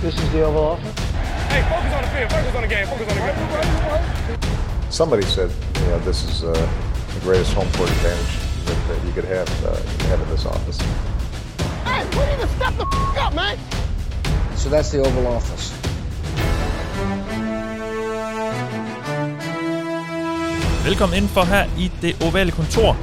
This is the Oval Office. Hey, focus on the field. Focus on the game. Focus on the game. Somebody said, you know, this is uh, the greatest home court advantage that, that you could have, uh, you could have in this office. Hey, we need to step the f- up, man. So that's the Oval Office. Velkommen indenfor her i det ovale kontor.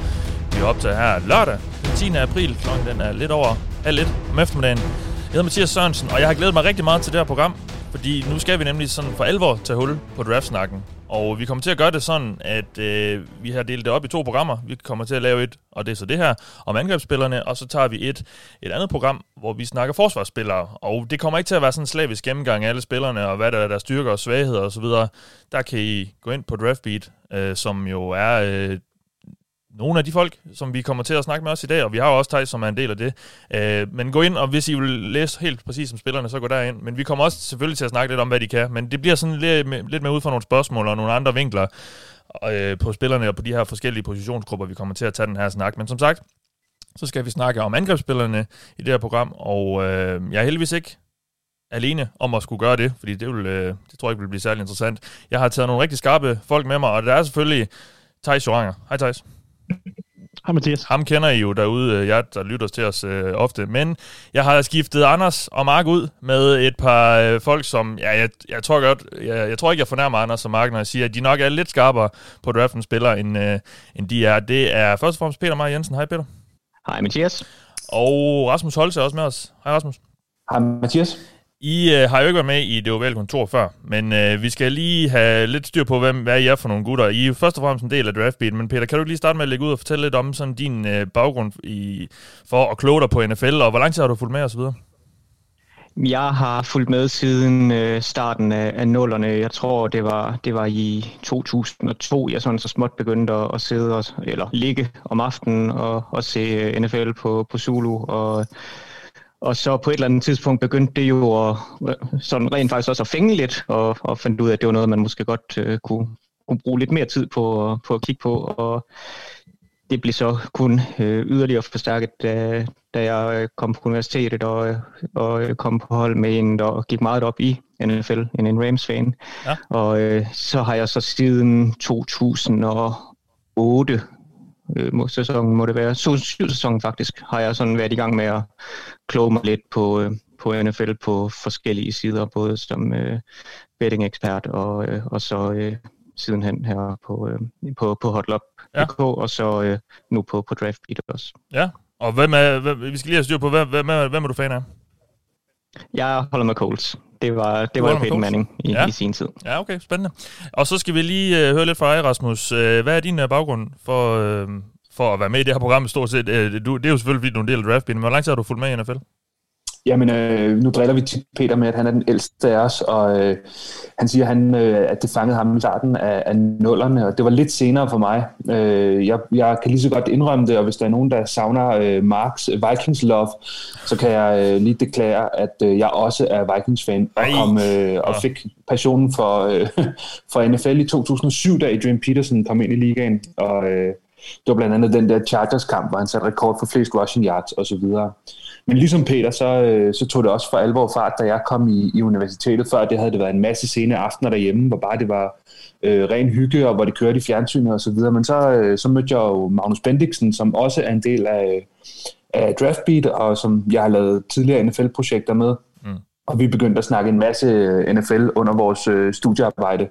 Vi er optaget her lørdag den 10. april. Klokken den er lidt over halv lidt om eftermiddagen. Jeg hedder Mathias Sørensen, og jeg har glædet mig rigtig meget til det her program. Fordi nu skal vi nemlig sådan for alvor tage hul på draftsnakken. Og vi kommer til at gøre det sådan, at øh, vi har delt det op i to programmer. Vi kommer til at lave et, og det er så det her, om angrebsspillerne, og så tager vi et, et andet program, hvor vi snakker forsvarsspillere. Og det kommer ikke til at være sådan en slavisk gennemgang af alle spillerne, og hvad der er deres styrker og svagheder osv. Der kan I gå ind på Draftbeat, øh, som jo er øh, nogle af de folk, som vi kommer til at snakke med os i dag, og vi har jo også Thijs, som er en del af det. Øh, men gå ind, og hvis I vil læse helt præcis som spillerne, så gå derind. Men vi kommer også selvfølgelig til at snakke lidt om, hvad de kan. Men det bliver sådan lidt, lidt mere ud fra nogle spørgsmål og nogle andre vinkler øh, på spillerne og på de her forskellige positionsgrupper, vi kommer til at tage den her snak. Men som sagt, så skal vi snakke om angrebsspillerne i det her program, og øh, jeg er heldigvis ikke alene om at skulle gøre det, fordi det, vil, øh, det tror jeg ikke vil blive særlig interessant. Jeg har taget nogle rigtig skarpe folk med mig, og det er selvfølgelig Thijs Joranger. Hej Thijs. Hej Mathias. Ham kender I jo derude, øh, jeg der lytter til os øh, ofte. Men jeg har skiftet Anders og Mark ud med et par øh, folk, som... Ja, jeg, jeg, tror godt, jeg, jeg tror ikke, jeg fornærmer Anders og Mark, når jeg siger, at de nok er lidt skarpere på draftens spillere, end, øh, end de er. Det er først og fremmest Peter Meier Jensen. Hej Peter. Hej Mathias. Og Rasmus Holse er også med os. Hej Rasmus. Hej Mathias. I øh, har jo ikke været med i det ovale kontor før, men øh, vi skal lige have lidt styr på, hvem, hvad I er for nogle gutter. I er først og fremmest en del af Draftbeat, men Peter, kan du lige starte med at lægge ud og fortælle lidt om sådan din øh, baggrund i, for at kloge dig på NFL, og hvor lang tid har du fulgt med osv.? Jeg har fulgt med siden øh, starten af, af nullerne. Jeg tror, det var, det var i 2002, jeg sådan så småt begyndte at, at sidde og, eller ligge om aftenen og, og se øh, NFL på, på Zulu. Og, og så på et eller andet tidspunkt begyndte det jo at, sådan rent faktisk også at fænge lidt, og, og fandt ud af, at det var noget, man måske godt øh, kunne, kunne bruge lidt mere tid på, på at kigge på. Og det blev så kun øh, yderligere forstærket, da, da jeg kom på universitetet og, og kom på hold med en, der gik meget op i NFL, en, en Rams-fan. Ja. Og øh, så har jeg så siden 2008 øh, sæsonen må det være, så syv sæsonen faktisk, har jeg sådan været i gang med at kloge mig lidt på, øh, på NFL på forskellige sider, både som øh, betting-ekspert og, øh, og så øh, sidenhen her på, øh, på, på hotlop.dk ja. og så øh, nu på, på Draftbeat også. Ja, og hvem er, hvem, vi skal lige have styr på, hvem, hvem, er, hvem er du fan af? Jeg holder med Coles. Det var, det var Peyton Manning i, ja. i sin tid. Ja, okay, spændende. Og så skal vi lige uh, høre lidt fra dig, Rasmus. Uh, hvad er din uh, baggrund for, uh, for at være med i det her program stort set? Uh, du, det er jo selvfølgelig, fordi du er en del af draftbilen, men hvor lang tid har du fulgt med i NFL? Jamen, øh, nu driller vi til Peter med, at han er den ældste af os, og øh, han siger, han, øh, at det fangede ham i starten af, af nullerne, og det var lidt senere for mig. Øh, jeg, jeg kan lige så godt indrømme det, og hvis der er nogen, der savner øh, Marks Vikings love, så kan jeg øh, lige deklarere, at øh, jeg også er Vikings-fan, og, kom, øh, og fik passionen for, øh, for NFL i 2007, da Adrian Peterson kom ind i ligaen, og øh, det var blandt andet den der Chargers-kamp, hvor han satte rekord for flest rushing yards osv., men ligesom Peter, så, øh, så tog det også for alvor fart, da jeg kom i, i universitetet. Før det havde det været en masse sene aftener derhjemme, hvor bare det var øh, ren hygge, og hvor det kørte i fjernsynet og så videre. Men så, øh, så mødte jeg jo Magnus Bendiksen, som også er en del af, af Draftbeat, og som jeg har lavet tidligere NFL-projekter med. Mm. Og vi begyndte at snakke en masse NFL under vores øh, studiearbejde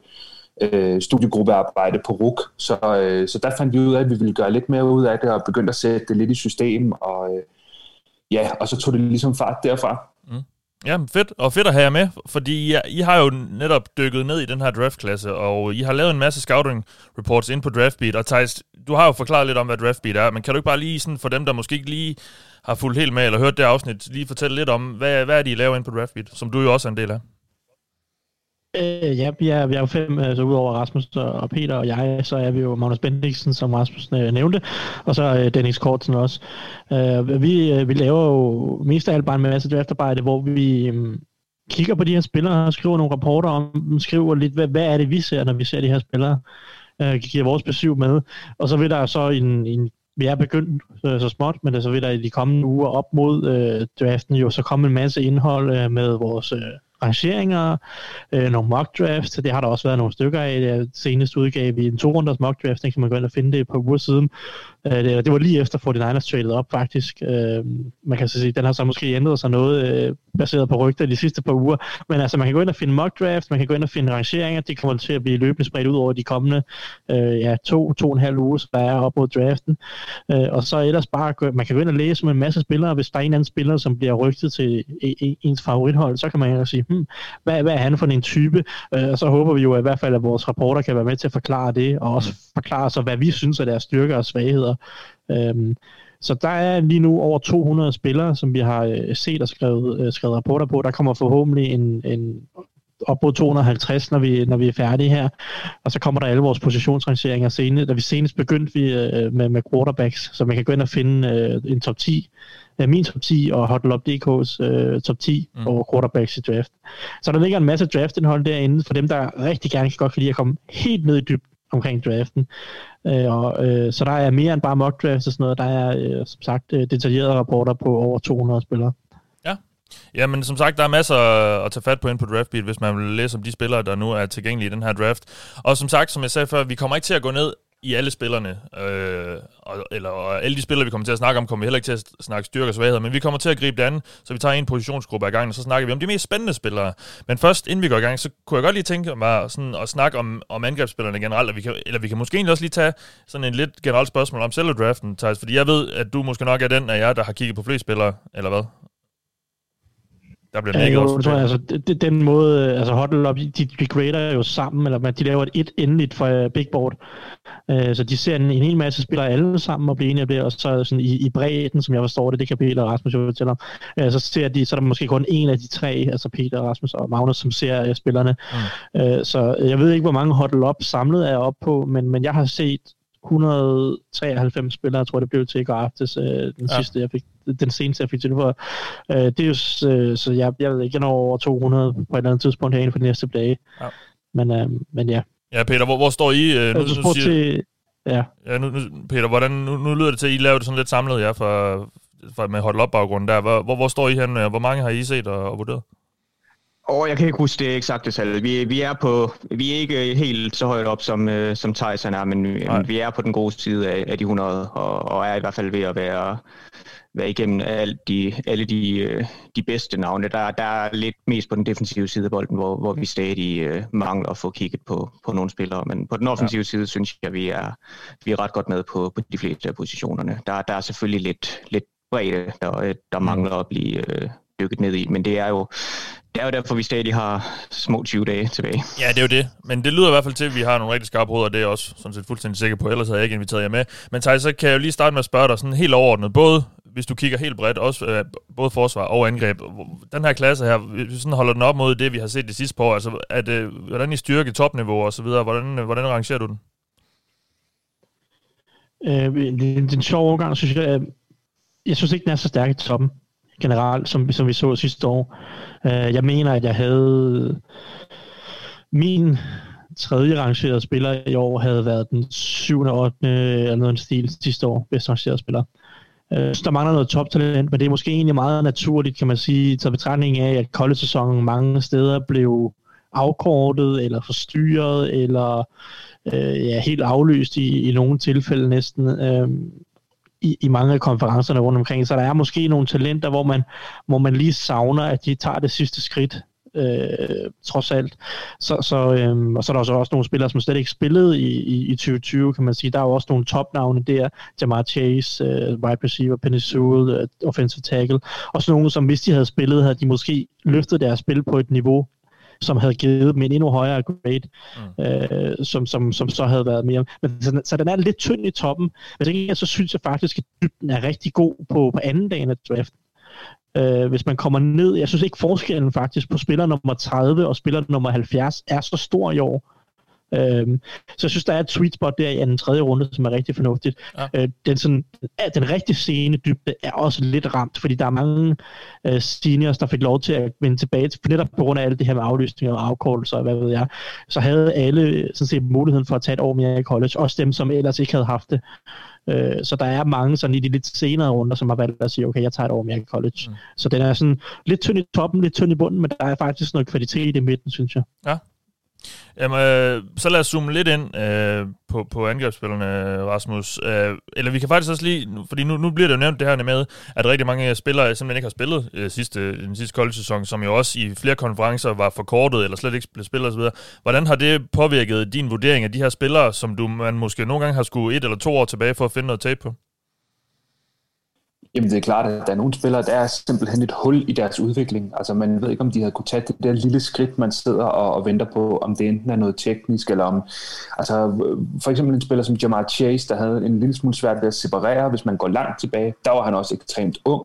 øh, studiegruppearbejde på RUK. Så, øh, så der fandt vi ud af, at vi ville gøre lidt mere ud af det, og begyndte at sætte det lidt i system, og, øh, ja, og så tog det ligesom fart derfra. Mm. Ja, fedt. Og fedt at have jer med, fordi I, I har jo netop dykket ned i den her draftklasse, og I har lavet en masse scouting reports ind på Draftbeat. Og Thijs, du har jo forklaret lidt om, hvad Draftbeat er, men kan du ikke bare lige, sådan for dem, der måske ikke lige har fulgt helt med, eller hørt det afsnit, lige fortælle lidt om, hvad, hvad er det, I laver ind på Draftbeat, som du jo også er en del af? Øh, ja, vi er, vi er jo fem, altså udover Rasmus og Peter og jeg, så er vi jo Magnus Bendiksen, som Rasmus øh, nævnte, og så øh, Dennis Kortsen også. Øh, vi, øh, vi laver jo mest af alt bare en masse draftarbejde, hvor vi øh, kigger på de her spillere, skriver nogle rapporter om dem, skriver lidt, hvad, hvad er det, vi ser, når vi ser de her spillere, øh, giver vores besøg med, og så vil der så en, en vi er begyndt øh, så småt, men så vil der i de kommende uger op mod øh, draften jo så komme en masse indhold øh, med vores øh, rangeringer, øh, nogle mock drafts, det har der også været nogle stykker af. Det seneste udgave i en to runders mock draft, den kan man gå ind og finde det et par uger siden. Øh, det, det var lige efter 49ers traded op faktisk. Øh, man kan så sige, den har så måske ændret sig noget, øh, baseret på rygter de sidste par uger. Men altså, man kan gå ind og finde mock drafts, man kan gå ind og finde rangeringer, de kommer til at blive løbende spredt ud over de kommende øh, ja, to, to og en halv uge, der er op mod draften. Øh, og så ellers bare, man kan gå ind og læse med en masse spillere, hvis der er en anden spiller, som bliver rygtet til e, e, ens favorithold, så kan man jo sige, hmm, hvad, hvad er han for en type? Øh, og så håber vi jo i hvert fald, at vores rapporter kan være med til at forklare det, og også forklare så, hvad vi synes er deres styrker og svagheder. Øhm, så der er lige nu over 200 spillere, som vi har øh, set og skrevet, øh, skrevet rapporter på. Der kommer forhåbentlig en, en op mod 250, når vi, når vi er færdige her. Og så kommer der alle vores positionsrangeringer senere. Da vi senest begyndte vi øh, med, med quarterbacks, så man kan gå ind og finde øh, en top 10 øh, min top 10 og HotLop.dk's øh, top 10 mm. over quarterbacks i draft. Så der ligger en masse draftindhold derinde for dem, der rigtig gerne kan godt kan lide at komme helt ned i dybden omkring draften. Øh, og, øh, så der er mere end bare mock drafts og sådan noget. Der er øh, som sagt øh, detaljerede rapporter på over 200 spillere. Ja. Ja, men som sagt, der er masser at tage fat på ind på DraftBeat, hvis man vil læse om de spillere, der nu er tilgængelige i den her draft. Og som sagt, som jeg sagde før, vi kommer ikke til at gå ned i alle spillerne, øh, og, eller og alle de spillere, vi kommer til at snakke om, kommer vi heller ikke til at snakke styrke og svagheder, men vi kommer til at gribe det andet, så vi tager en positionsgruppe ad gangen, og så snakker vi om de mest spændende spillere. Men først, inden vi går i gang, så kunne jeg godt lige tænke mig sådan at snakke om, om angrebsspillerne generelt, og vi kan, eller vi kan måske egentlig også lige tage sådan en lidt generelt spørgsmål om selve draften, Thijs, fordi jeg ved, at du måske nok er den af jer, der har kigget på flere spillere, eller hvad? Der bliver ja, jo, tror jeg, altså, det, den måde, altså Huddle Up, de, de grader jo sammen, eller de laver et, et endeligt for uh, Big Board. Uh, så de ser en, en hel masse spillere alle sammen og bliver enige af det, og så sådan i, i bredden, som jeg forstår det, det kan Peter og Rasmus jo fortælle om, uh, så ser de, så er der måske kun en af de tre, altså Peter, Rasmus og Magnus, som ser uh, spillerne. Mm. Uh, så jeg ved ikke, hvor mange Huddle Up samlet er op på, men, men jeg har set 193 spillere, tror jeg det blev til i går aftes, øh, den ja. sidste, jeg fik, den seneste, jeg fik til for. Øh, det er jo, øh, så jeg, jeg ved ikke, jeg når over 200 på et eller andet tidspunkt herinde for de næste dage. Ja. Men, øh, men ja. Ja, Peter, hvor, hvor står I? Øh, nu, nu, siger, til, ja. ja nu, nu, Peter, hvordan, nu, nu lyder det til, at I laver det sådan lidt samlet, ja, for, for med hold op baggrunden der. Hvor, hvor, hvor står I hen? Hvor mange har I set og, og vurderet? Og jeg kan ikke huske det eksakte tal. Vi, vi, er på, vi er ikke helt så højt op, som, uh, som Tyson er, men, men vi er på den gode side af, af de 100, og, og er i hvert fald ved at være, være igennem alle de, alle de, uh, de bedste navne. Der, der er lidt mest på den defensive side af bolden, hvor, hvor vi stadig uh, mangler at få kigget på, på nogle spillere. Men på den offensive ja. side synes jeg, vi er, vi er ret godt med på, på de fleste af positionerne. Der, der er selvfølgelig lidt, lidt bredde, der, der mm. mangler at blive uh, dykket ned i, men det er jo det er jo derfor, vi stadig har små 20 dage tilbage. Ja, det er jo det. Men det lyder i hvert fald til, at vi har nogle rigtig skarpe hoveder, og det er jeg også sådan set fuldstændig sikker på. Ellers havde jeg ikke inviteret jer med. Men Thijs, så kan jeg jo lige starte med at spørge dig sådan helt overordnet. Både hvis du kigger helt bredt, også øh, både forsvar og angreb. Den her klasse her, hvis vi sådan holder den op mod det, vi har set det sidste par år, altså er det, hvordan I styrke topniveau og så videre, hvordan, hvordan rangerer du den? Øh, det, det er en sjov overgang, synes jeg. Jeg synes ikke, den er så stærk i toppen generelt, som, som vi så sidste år. Øh, jeg mener, at jeg havde min tredje rangerede spiller i år havde været den 7. og 8. eller noget stil sidste år, bedst rangerede spiller. Øh, så der mangler noget toptalent, men det er måske egentlig meget naturligt, kan man sige, til betragtning af, at college-sæsonen mange steder blev afkortet, eller forstyrret, eller øh, ja, helt aflyst i, i nogle tilfælde næsten. Øh, i, i mange af konferencerne rundt omkring. Så der er måske nogle talenter, hvor man, hvor man lige savner, at de tager det sidste skridt, øh, trods alt. Så, så, øh, og så er der også, også nogle spillere, som slet ikke spillede i, i, i 2020, kan man sige. Der er jo også nogle topnavne der. Jamar Chase, øh, wide receiver, Penny Sewell, øh, offensive tackle. Og så nogle, som hvis de havde spillet, havde de måske løftet deres spil på et niveau, som havde givet dem en endnu højere grade, mm. øh, som, som, som så havde været mere. Men, så, så den er lidt tynd i toppen. Men det, så synes jeg faktisk, at dybden er rigtig god på, på anden dagen af draften. Øh, hvis man kommer ned, jeg synes ikke forskellen faktisk på spiller nummer 30 og spiller nummer 70 er så stor i år. Øhm, så jeg synes, der er et sweet spot der i den tredje runde, som er rigtig fornuftigt. Ja. Øh, den, sådan, den rigtige scene dybde er også lidt ramt, fordi der er mange øh, seniors, der fik lov til at vende tilbage, for netop på grund af alt det her med aflysninger og afkortelser og hvad ved jeg, så havde alle sådan set muligheden for at tage et år mere i college, også dem, som ellers ikke havde haft det. Øh, så der er mange sådan i de lidt senere runder, som har valgt at sige, okay, jeg tager et år mere i college. Mm. Så den er sådan lidt tynd i toppen, lidt tynd i bunden, men der er faktisk noget kvalitet i midten, synes jeg. Ja, Jamen, øh, så lad os zoome lidt ind øh, på, på angrebsspillerne, Rasmus. Øh, eller vi kan faktisk også lige, fordi nu, nu bliver det jo nævnt det her med, at rigtig mange spillere simpelthen ikke har spillet øh, sidste, den sidste college-sæson, som jo også i flere konferencer var forkortet, eller slet ikke blev spillet osv. Hvordan har det påvirket din vurdering af de her spillere, som du man måske nogle gange har skulle et eller to år tilbage for at finde noget tape på? Jamen det er klart, at der er nogle spillere, der er simpelthen et hul i deres udvikling. Altså man ved ikke, om de havde kunne tage det der lille skridt, man sidder og, og venter på, om det enten er noget teknisk, eller om... Altså for eksempel en spiller som Jamar Chase, der havde en lille smule svært ved at separere, hvis man går langt tilbage. Der var han også ekstremt ung,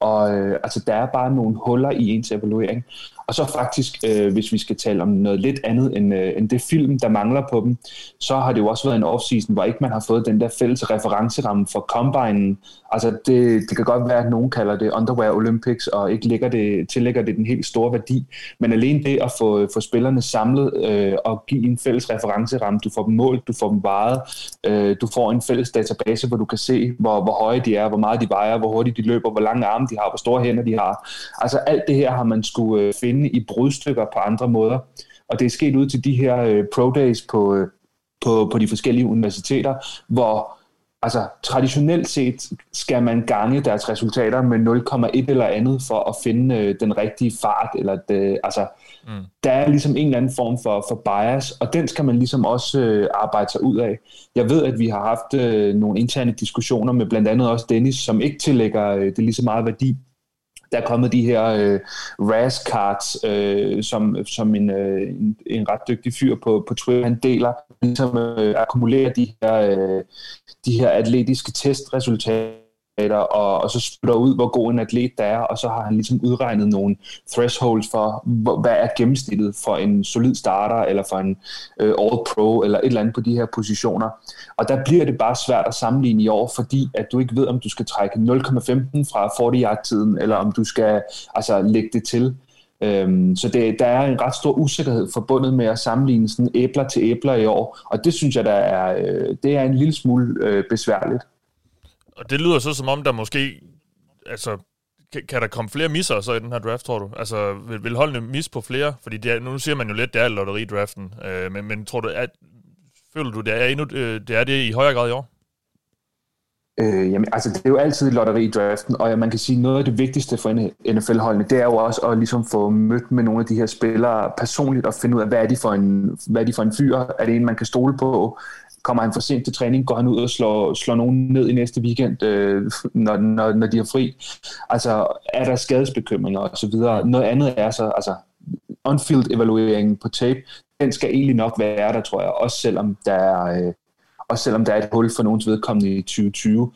og øh, altså der er bare nogle huller i ens evaluering. Og så faktisk, øh, hvis vi skal tale om noget lidt andet end, øh, end det film, der mangler på dem, så har det jo også været en offseason, hvor ikke man har fået den der fælles referenceramme for Combine. Altså det, det kan godt være, at nogen kalder det Underwear Olympics, og ikke lægger det, tillægger det den helt store værdi. Men alene det at få, få spillerne samlet øh, og give en fælles referenceramme, du får dem målt, du får dem varet, øh, du får en fælles database, hvor du kan se, hvor, hvor høje de er, hvor meget de vejer, hvor hurtigt de løber, hvor lange arme de har, hvor store hænder de har. Altså alt det her har man skulle øh, finde i brudstykker på andre måder. Og det er sket ud til de her øh, pro days på, øh, på, på de forskellige universiteter, hvor altså traditionelt set skal man gange deres resultater med 0,1 eller andet for at finde øh, den rigtige fart, eller det, altså mm. der er ligesom en eller anden form for, for bias, og den skal man ligesom også øh, arbejde sig ud af. Jeg ved, at vi har haft øh, nogle interne diskussioner med blandt andet også Dennis, som ikke tillægger øh, det lige så meget værdi der er kommet de her øh, RAS cards, øh, som, som en, øh, en, en ret dygtig fyr på, på Twitter, han deler, ligesom øh, akkumulerer de her, øh, de her atletiske testresultater og, og så spytter ud, hvor god en atlet der er, og så har han ligesom udregnet nogle thresholds for, hvad er gennemsnittet for en solid starter, eller for en øh, all-pro, eller et eller andet på de her positioner. Og der bliver det bare svært at sammenligne i år, fordi at du ikke ved, om du skal trække 0,15 fra 40-yard-tiden, eller om du skal altså, lægge det til. Øhm, så det, der er en ret stor usikkerhed forbundet med at sammenligne sådan æbler til æbler i år, og det synes jeg, der er, øh, det er en lille smule øh, besværligt. Og det lyder så som om, der måske... Altså, kan, kan der komme flere misser så i den her draft, tror du? Altså, vil, vil holdene mis på flere? Fordi det er, nu siger man jo lidt, det er lotteri-draften. Øh, men, men tror du, at, føler du, det er, endnu, øh, det er det i højere grad i år? Øh, jamen, altså, det er jo altid lotteri i draften, og ja, man kan sige, noget af det vigtigste for NFL-holdene, det er jo også at ligesom få mødt med nogle af de her spillere personligt og finde ud af, hvad er de for en, hvad er de for en fyr? Er det en, man kan stole på? Kommer han for sent til træning? Går han ud og slår, slår nogen ned i næste weekend, øh, når, når, når de er fri? Altså, er der skadesbekymringer og så videre? Noget andet er så, altså, on-field på tape, den skal egentlig nok være der, tror jeg, også selvom der er, øh, også selvom der er et hul for nogens vedkommende i 2020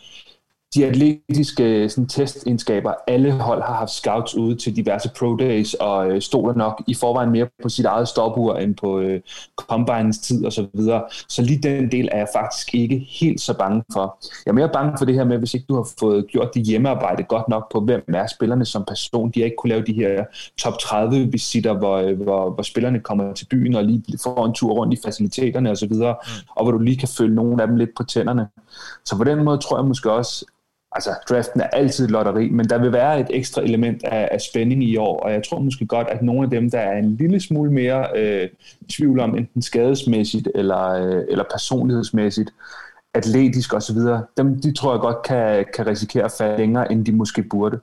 de atletiske sådan, testegenskaber, alle hold har haft scouts ude til diverse pro days, og øh, stoler nok i forvejen mere på sit eget stopur end på øh, combines tid og så videre. Så lige den del er jeg faktisk ikke helt så bange for. Jeg er mere bange for det her med, hvis ikke du har fået gjort dit hjemmearbejde godt nok på, hvem er spillerne som person. De har ikke kunne lave de her top 30 visitter, hvor, øh, hvor, hvor spillerne kommer til byen og lige får en tur rundt i faciliteterne og så videre, mm. og hvor du lige kan følge nogle af dem lidt på tænderne. Så på den måde tror jeg måske også, altså draften er altid lotteri, men der vil være et ekstra element af, af spænding i år, og jeg tror måske godt, at nogle af dem, der er en lille smule mere øh, tvivl om, enten skadesmæssigt eller, øh, eller personlighedsmæssigt, atletisk osv., dem de tror jeg godt kan, kan risikere at falde længere, end de måske burde.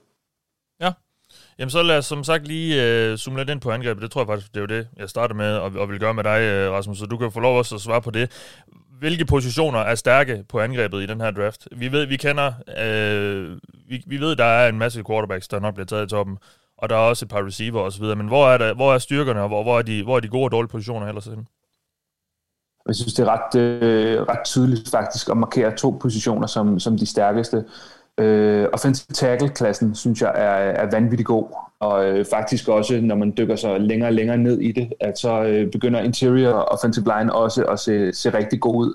Ja, Jamen så lad os som sagt lige øh, zoome lidt ind på angrebet. Det tror jeg faktisk, det er jo det, jeg starter med og, og vil gøre med dig, øh, Rasmus, så du kan få lov også at svare på det hvilke positioner er stærke på angrebet i den her draft? Vi ved, vi kender, øh, vi, vi ved, der er en masse quarterbacks, der nok bliver taget i toppen, og der er også et par receiver og så videre, men hvor er, der, hvor er styrkerne, og hvor, hvor, er de, hvor er de gode og dårlige positioner ellers? Jeg synes, det er ret, øh, ret tydeligt faktisk at markere to positioner som, som de stærkeste. Øh, offensive tackle-klassen, synes jeg, er, er vanvittigt god. Og øh, faktisk også, når man dykker så længere og længere ned i det, at så øh, begynder interior offensive line også at se, se rigtig god ud.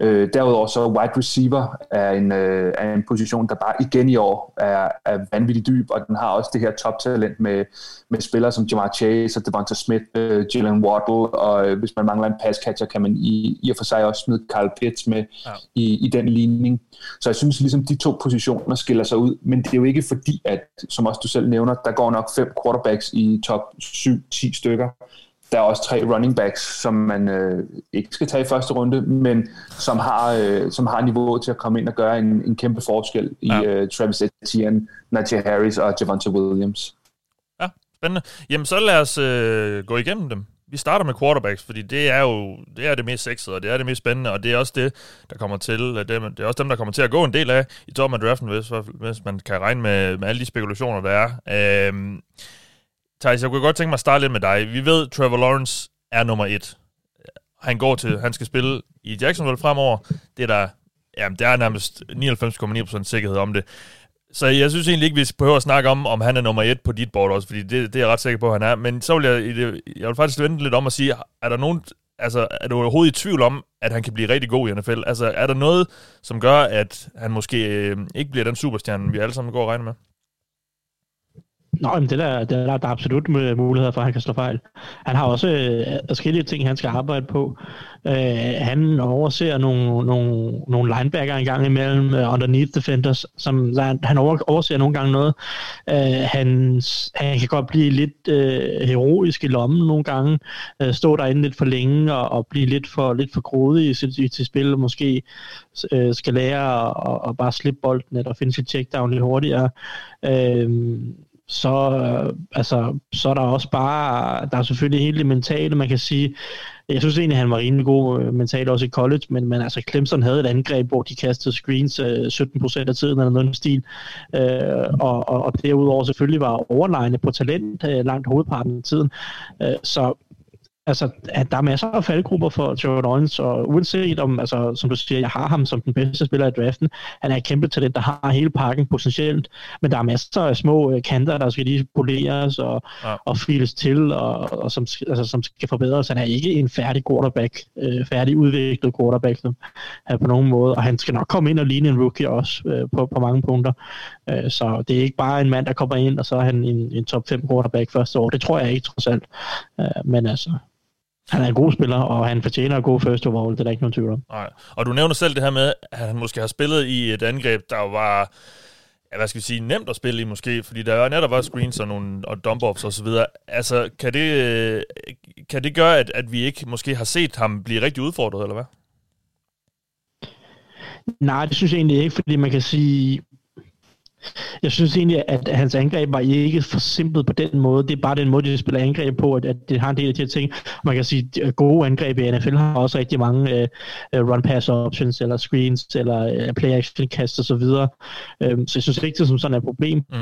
Øh, derudover så wide receiver er en, øh, er en position, der bare igen i år er, er vanvittigt dyb, og den har også det her toptalent med, med spillere som Jamar Chase og Devonta Smith, øh, Jalen Waddle, og øh, hvis man mangler en pass catcher, kan man i, i og for sig også smide Carl Pitts med ja. i, i den ligning. Så jeg synes ligesom, de to positioner skiller sig ud, men det er jo ikke fordi, at, som også du selv nævner, der går nok fem quarterbacks i top 7-10 stykker der er også tre running backs, som man øh, ikke skal tage i første runde, men som har, øh, som har niveau til at komme ind og gøre en, en kæmpe forskel i ja. øh, Travis Etienne, Najee Harris og Javante Williams. Ja, spændende. Jamen så lad os øh, gå igennem dem. Vi starter med quarterbacks, fordi det er jo det, er det mest sexede, og det er det mest spændende, og det er også det, der kommer til, det er, det er også dem, der kommer til at gå en del af i toppen af draften, hvis, hvis man kan regne med, med alle de spekulationer, der er. Øh, Thijs, jeg kunne godt tænke mig at starte lidt med dig. Vi ved, Trevor Lawrence er nummer et. Han går til, han skal spille i Jacksonville fremover. Det er der, jamen, der er nærmest 99,9% sikkerhed om det. Så jeg synes egentlig ikke, vi behøver at snakke om, om han er nummer et på dit board også, fordi det, det er jeg ret sikker på, at han er. Men så vil jeg, jeg vil faktisk vente lidt om at sige, er der nogen, altså, er du overhovedet i tvivl om, at han kan blive rigtig god i NFL? Altså, er der noget, som gør, at han måske øh, ikke bliver den superstjerne, vi alle sammen går og regner med? Nå, men det der, det der, der er absolut muligheder for, at han kan slå fejl. Han har også øh, forskellige ting, han skal arbejde på. Øh, han overser nogle, nogle, nogle linebacker en gang imellem, uh, underneath defenders, som han, han overser nogle gange noget. Øh, han, han kan godt blive lidt øh, heroisk i lommen nogle gange, øh, stå derinde lidt for længe og, og blive lidt for, lidt for grådig i sit, til spil, og måske øh, skal lære at, at bare slippe bolden eller finde sit checkdown lidt hurtigere. Øh, så, øh, altså, så er der også bare, der er selvfølgelig hele det mentale, man kan sige, jeg synes egentlig, han var rimelig god øh, mentalt også i college, men, men altså Clemson havde et angreb, hvor de kastede screens øh, 17% af tiden eller noget stil, øh, og, og, og derudover selvfølgelig var overlegne på talent øh, langt hovedparten af tiden. Øh, så altså, at der er masser af faldgrupper for Trevor Lawrence, og uanset om, altså, som du siger, jeg har ham som den bedste spiller i draften, han er et kæmpe talent, der har hele pakken potentielt, men der er masser af små øh, kanter, der skal lige poleres og, ja. og files til, og, og som, altså, som skal forbedres. Han er ikke en færdig quarterback, øh, færdig udviklet quarterback som, øh, på nogen måde, og han skal nok komme ind og ligne en rookie også øh, på, på mange punkter. Øh, så det er ikke bare en mand, der kommer ind, og så er han en, en top 5 quarterback første år. Det tror jeg ikke, trods alt. Øh, men altså, han er en god spiller, og han fortjener at gå first overall, det er der ikke nogen tvivl om. Nej. Og du nævner selv det her med, at han måske har spillet i et angreb, der var ja, hvad skal vi sige, nemt at spille i måske, fordi der er netop var screens og, nogle, og dump-offs og så videre. Altså, kan det, kan det gøre, at, at vi ikke måske har set ham blive rigtig udfordret, eller hvad? Nej, det synes jeg egentlig ikke, fordi man kan sige, jeg synes egentlig, at hans angreb var ikke for simpelt på den måde. Det er bare den måde, de spiller angreb på, at, det har en del af de her ting. Man kan sige, at gode angreb i NFL har også rigtig mange uh, run-pass options, eller screens, eller uh, play-action kast osv. Så, um, så jeg synes ikke, det er som sådan et problem. Mm.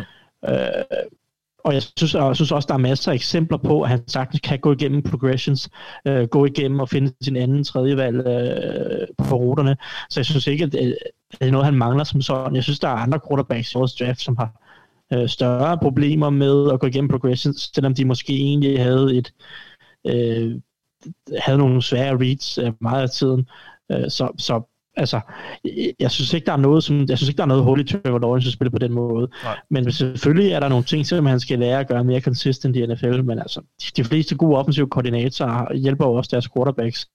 Uh, og jeg synes, og jeg synes også, der er masser af eksempler på, at han sagtens kan gå igennem progressions, øh, gå igennem og finde sin anden tredje valg øh, på ruterne. Så jeg synes ikke, at det, er noget, han mangler som sådan. Jeg synes, der er andre quarterbacks i vores draft, som har øh, større problemer med at gå igennem progressions, selvom de måske egentlig havde et øh, havde nogle svære reads øh, meget af tiden. Øh, så, så altså, jeg, jeg synes ikke, der er noget, som, jeg synes ikke, der er noget hul i Trevor Lawrence at spille på den måde. Nej. Men selvfølgelig er der nogle ting, som han skal lære at gøre mere consistent i NFL, men altså, de, de fleste gode offensive koordinatorer hjælper jo også deres quarterbacks.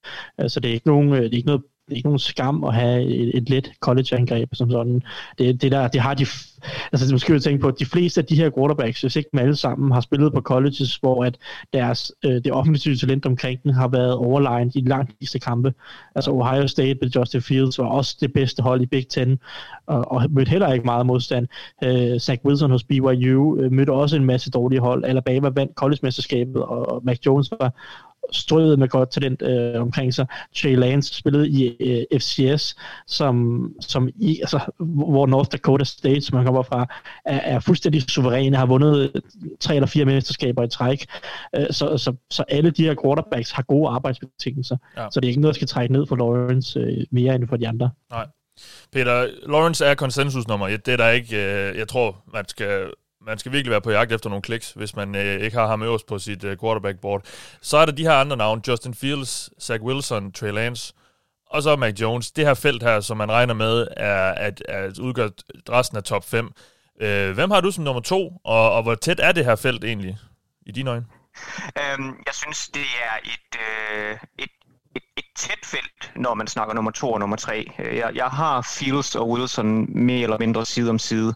Så det er ikke, nogen, det er ikke noget det ikke nogen skam at have et, et let college-angreb som sådan. Det, det, der, det har de, altså måske jo tænke på, at de fleste af de her quarterbacks, hvis ikke dem alle sammen, har spillet på colleges, hvor at deres, øh, det offensive talent omkring den har været overlegnet i langt fleste kampe. Altså Ohio State med Justin Fields var også det bedste hold i Big Ten, og, og mødte heller ikke meget modstand. Øh, Zach Wilson hos BYU øh, mødte også en masse dårlige hold. Alabama vandt college-mesterskabet, og Mac Jones var strøget med godt talent øh, omkring sig. Trey Lance spillede i øh, FCS, som, som i, altså, hvor North Dakota State, som han kommer fra, er, er fuldstændig suveræne, har vundet tre eller fire mesterskaber i træk. Øh, så, så, så alle de her quarterbacks har gode arbejdsbetingelser. Ja. Så det er ikke noget, der skal trække ned for Lawrence øh, mere end for de andre. Nej. Peter, Lawrence er konsensusnummer et. Det er der ikke, øh, jeg tror, man skal, man skal virkelig være på jagt efter nogle kliks, hvis man øh, ikke har ham øverst på sit øh, quarterback-board. Så er der de her andre navne, Justin Fields, Zach Wilson, Trey Lance, og så Mac Jones. Det her felt her, som man regner med, er at, at udgør resten af top 5. Øh, hvem har du som nummer to, og, og hvor tæt er det her felt egentlig, i dine øjne? Øhm, jeg synes, det er et, øh, et, et tæt felt, når man snakker nummer to og nummer tre. Øh, jeg, jeg har Fields og Wilson mere eller mindre side om side.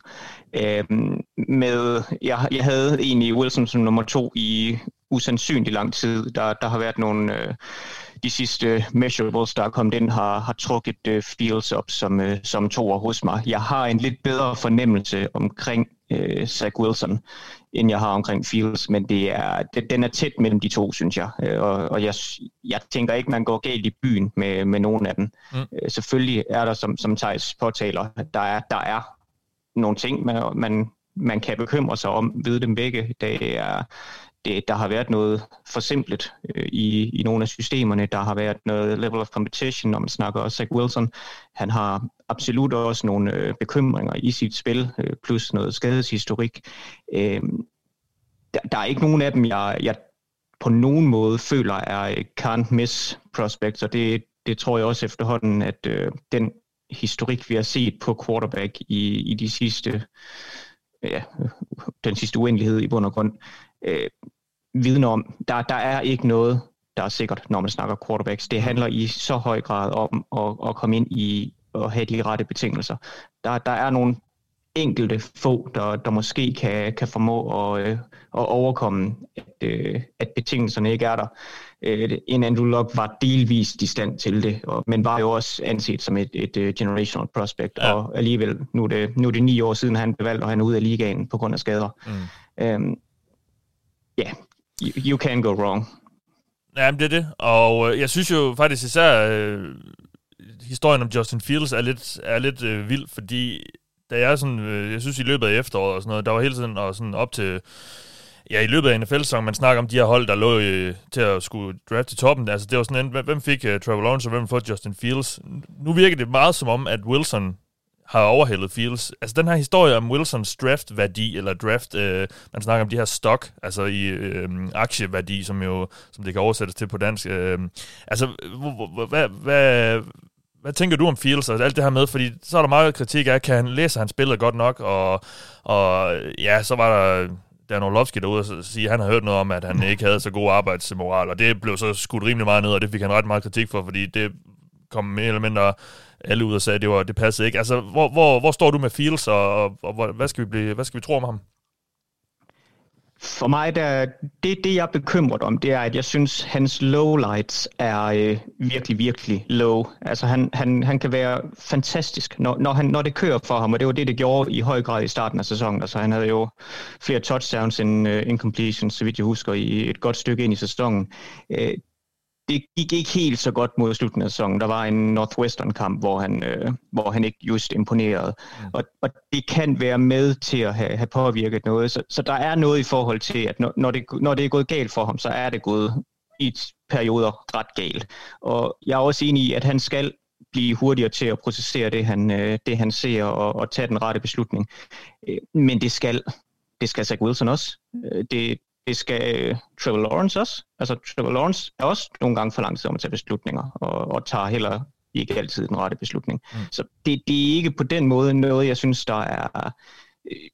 Øhm, med, jeg, jeg havde egentlig Wilson som nummer to i usandsynlig lang tid. Der, der har været nogle... Øh, de sidste measurables, der er kommet ind, har, har trukket uh, Fields op som, uh, som toer hos mig. Jeg har en lidt bedre fornemmelse omkring uh, Zach Wilson, end jeg har omkring Fields, men det er, det, den er tæt mellem de to, synes jeg. Uh, og og jeg, jeg tænker ikke, man går galt i byen med, med nogen af dem. Mm. Uh, selvfølgelig er der, som, som Thijs påtaler, der er, der er nogle ting, man, man, man kan bekymre sig om ved dem begge. Det er det, der har været noget forsimplet øh, i, i nogle af systemerne. Der har været noget level of competition, når man snakker også Zach Wilson. Han har absolut også nogle øh, bekymringer i sit spil, øh, plus noget skadeshistorik. Øh, der, der er ikke nogen af dem, jeg, jeg på nogen måde føler er øh, can't miss prospects, og det, det tror jeg også efterhånden, at øh, den historik, vi har set på quarterback i, i de sidste ja, den sidste uendelighed i bund og grund, øh, vidne om, der, der er ikke noget, der er sikkert, når man snakker quarterbacks. Det handler i så høj grad om at, at komme ind i og have de rette betingelser. Der, der er nogle enkelte få, der, der måske kan, kan formå at, øh, at overkomme, at, øh, at betingelserne ikke er der. Øh, en Andrew Luck var delvist i stand til det, og, men var jo også anset som et, et, generational prospect, ja. og alligevel, nu er, det, nu er det ni år siden, han bevalgte, og han er ude af ligaen på grund af skader. Mm. Øhm, ja, you, you can go wrong. Ja, det er det. Og øh, jeg synes jo faktisk især, øh, historien om Justin Fields er lidt, er lidt øh, vild, fordi da jeg sådan, øh, jeg synes i løbet af efteråret og sådan noget, der var hele tiden og sådan op til, ja, i løbet af NFL-sæsonen, man snakker om de her hold, der lå øh, til at skulle drafte til toppen. Altså, det var sådan hvem fik øh, Trevor Lawrence, og hvem fik Justin Fields? Nu virker det meget som om, at Wilson har overhældet Fields. Altså den her historie om Wilsons draft-værdi, eller draft, øh, man snakker om de her stock, altså i øh, aktieværdi, som jo som det kan oversættes til på dansk. Øh, altså, hvad, hvad, hvad tænker du om Fields og alt det her med? Fordi så er der meget kritik af, kan han læse, han spillet godt nok, og, og ja, så var der Dan Orlovski derude og sige, at han har hørt noget om, at han ikke havde så god arbejdsmoral, og det blev så skudt rimelig meget ned, og det fik han ret meget kritik for, fordi det kom mere eller mindre alle ud og sagde, at det, var, det passede ikke. Altså, hvor, hvor, hvor står du med Fields, og, og, og hvad, skal vi blive, hvad skal vi tro om ham? For mig, der, det, det jeg er bekymret om, det er, at jeg synes, hans lowlights er øh, virkelig, virkelig low. Altså han, han, han kan være fantastisk, når, når, han, når det kører for ham, og det var det, det gjorde i høj grad i starten af sæsonen. Altså han havde jo flere touchdowns end uh, incompletions, så vidt jeg husker, i et godt stykke ind i sæsonen. Uh, det gik ikke helt så godt mod slutningen af sæsonen. Der var en Northwestern-kamp, hvor han, øh, hvor han ikke just imponerede. Mm. Og, og det kan være med til at have, have påvirket noget. Så, så der er noget i forhold til, at når, når, det, når det er gået galt for ham, så er det gået i perioder ret galt. Og jeg er også enig i, at han skal blive hurtigere til at processere det, han, øh, det, han ser, og, og tage den rette beslutning. Øh, men det skal, det skal Zach Wilson også. Øh, det, det skal uh, Trevor Lawrence også. Altså, Trevor Lawrence er også nogle gange for langsom at tage beslutninger, og, og tager heller ikke altid den rette beslutning. Mm. Så det, det er ikke på den måde noget, jeg synes, der er øh,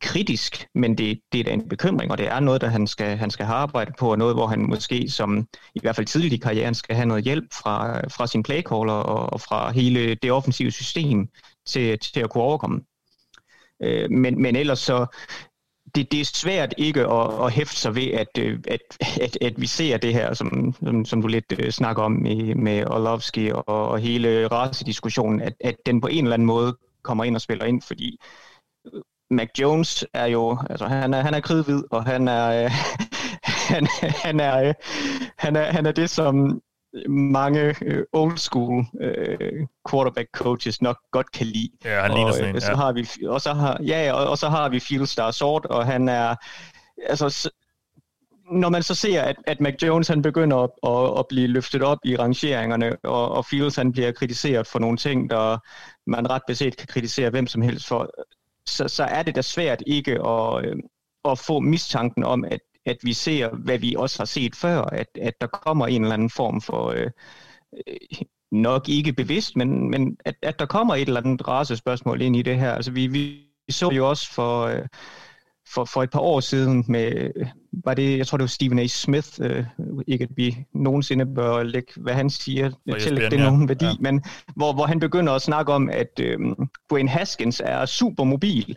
kritisk, men det, det er da en bekymring, og det er noget, der han skal, han skal have arbejdet på, og noget, hvor han måske som i hvert fald tidligt i karrieren skal have noget hjælp fra, fra sin playcaller og, og fra hele det offensive system til, til at kunne overkomme. Øh, men, men ellers så, det, det er svært ikke at, at hæfte sig ved, at, øh, at, at, at vi ser det her, som, som, som du lidt øh, snakker om med, med Orlovski og, og hele racediskussionen, at, at den på en eller anden måde kommer ind og spiller ind, fordi øh, Mac Jones er jo, altså han er, han er kridhvid, og han er, han, han, er, han, er, han er det, som mange øh, old school øh, quarterback coaches nok godt kan lide. Ja, han ligner og, sådan en, øh, så ja. har vi, og så har, ja, og, og så har vi Fields, der er sort, og han er, altså, når man så ser, at, at Mac Jones han begynder at, at, at blive løftet op i rangeringerne, og, og Fields han bliver kritiseret for nogle ting, der man ret beset kan kritisere hvem som helst for, så, så er det da svært ikke at, øh, at få mistanken om, at, at vi ser, hvad vi også har set før, at, at der kommer en eller anden form for, øh, øh nok ikke bevidst, men, men at, at der kommer et eller andet racespørgsmål ind i det her. Altså vi, vi så jo også for... Øh, for, for et par år siden med, var det, jeg tror det var Stephen A. Smith, øh, ikke at vi nogensinde bør lægge, hvad han siger, til det er nogen værdi, ja. men hvor, hvor han begynder at snakke om, at øh, Dwayne Haskins er super mobil.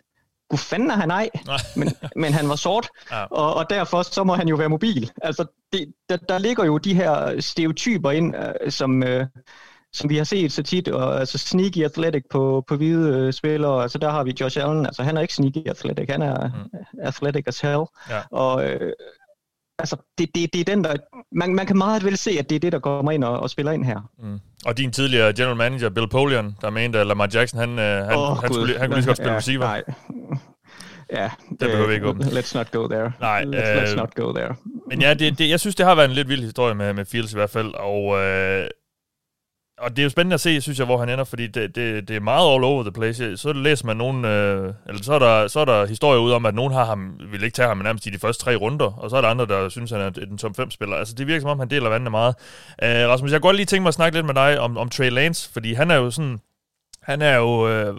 Gud fanden er han ej, men, men han var sort, ja. og, og derfor så må han jo være mobil. Altså, det, der, der ligger jo de her stereotyper ind, øh, som... Øh, som vi har set så tit, og altså sneaky athletic på, på hvide øh, spillere, altså der har vi Josh Allen, altså han er ikke sneaky athletic, han er mm. athletic as hell, ja. og øh, altså det, det, det er den der, man, man kan meget vel se, at det er det, der kommer ind og, og spiller ind her. Mm. Og din tidligere general manager, Bill Polian, der mente, at Lamar Jackson, han, øh, han, oh, han, skulle, han kunne lige så godt spille ja, receiver. Nej. Ja, det, behøver vi ikke åbne. Let's not go there. Nej, let's, øh, let's not go there. Men ja, det, det, jeg synes, det har været en lidt vild historie med, med Fields i hvert fald, og øh, og det er jo spændende at se, synes jeg, hvor han ender, fordi det, det, det er meget all over the place. Så læser man nogen, øh, eller så er, der, så er der historier ud om, at nogen har ham, vil ikke tage ham nærmest i de første tre runder, og så er der andre, der synes, han er en top 5 spiller. Altså det virker som om, han deler vandene meget. Øh, Rasmus, jeg kunne godt lige tænke mig at snakke lidt med dig om, om Trey Lance, fordi han er jo sådan, han er jo øh, øh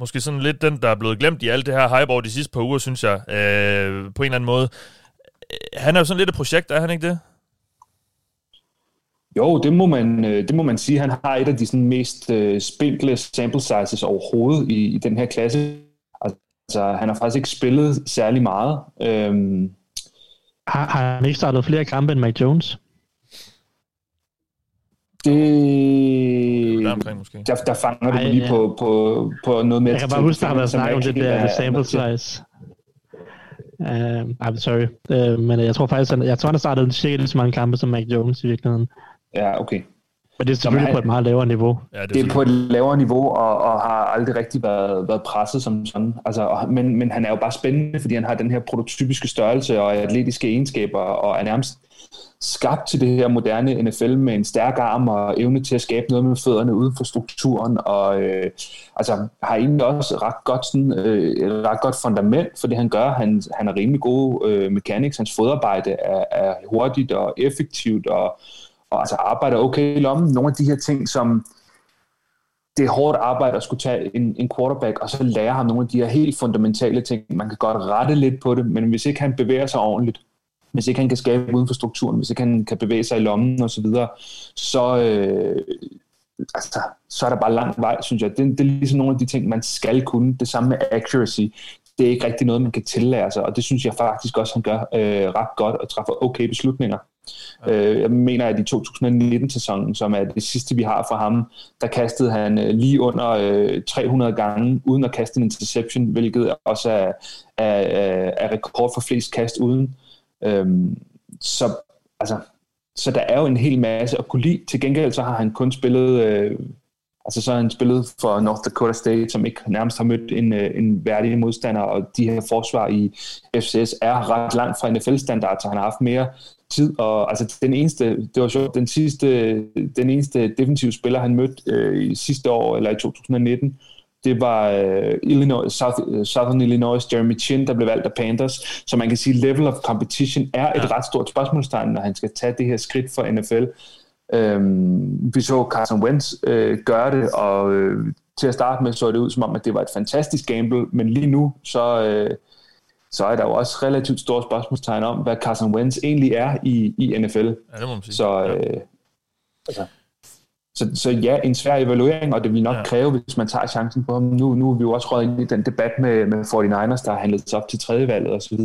måske sådan lidt den, der er blevet glemt i alt det her hype over de sidste par uger, synes jeg, øh, på en eller anden måde. Øh, han er jo sådan lidt et projekt, er han ikke det? Jo, det må man, øh, det må man sige. Han har et af de sådan, mest uh, spinkle sample sizes overhovedet i, i den her klasse. Altså, han har faktisk ikke spillet særlig meget. Um, har, har han ikke startet flere kampe end Mike Jones? Det... Der, måske. der, der fanger Ej, du lige ja. på, på, på noget mere... Jeg kan bare huske, at der har været snakket om det der sample size. Uh, I'm sorry. Uh, men jeg tror faktisk, at jeg tror, han har startet cirka lige så mange kampe som Mac Jones i virkeligheden. Ja, okay. Men det er selvfølgelig er, på et meget lavere niveau. Ja, det, er, det er på et lavere niveau, og, og har aldrig rigtig været, været presset som sådan. Altså, og, men, men han er jo bare spændende, fordi han har den her prototypiske størrelse og atletiske egenskaber, og er nærmest skabt til det her moderne NFL med en stærk arm og evne til at skabe noget med fødderne uden for strukturen, og øh, altså, har egentlig også ret godt, sådan, øh, ret godt fundament for det, han gør. Han, han har rimelig gode øh, mechanics, hans fodarbejde er, er hurtigt og effektivt, og og altså arbejder okay i lommen. Nogle af de her ting, som det er hårdt arbejde at skulle tage en, en quarterback, og så lære ham nogle af de her helt fundamentale ting. Man kan godt rette lidt på det, men hvis ikke han bevæger sig ordentligt, hvis ikke han kan skabe uden for strukturen, hvis ikke han kan bevæge sig i lommen osv., så, videre, så, øh, altså, så er der bare lang vej, synes jeg. Det, det er ligesom nogle af de ting, man skal kunne. Det samme med accuracy. Det er ikke rigtig noget, man kan tillære sig, og det synes jeg faktisk også, han gør øh, ret godt og træffer okay beslutninger. Øh, jeg mener, at i 2019-sæsonen, som er det sidste, vi har fra ham, der kastede han øh, lige under øh, 300 gange uden at kaste en interception, hvilket også er, er, er rekord for flest kast uden. Øhm, så, altså, så der er jo en hel masse at kunne lide. Til gengæld så har han kun spillet øh, Altså så har han spillet for North Dakota State, som ikke nærmest har mødt en, øh, en værdig modstander, og de her forsvar i FCS er ret langt fra NFL-standard, så han har haft mere tid, og altså den eneste, det var sjovt, den sidste, den eneste defensive spiller, han mødte øh, i sidste år, eller i 2019, det var øh, Illinois, South, øh, Southern Illinois Jeremy Chin, der blev valgt af Panthers. Så man kan sige, level of competition er et ja. ret stort spørgsmålstegn, når han skal tage det her skridt for NFL. Øhm, vi så Carson Wentz øh, gøre det, og øh, til at starte med så det ud som om, at det var et fantastisk gamble, men lige nu så, øh, så er der jo også relativt store spørgsmålstegn om, hvad Carson Wentz egentlig er i, i NFL. Ja, det må man sige. Så, øh, altså, så, så ja, en svær evaluering, og det vil nok ja. kræve, hvis man tager chancen på ham. Nu, nu er vi jo også røget ind i den debat med, med 49ers, der har handlet sig op til tredje valget osv.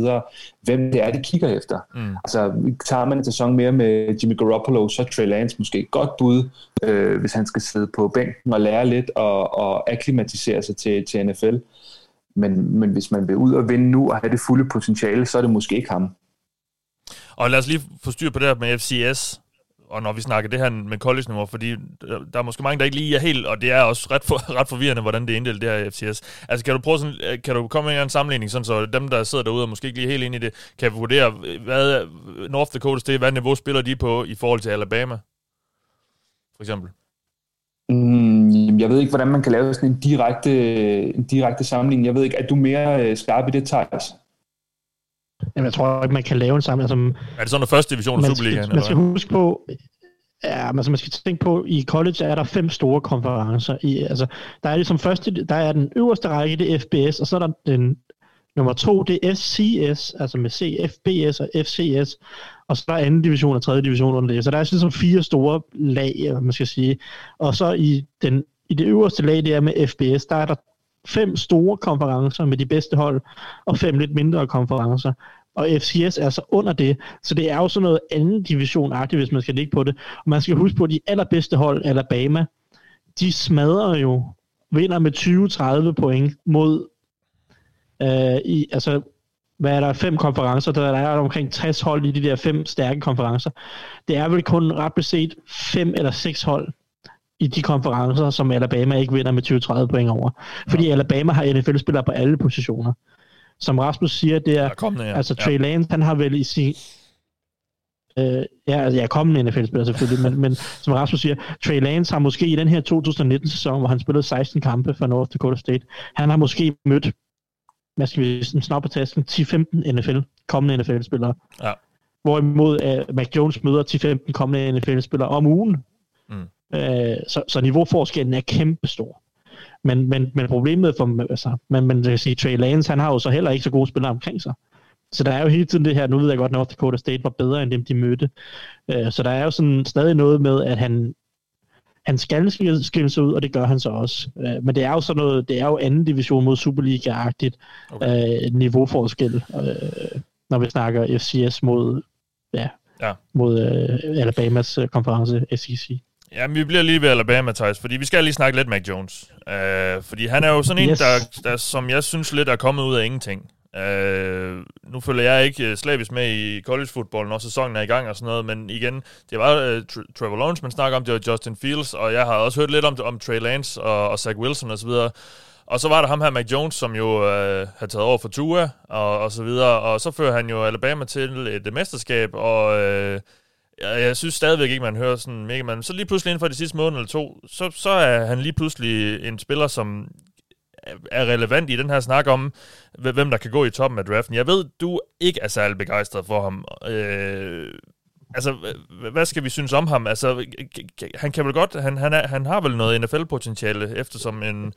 Hvem det er, de kigger efter. Mm. Altså, tager man en sæson mere med Jimmy Garoppolo, så er Trey Lance måske et godt bud, øh, hvis han skal sidde på bænken og lære lidt og, og akklimatisere sig til, til NFL. Men, men hvis man vil ud og vinde nu og have det fulde potentiale, så er det måske ikke ham. Og lad os lige få styr på det her med FCS og når vi snakker det her med college-niveau, fordi der, er måske mange, der ikke lige er helt, og det er også ret, for, ret forvirrende, hvordan det er inddelt, det her FCS. Altså, kan du prøve sådan, øh, kan du komme med en sammenligning, sådan, så dem, der sidder derude og måske ikke lige helt ind i det, kan vurdere, hvad North Dakota State, hvad niveau spiller de på i forhold til Alabama, for eksempel? Mm, jeg ved ikke, hvordan man kan lave sådan en direkte, en direkte sammenligning. Jeg ved ikke, er du mere øh, skarp i det, Thijs? Jamen, jeg tror ikke, man kan lave en sammenligning. Altså, er det sådan en første division af Superligaen? Man skal huske på, Ja, altså man skal tænke på, i college er der fem store konferencer. I, altså, der er ligesom første, der er den øverste række, det er FBS, og så er der den nummer to, det er FCS, altså med C, FBS og FCS, og så er der anden division og tredje division under det. Så der er ligesom fire store lag, man skal sige. Og så i, den, i det øverste lag, det er med FBS, der er der fem store konferencer med de bedste hold, og fem lidt mindre konferencer. Og FCS er så under det, så det er jo sådan noget anden division hvis man skal ligge på det. Og man skal huske på, at de allerbedste hold, Alabama, de smadrer jo, vinder med 20-30 point mod, øh, i, altså, hvad er der, fem konferencer, der er omkring 60 hold i de der fem stærke konferencer. Det er vel kun ret beset fem eller seks hold, i de konferencer, som Alabama ikke vinder med 20-30 point over. Fordi ja. Alabama har NFL-spillere på alle positioner. Som Rasmus siger, det er, kommende, ja. altså Trey ja. Lance, han har vel i sin, Øh, ja, altså jeg er kommende NFL-spiller selvfølgelig, men, men som Rasmus siger, Trey Lance har måske i den her 2019-sæson, hvor han spillede 16 kampe for North Dakota State, han har måske mødt, hvad skal vi snart på tasken, 10-15 NFL, kommende NFL-spillere. Ja. Hvorimod uh, Mac Jones møder 10-15 kommende NFL-spillere om ugen. Mm. Øh, så, så niveauforskellen er kæmpestor. Men, men, men problemet for, altså, men, men jeg kan sige, Trey Lance, han har jo så heller ikke så gode spillere omkring sig. Så der er jo hele tiden det her, nu ved jeg godt, at North Dakota State var bedre end dem, de mødte. Øh, så der er jo sådan stadig noget med, at han, han skal skille sig ud, og det gør han så også. Øh, men det er jo sådan noget, det er jo anden division mod Superliga-agtigt okay. øh, niveauforskel, når vi snakker FCS mod, ja, ja. mod Alabamas konference SEC. Ja, vi bliver lige ved Alabama, Thijs, fordi vi skal lige snakke lidt Mac Jones. Uh, fordi han er jo sådan en, yes. der, der, som jeg synes lidt er kommet ud af ingenting. Uh, nu følger jeg ikke uh, slavisk med i college football, når sæsonen er i gang og sådan noget, men igen, det var uh, Tra- Trevor Lawrence, man snakker om, det var Justin Fields, og jeg har også hørt lidt om, om Trey Lance og, og Zach Wilson og så videre. Og så var der ham her, Mac Jones, som jo uh, havde taget over for Tua og, og så videre, og så fører han jo Alabama til et mesterskab, og uh, jeg, jeg synes stadigvæk ikke, man hører sådan mega man. Så lige pludselig inden for de sidste måned eller to, så, så er han lige pludselig en spiller, som er relevant i den her snak om, hvem der kan gå i toppen af draften. Jeg ved, du ikke er særlig begejstret for ham. Øh, altså, hvad skal vi synes om ham? Altså, han kan vel godt, han, han, er, han har vel noget NFL-potentiale, eftersom en,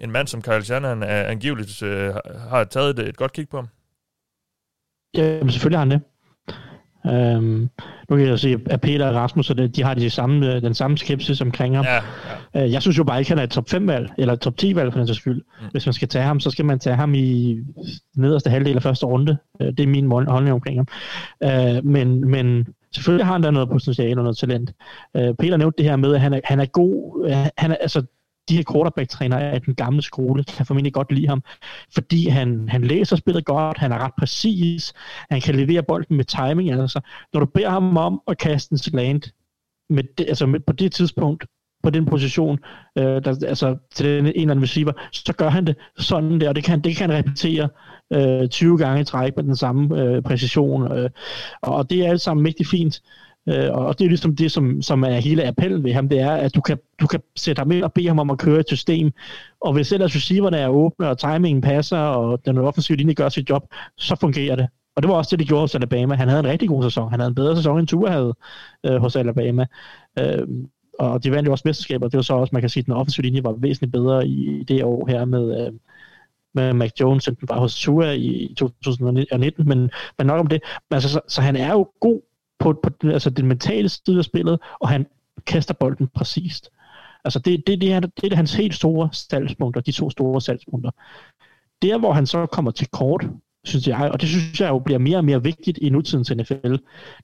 en mand som Kyle Shanahan er angiveligt øh, har taget et, et godt kig på ham. Ja, selvfølgelig har han det. Øhm, nu kan jeg se, at Peter og Rasmus, de har de samme, den samme skepsis omkring ham. Ja, ja. Øh, jeg synes jo bare ikke, han er et top 5-valg, eller top 10-valg for den sags skyld. Mm. Hvis man skal tage ham, så skal man tage ham i nederste halvdel af første runde. Øh, det er min holdning omkring ham. Øh, men, men selvfølgelig har han da noget potentiale og noget talent. Peter nævnte det her med, at han er, han er god. Han er, altså, de her quarterback-trænere af den gamle skole kan formentlig godt lide ham, fordi han, han læser spillet godt, han er ret præcis, han kan levere bolden med timing. Altså, når du beder ham om at kaste en slant med det, altså med, på det tidspunkt, på den position, øh, der, altså til den, en eller anden receiver, så gør han det sådan der, og det kan, det kan han repetere øh, 20 gange i træk med den samme øh, præcision, øh, og det er alt sammen mægtig fint. Øh, og det er ligesom det, som, som er hele appellen ved ham, det er, at du kan, du kan sætte ham ind og bede ham om at køre et system, og hvis ellers receiverne er åbne, og timingen passer, og den offensive linje gør sit job, så fungerer det. Og det var også det, de gjorde hos Alabama. Han havde en rigtig god sæson. Han havde en bedre sæson, end Tua havde øh, hos Alabama. Øh, og de vandt jo også mesterskaber. Det var så også, man kan sige, at den offensive linje var væsentligt bedre i det år her med, øh, med Mac Jones, end den var hos Tua i 2019. Men, men nok om det. Men altså, så, så han er jo god på, på altså den mentale side af spillet, og han kaster bolden præcist. Altså det, det, det, er, det er hans helt store salgspunkter, de to store salgspunkter. Der, hvor han så kommer til kort, synes jeg, og det synes jeg jo bliver mere og mere vigtigt i nutidens NFL,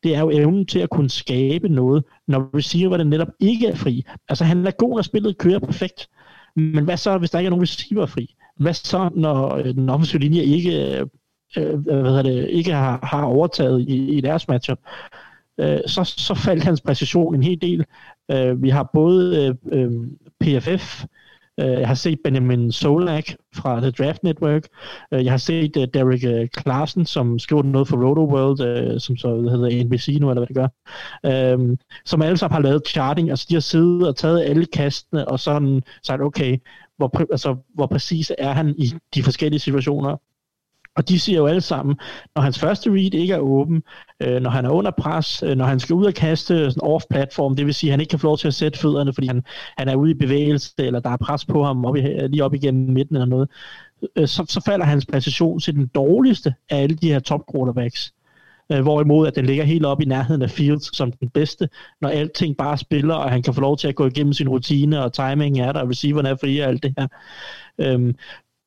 det er jo evnen til at kunne skabe noget, når receiveren netop ikke er fri. Altså han er god, når spillet kører perfekt, men hvad så, hvis der ikke er nogen receiver fri? Hvad så, når øh, den offensive linje ikke, øh, øh, hvad det, ikke har, har overtaget i, i deres matchup? øh, så, så faldt hans præcision en hel del. Øh, vi har både øh, øh, PFF, øh, jeg har set Benjamin Solak fra The Draft Network. Øh, jeg har set øh, Derek øh, uh, Clarsen, som skriver noget for Roto World, øh, som så hedder NBC nu, eller hvad det gør. øh, som alle sammen har lavet charting. Altså, de har siddet og taget alle kastene, og sådan sagt, okay, hvor, altså, hvor præcis er han i de forskellige situationer. Og de siger jo alle sammen, når hans første read ikke er åben, øh, når han er under pres, øh, når han skal ud og kaste off-platform, det vil sige, at han ikke kan få lov til at sætte fødderne, fordi han, han er ude i bevægelse, eller der er pres på ham op i, lige op igennem midten eller noget, øh, så, så falder hans præcision til den dårligste af alle de her top quarterbacks. Øh, hvorimod at den ligger helt op i nærheden af Fields som den bedste, når alting bare spiller, og han kan få lov til at gå igennem sin rutine, og timing er der, og receiveren er fri og alt det her. Øhm,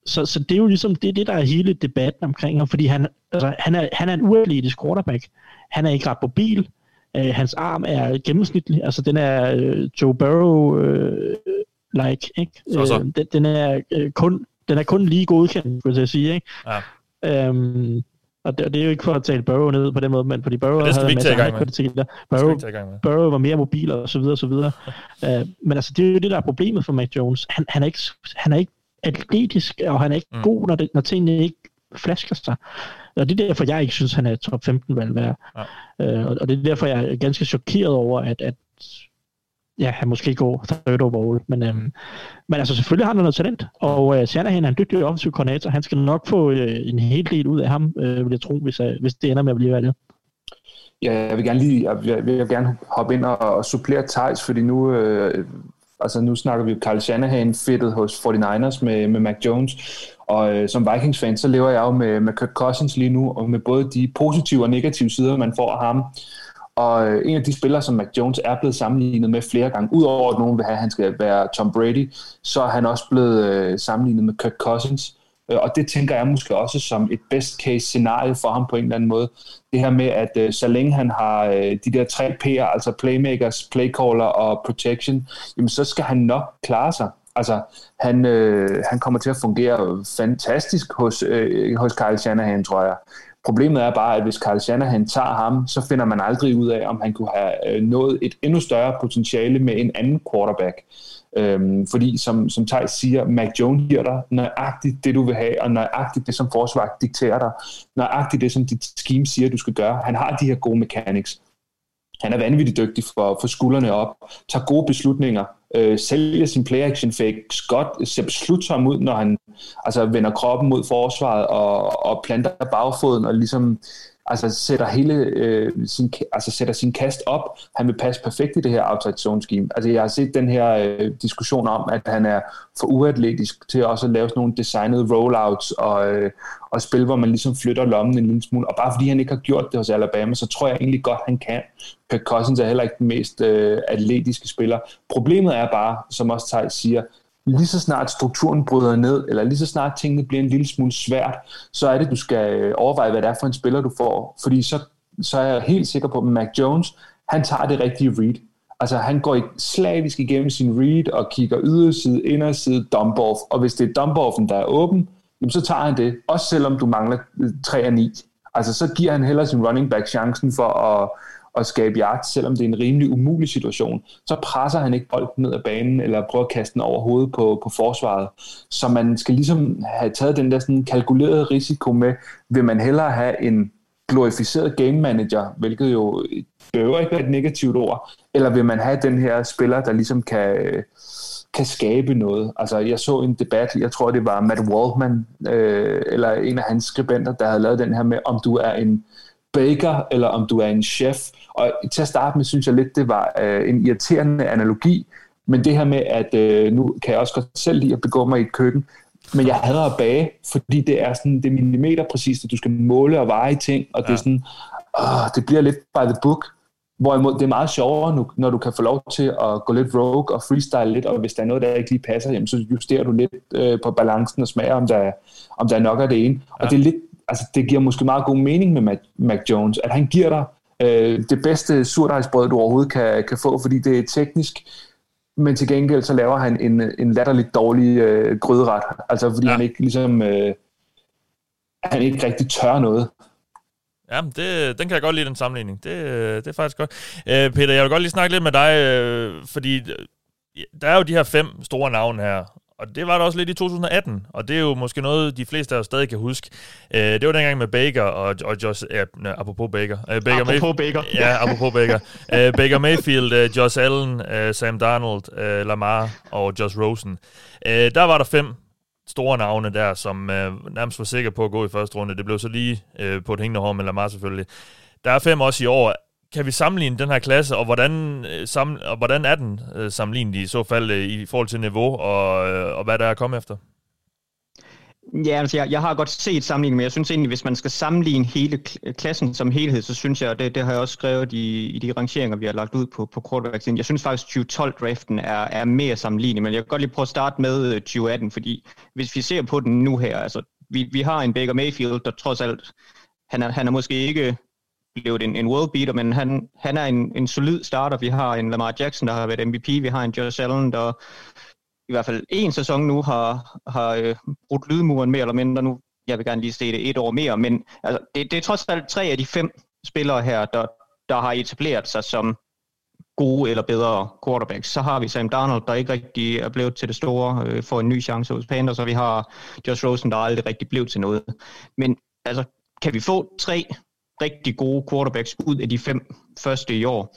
så, så det er jo ligesom det, det, der er hele debatten omkring ham, fordi han, altså, han, er, han er en uatletisk quarterback. Han er ikke ret mobil. Øh, hans arm er gennemsnitlig. Altså, den er øh, Joe Burrow-like. Øh, ikke? Så, så. Øh, den, den, er, øh, kun, den er kun lige godkendt, vil jeg sige. Ikke? Ja. Øhm, og det, og det er jo ikke for at tale Burrow ned på den måde, men fordi Burrow det havde en masse andre kvaliteter. Burrow, Burrow var mere mobil og så videre og så videre. uh, men altså, det er jo det, der er problemet for Mac Jones. Han, han, er, ikke, han er ikke atletisk, og han er ikke mm. god, når, det, når tingene ikke flasker sig. Og det er derfor, jeg ikke synes, han er top 15 valg værd. Ja. Uh, og det er derfor, jeg er ganske chokeret over, at, at ja, han måske går third overall, men, øhm, men altså selvfølgelig har han noget talent, og øh, Shanahan er en dygtig offensiv koordinator, han skal nok få øh, en hel del ud af ham, øh, vil jeg tro, hvis, øh, hvis det ender med at blive valget. Ja, jeg vil gerne lige, jeg vil, jeg vil gerne hoppe ind og, og supplere Thijs, fordi nu, øh, altså nu snakker vi jo Carl Shanahan fedtet hos 49ers med, med Mac Jones, og øh, som Vikings-fan, så lever jeg jo med, med Kirk Cousins lige nu, og med både de positive og negative sider, man får af ham. Og øh, en af de spillere, som Mac Jones er blevet sammenlignet med flere gange, udover at nogen vil have, at han skal være Tom Brady, så er han også blevet øh, sammenlignet med Kirk Cousins. Øh, og det tænker jeg måske også som et best case scenarie for ham på en eller anden måde. Det her med, at øh, så længe han har øh, de der tre P'er, altså playmakers, playcaller og protection, jamen så skal han nok klare sig. Altså, han, øh, han kommer til at fungere fantastisk hos, øh, hos Kyle Shanahan, tror jeg. Problemet er bare, at hvis Carl Shanahan tager ham, så finder man aldrig ud af, om han kunne have øh, nået et endnu større potentiale med en anden quarterback. Øhm, fordi som, som Thijs siger, Mac Jones giver dig nøjagtigt det, du vil have, og nøjagtigt det, som forsvar dikterer dig, nøjagtigt det, som dit scheme siger, du skal gøre. Han har de her gode mechanics. Han er vanvittigt dygtig for, for skuldrene op, tager gode beslutninger, øh, sælger sin play-action fakes godt, ser beslutsom ud, når han altså, vender kroppen mod forsvaret og, og planter bagfoden og ligesom altså sætter hele øh, sin, altså sætter sin kast op. Han vil passe perfekt i det her outside zone scheme. Altså jeg har set den her øh, diskussion om, at han er for uatletisk til også at lave sådan nogle designede rollouts og, øh, og spil, hvor man ligesom flytter lommen en lille smule. Og bare fordi han ikke har gjort det hos Alabama, så tror jeg egentlig godt, han kan. Kirk Cousins er heller ikke den mest øh, atletiske spiller. Problemet er bare, som også Thijs siger, lige så snart strukturen bryder ned, eller lige så snart tingene bliver en lille smule svært, så er det, du skal øh, overveje, hvad det er for en spiller, du får. Fordi så, så er jeg helt sikker på, at Mac Jones, han tager det rigtige read. Altså han går slavisk igennem sin read og kigger yderside, inderside, dump off. Og hvis det er dump offen, der er åben, jamen så tager han det. Også selvom du mangler øh, 3 af 9. Altså så giver han heller sin running back chancen for at, at skabe yards, selvom det er en rimelig umulig situation, så presser han ikke bolden ned ad banen, eller prøver at kaste den over hovedet på, på forsvaret. Så man skal ligesom have taget den der sådan kalkulerede risiko med, vil man hellere have en glorificeret game manager, hvilket jo behøver ikke være et negativt ord, eller vil man have den her spiller, der ligesom kan, kan skabe noget. Altså, jeg så en debat, jeg tror, det var Matt Waldman, øh, eller en af hans skribenter, der havde lavet den her med, om du er en baker, eller om du er en chef. Og til at starte med, synes jeg lidt, det var øh, en irriterende analogi, men det her med, at øh, nu kan jeg også godt selv lide at begå mig i et køkken, men jeg hader at bage, fordi det er sådan, det er millimeter præcist, at du skal måle og veje ting, og ja. det er sådan, åh, det bliver lidt by the book. Hvorimod det er meget sjovere, nu, når du kan få lov til at gå lidt rogue og freestyle lidt, og hvis der er noget, der ikke lige passer, jamen, så justerer du lidt øh, på balancen og smager, om der, om der er nok af det ene. Ja. Og det er lidt altså, det giver måske meget god mening med Mac, Mac Jones, at han giver dig øh, det bedste surdejsbrød, du overhovedet kan, kan få, fordi det er teknisk, men til gengæld så laver han en, en latterligt dårlig øh, gryderet, altså fordi ja. han ikke ligesom, øh, han ikke rigtig tør noget. Ja, det, den kan jeg godt lide, den sammenligning. Det, det er faktisk godt. Øh, Peter, jeg vil godt lige snakke lidt med dig, øh, fordi øh, der er jo de her fem store navne her, og det var der også lidt i 2018, og det er jo måske noget, de fleste af os stadig kan huske. Øh, det var dengang med Baker og, og Josh... Ja, nej, apropos Baker. Uh, Baker apropos Mayf- Baker. Ja, apropos Baker. Uh, Baker Mayfield, uh, Josh Allen, uh, Sam Darnold, uh, Lamar og Josh Rosen. Uh, der var der fem store navne der, som uh, nærmest var sikre på at gå i første runde. Det blev så lige uh, på et hængende hår med Lamar selvfølgelig. Der er fem også i år kan vi sammenligne den her klasse, og hvordan, øh, sammen, og hvordan er den øh, sammenlignet i så fald øh, i forhold til niveau, og, øh, og hvad der er kommet efter? Ja, altså jeg, jeg har godt set sammenligning, men jeg synes egentlig, hvis man skal sammenligne hele klassen som helhed, så synes jeg, og det, det har jeg også skrevet i, i de rangeringer, vi har lagt ud på, på quarterbacks, jeg synes faktisk, at 2012-draften er, er mere sammenlignelig, men jeg kan godt lige prøve at starte med øh, 2018, fordi hvis vi ser på den nu her, altså vi, vi har en Baker Mayfield, der trods alt, han er, han er måske ikke blevet en, en world beater, men han, han er en, en solid starter. Vi har en Lamar Jackson, der har været MVP. Vi har en Josh Allen, der i hvert fald en sæson nu har, har øh, brudt lydmuren mere eller mindre. Nu, jeg vil gerne lige se det et år mere, men altså, det, det er trods alt tre af de fem spillere her, der, der har etableret sig som gode eller bedre quarterbacks. Så har vi Sam Darnold, der ikke rigtig er blevet til det store, øh, for en ny chance hos Panthers, og vi har Josh Rosen, der aldrig rigtig blev til noget. Men altså, kan vi få tre rigtig gode quarterbacks ud af de fem første i år,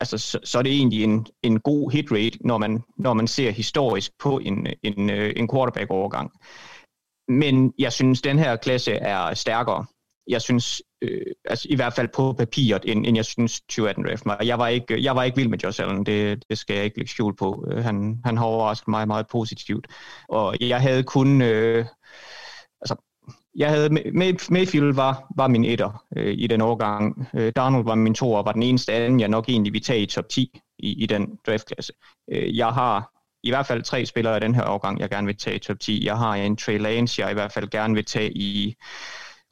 altså, så, så er det egentlig en, en god hit rate, når man, når man ser historisk på en, en, øh, en quarterback-overgang. Men jeg synes, den her klasse er stærkere. Jeg synes, øh, altså i hvert fald på papiret, end, end jeg synes 2018 draft mig. Jeg var ikke, jeg var ikke vild med Josh Allen, det, det skal jeg ikke lægge skjul på. Øh, han, han har overrasket mig meget positivt. Og jeg havde kun, øh, jeg havde, Mayfield var, var min etter øh, i den årgang. Øh, Darnold var min toer, og var den eneste anden, jeg nok egentlig ville tage i top 10 i, i den draftklasse. Øh, jeg har i hvert fald tre spillere i den her årgang, jeg gerne vil tage i top 10. Jeg har en Trey Lance, jeg i hvert fald gerne vil tage i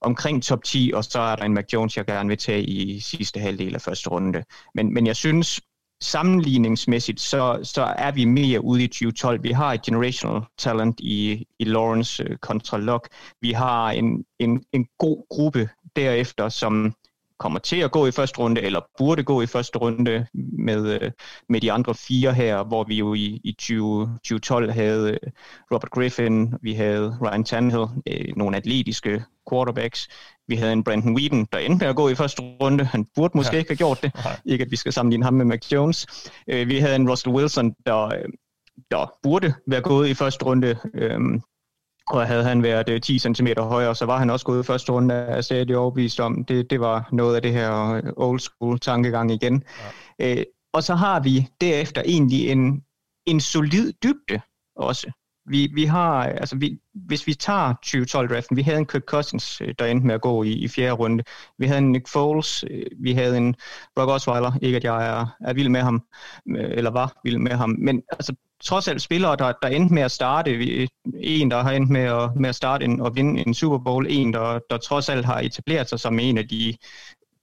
omkring top 10, og så er der en Mac Jones, jeg gerne vil tage i sidste halvdel af første runde. Men, men jeg synes, sammenligningsmæssigt, så, så er vi mere ude i 2012. Vi har et generational talent i, i Lawrence uh, kontra Locke. Vi har en, en, en god gruppe derefter, som kommer til at gå i første runde, eller burde gå i første runde med, øh, med de andre fire her, hvor vi jo i, i 20, 2012 havde øh, Robert Griffin, vi havde Ryan Tannehill, øh, nogle atletiske quarterbacks. Vi havde en Brandon Whedon, der endte med at gå i første runde. Han burde måske ja. ikke have gjort det. Nej. Ikke at vi skal sammenligne ham med Mac Jones. Øh, vi havde en Russell Wilson, der, øh, der burde være gået i første runde. Øhm, og havde han været 10 cm højere, så var han også gået i første runde af stadig overbevist om. Det, det var noget af det her old school tankegang igen. Ja. Øh, og så har vi derefter egentlig en, en solid dybde også. Vi, vi har, altså vi, hvis vi tager 2012-draften, vi havde en Kirk Cousins, øh, der endte med at gå i, i fjerde runde. Vi havde en Nick Foles, øh, vi havde en Brock Osweiler, ikke at jeg er, er vild med ham, øh, eller var vild med ham, men altså trods alt spillere, der, der endte med at starte, en, der har endt med at, med at starte en, og vinde en Super Bowl, en, der, der trods alt har etableret sig som en af de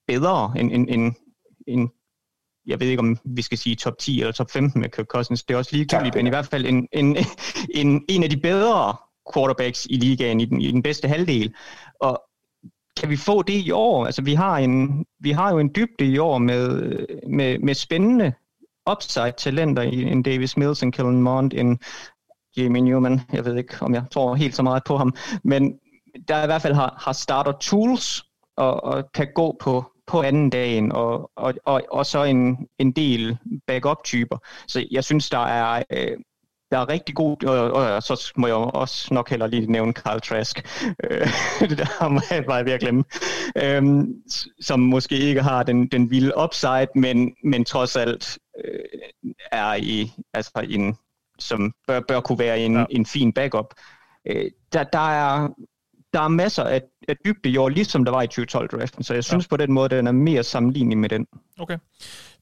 bedre, en, en, en, en jeg ved ikke, om vi skal sige top 10 eller top 15 med Kirk Cousins. Det er også ligegyldigt, men i hvert fald en, en, en, en af de bedre quarterbacks i ligaen, i den, i den bedste halvdel. Og kan vi få det i år? Altså, vi har, en, vi har jo en dybde i år med, med, med spændende upside-talenter i en Davis Mills, en Kellen Mond, en Jamie Newman. Jeg ved ikke, om jeg tror helt så meget på ham. Men der i hvert fald har, har starter tools og, og kan gå på, på anden dagen, og, og, og, og så en, en del backup-typer. Så jeg synes, der er, øh, der er rigtig god, og, og så må jeg også nok heller lige nævne Carl Trask, øh, der må jeg bare ved at glemme, øhm, som måske ikke har den, den vilde upside, men, men trods alt øh, er i, altså en, som bør, bør kunne være en, ja. en fin backup. Øh, der, der er der er masser af, af dybde i år, ligesom der var i 2012-draften, så jeg synes ja. på den måde, den er mere sammenlignelig med den. Okay.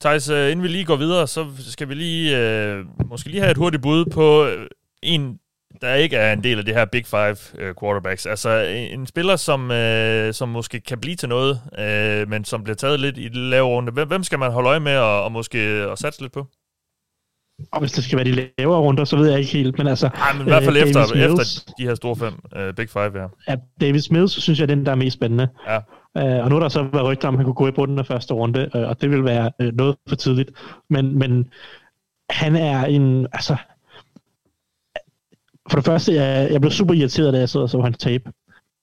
Thijs, uh, inden vi lige går videre, så skal vi lige uh, måske lige have et hurtigt bud på uh, en, der ikke er en del af det her Big Five uh, quarterbacks. Altså en spiller, som, uh, som måske kan blive til noget, uh, men som bliver taget lidt i det lave runde. Hvem, hvem skal man holde øje med og, og måske at satse lidt på? Og hvis det skal være de lavere runder, så ved jeg ikke helt, men altså... Nej, men i hvert fald efter, efter de her store fem, uh, Big Five, ja. Ja, David Mills, synes jeg, er den, der er mest spændende. Ja. Uh, og nu er der så været rygter om, at han kunne gå i bunden af første runde, uh, og det vil være uh, noget for tidligt. Men, men han er en, altså, for det første, jeg, jeg blev super irriteret, da jeg sad og så hans tape.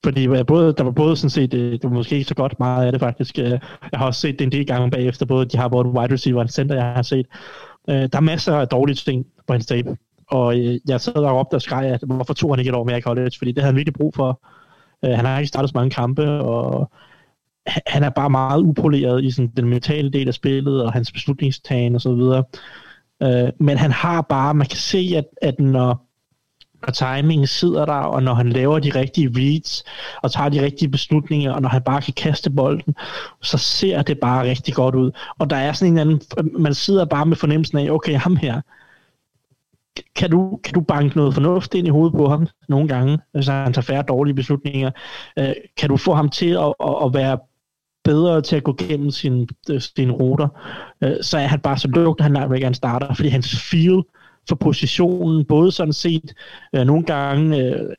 Fordi jeg både, der var både sådan set, det var måske ikke så godt meget af det faktisk. Jeg har også set det en del gange bagefter, både de har både wide receiver og en center, jeg har set. Øh, der er masser af dårlige ting på hans tape. Og øh, jeg sad og råbte og skreg, at hvorfor tog han ikke et år mere i college? Fordi det havde han virkelig brug for. Øh, han har ikke startet så mange kampe, og han er bare meget upoleret i sådan den mentale del af spillet, og hans beslutningstagen og så videre. Men han har bare, man kan se, at, at når, når timingen sidder der, og når han laver de rigtige reads, og tager de rigtige beslutninger, og når han bare kan kaste bolden, så ser det bare rigtig godt ud. Og der er sådan en anden, man sidder bare med fornemmelsen af, okay, ham her, kan du, kan du banke noget fornuft ind i hovedet på ham nogle gange, så han tager færre dårlige beslutninger? Øh, kan du få ham til at, at, at være bedre til at gå gennem sine, øh, sin ruter, øh, så er han bare så lukket, han er ikke en starter, fordi hans feel for positionen, både sådan set øh, nogle gange, øh,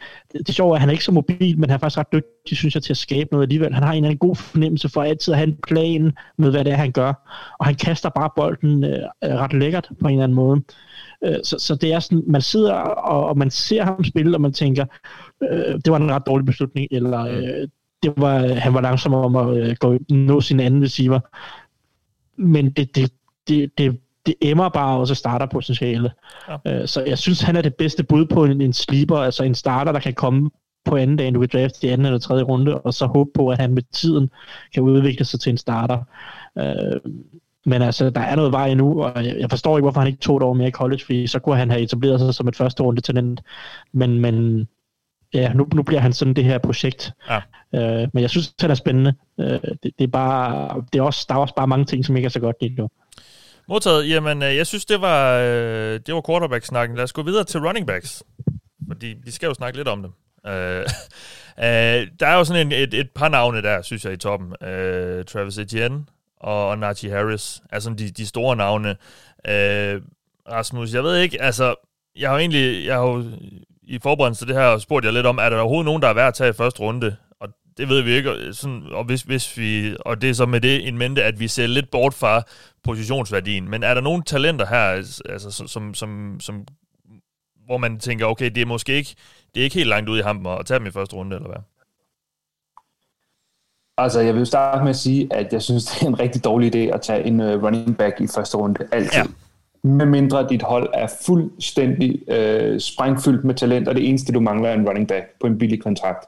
det, sjove er, at han er ikke så mobil, men han er faktisk ret dygtig, synes jeg, til at skabe noget alligevel. Han har en eller anden god fornemmelse for altid at have en plan med, hvad det er, han gør, og han kaster bare bolden øh, ret lækkert på en eller anden måde. Øh, så, så det er sådan, man sidder og, og man ser ham spille, og man tænker, øh, det var en ret dårlig beslutning, eller øh, det var, han var langsom om at øh, gå, nå sin anden receiver. Men det, det, det, det, det emmer bare også starter potentiale. Ja. Øh, så jeg synes, han er det bedste bud på en, en sleeper, altså en starter, der kan komme på anden dag, du kan drafte i anden eller tredje runde, og så håbe på, at han med tiden kan udvikle sig til en starter. Øh, men altså, der er noget vej endnu, og jeg forstår ikke, hvorfor han ikke tog et år mere i college, fordi så kunne han have etableret sig som et første runde talent. Men, men ja, nu, nu bliver han sådan det her projekt. Ja. Øh, men jeg synes, det er spændende. Øh, det, det, er bare, det er også, der er også bare mange ting, som ikke er så godt lige nu. Modtaget. Jamen, øh, jeg synes, det var, øh, det var quarterback-snakken. Lad os gå videre til running backs. Fordi vi skal jo snakke lidt om dem. Uh, uh, der er jo sådan en, et, et par navne der, synes jeg, i toppen. Uh, Travis Etienne og, og Najee Harris er sådan de, de store navne. Uh, Rasmus, jeg ved ikke, altså, jeg har jo egentlig, jeg har jo i forberedelse til det her spurgt jeg lidt om, er der overhovedet nogen, der er værd at tage i første runde? Det ved vi ikke. Sådan, og, hvis, hvis vi, og det er så med det en mente, at vi ser lidt bort fra positionsværdien. Men er der nogle talenter her, altså, som, som, som, hvor man tænker, okay, det er måske ikke, det er ikke helt langt ud i hampen at tage dem i første runde, eller hvad? Altså, jeg vil starte med at sige, at jeg synes, det er en rigtig dårlig idé at tage en uh, running back i første runde. Altid. Ja. Med mindre dit hold er fuldstændig uh, sprængfyldt med talent, og det eneste, du mangler, er en running back på en billig kontrakt.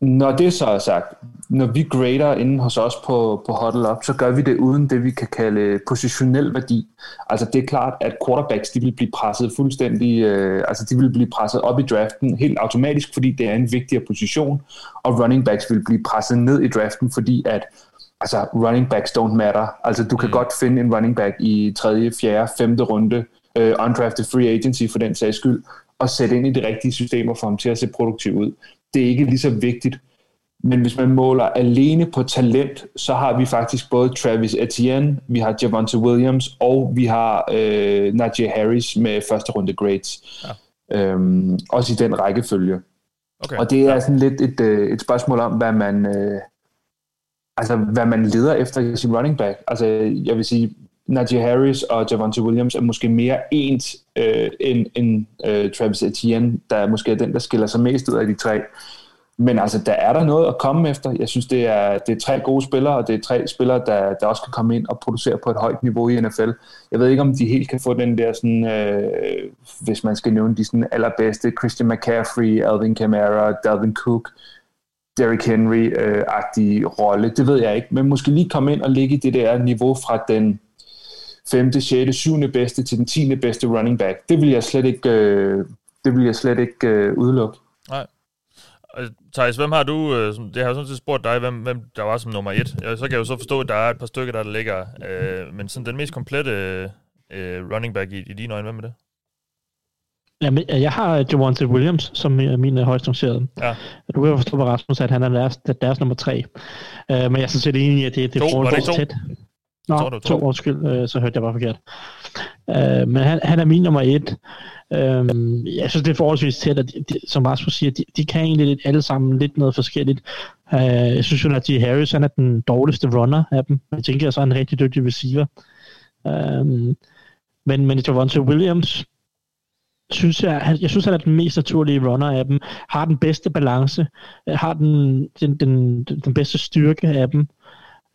Når det så er sagt, når vi grader inden hos os på, på Huddle Up, så gør vi det uden det, vi kan kalde positionel værdi. Altså det er klart, at quarterbacks de vil blive presset fuldstændig, øh, altså de vil blive presset op i draften helt automatisk, fordi det er en vigtigere position, og running backs vil blive presset ned i draften, fordi at altså running backs don't matter. Altså du kan mm. godt finde en running back i tredje, fjerde, femte runde, uh, undrafted free agency for den sags skyld, og sætte ind i de rigtige systemer for ham til at se produktiv ud det er ikke lige så vigtigt. Men hvis man måler alene på talent, så har vi faktisk både Travis Etienne, vi har Javonte Williams, og vi har øh, Najee Harris med første runde grades. Ja. Øhm, også i den rækkefølge. Okay. Og det er ja. sådan lidt et, øh, et spørgsmål om, hvad man, øh, altså, hvad man leder efter i sin running back. Altså, jeg vil sige, Najee Harris og Javonte Williams er måske mere ens øh, end, end øh, Travis Etienne, der er måske den, der skiller sig mest ud af de tre. Men altså, der er der noget at komme efter. Jeg synes, det er, det er tre gode spillere, og det er tre spillere, der, der også kan komme ind og producere på et højt niveau i NFL. Jeg ved ikke, om de helt kan få den der, sådan, øh, hvis man skal nævne de sådan allerbedste, Christian McCaffrey, Alvin Kamara, Dalvin Cook, Derrick Henry-agtige øh, rolle. Det ved jeg ikke, men måske lige komme ind og ligge i det der niveau fra den 5., 6., 7. bedste til den 10. bedste running back. Det vil jeg slet ikke, øh, det vil jeg slet ikke øh, udelukke. Nej. Thijs, hvem har du, øh, det har jeg sådan set spurgt dig, hvem, hvem der var som nummer et. Så kan jeg jo så forstå, at der er et par stykker, der, der ligger, øh, men sådan den mest komplette øh, running back i, i dine øjne, hvem er det? Jamen, jeg har Javonte Williams som min højst rangerede. Ja. Du kan jo forstå på Rasmus, at han er deres, deres nummer tre. Uh, men jeg er sådan set enig i, at det, det er forholdsvis tæt. Nå, to, to. undskyld, øh, så hørte jeg bare forkert. Uh, men han, han er min nummer et. Um, jeg synes, det er forholdsvis tæt, at de, de, som Rasmus siger, de, de kan egentlig lidt, alle sammen lidt noget forskelligt. Uh, jeg synes jo, at G. Harris han er den dårligste runner af dem. Jeg tænker, at så er en rigtig dygtig receiver. Um, men, men Javonte Williams, synes jeg, jeg synes, han er den mest naturlige runner af dem, har den bedste balance, har den, den, den, den bedste styrke af dem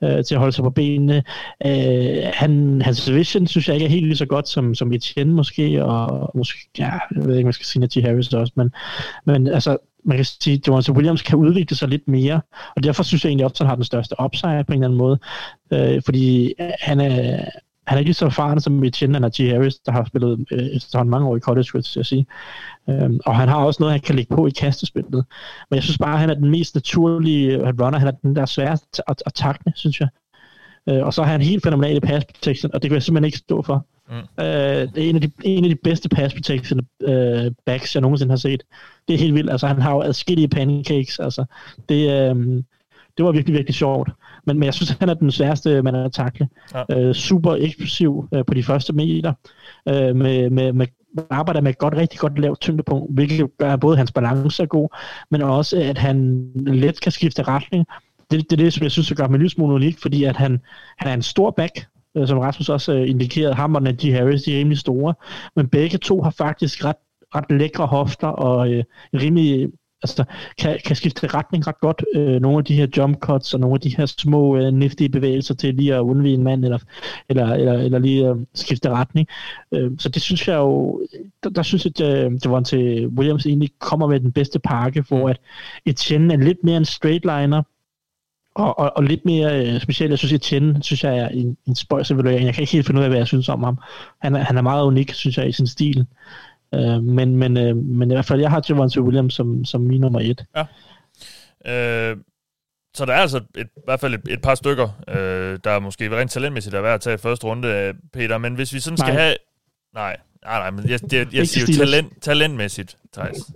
øh, til at holde sig på benene. Øh, han, hans vision synes jeg ikke er helt lige så godt som, som Etienne måske, og måske, ja, jeg ved ikke, man skal sige Najee Harris også, men, men altså, man kan sige, at Jonathan Williams kan udvikle sig lidt mere, og derfor synes jeg egentlig også, at han har den største upside på en eller anden måde, øh, fordi han er, han er ikke så erfaren som Etienne G. Harris, der har spillet øh, efterhånden mange år i college, vil jeg sige. Øhm, og han har også noget, han kan lægge på i kastespillet. Men jeg synes bare, at han er den mest naturlige runner. Han er den der sværeste at, at takle, synes jeg. Øh, og så har han helt fænomenal i pass protection, og det kan jeg simpelthen ikke stå for. Mm. Øh, det er en af de, en af de bedste pass protection øh, backs, jeg nogensinde har set. Det er helt vildt. Altså, han har jo adskillige pancakes. Altså, det, øh, det var virkelig, virkelig sjovt. Men, men jeg synes, han er den sværeste man at takle. Ja. Øh, super eksplosiv øh, på de første meter. Øh, med, med, med arbejder med et godt, rigtig godt lavt tyngdepunkt, hvilket gør, at både hans balance er god, men også, at han let kan skifte retning. Det, det er det, som jeg synes, gør ham en lille smule unik, fordi at han, han er en stor back, øh, som Rasmus også øh, indikerede, ham og Najee Harris, de er rimelig store, men begge to har faktisk ret, ret lækre hofter og øh, rimelig altså, kan, kan skifte retning ret godt. Øh, nogle af de her jump cuts og nogle af de her små øh, niftige bevægelser til lige at undvige en mand, eller, eller, eller, eller lige øh, skifte retning. Øh, så det synes jeg jo, der, der synes jeg, at øh, det var til Williams egentlig kommer med den bedste pakke, hvor at Etienne er lidt mere en straight liner, og, og, og lidt mere øh, specielt, jeg synes Etienne, synes jeg er en, en spøjsevaluering. Jeg kan ikke helt finde ud af, hvad jeg synes om ham. Han er, han er meget unik, synes jeg, i sin stil. Øh, men, men, øh, men i hvert fald, jeg har Javante Williams som, som min nummer et. Ja. Øh, så der er altså et, i hvert fald et, et par stykker, øh, der er måske rent talentmæssigt er værd at tage i første runde, Peter. Men hvis vi sådan skal nej. have... Nej, nej, nej, men jeg, jeg, jeg siger jo talent, talentmæssigt, Thijs.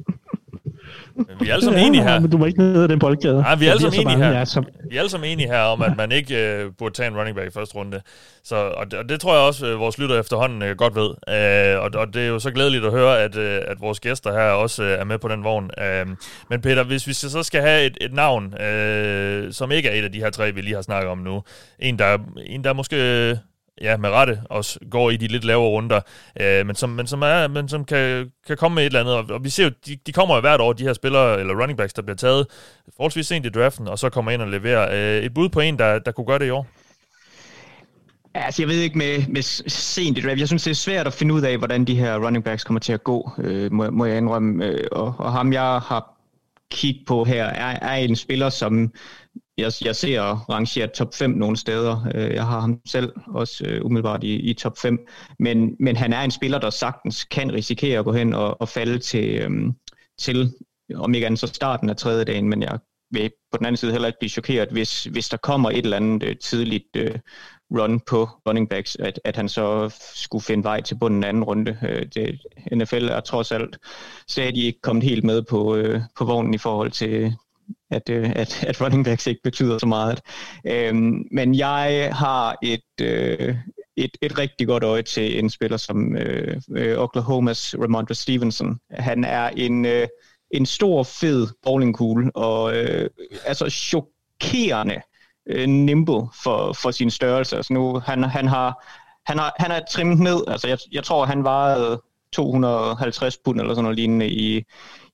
Vi er alle sammen enige her. men du må ikke ned ad den boldgade. Nej, vi er alle sammen enige her. Som... Vi er alle sammen enige her om, at man ikke uh, burde tage en running back i første runde. Så, og, det, og det tror jeg også, uh, vores lytter efterhånden uh, godt ved. Uh, og, og det er jo så glædeligt at høre, at, uh, at vores gæster her også uh, er med på den vogn. Uh, men Peter, hvis vi så skal have et, et navn, uh, som ikke er et af de her tre, vi lige har snakket om nu. En, der, en, der måske ja, med rette også går i de lidt lavere runder, øh, men som, men som, er, men som kan, kan komme med et eller andet. Og, og vi ser jo, de, de kommer jo hvert år, de her spillere, eller running backs, der bliver taget forholdsvis sent i draften, og så kommer ind og leverer. Øh, et bud på en, der, der kunne gøre det i år? Altså, jeg ved ikke med, med sent i draft. Jeg synes, det er svært at finde ud af, hvordan de her running backs kommer til at gå, øh, må, må jeg indrømme. Øh, og, og ham, jeg har kigget på her, er, er en spiller, som jeg, jeg ser rangeret top 5 nogle steder. Øh, jeg har ham selv også øh, umiddelbart i, i top 5. Men, men han er en spiller, der sagtens kan risikere at gå hen og, og falde til, øhm, til, om ikke andet så starten af tredje dagen, men jeg vil på den anden side heller ikke blive chokeret, hvis, hvis der kommer et eller andet øh, tidligt øh, run på running backs, at, at han så skulle finde vej til bunden anden runde. Øh, det, NFL er trods alt stadig ikke kommet helt med på, øh, på vognen i forhold til, at, øh, at, at running backs ikke betyder så meget. Øhm, men jeg har et, øh, et, et rigtig godt øje til en spiller som øh, øh, Oklahomas Ramondre Stevenson. Han er en, øh, en stor, fed bowlingkugle, og øh, altså chokerende øh, nimble for, for sin størrelse. Altså nu, han, han har han har, han er trimmet ned. Altså jeg, jeg tror, han vejede 250 pund eller sådan noget lignende i,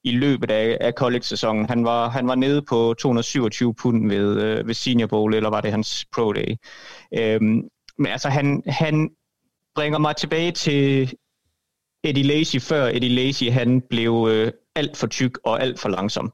i løbet af, af college-sæsonen. Han var, han var nede på 227 pund ved, øh, ved Senior Bowl, eller var det hans Pro Day. Øhm, men altså, han, han bringer mig tilbage til Eddie Lacy, før Eddie Lacy han blev øh, alt for tyk og alt for langsom.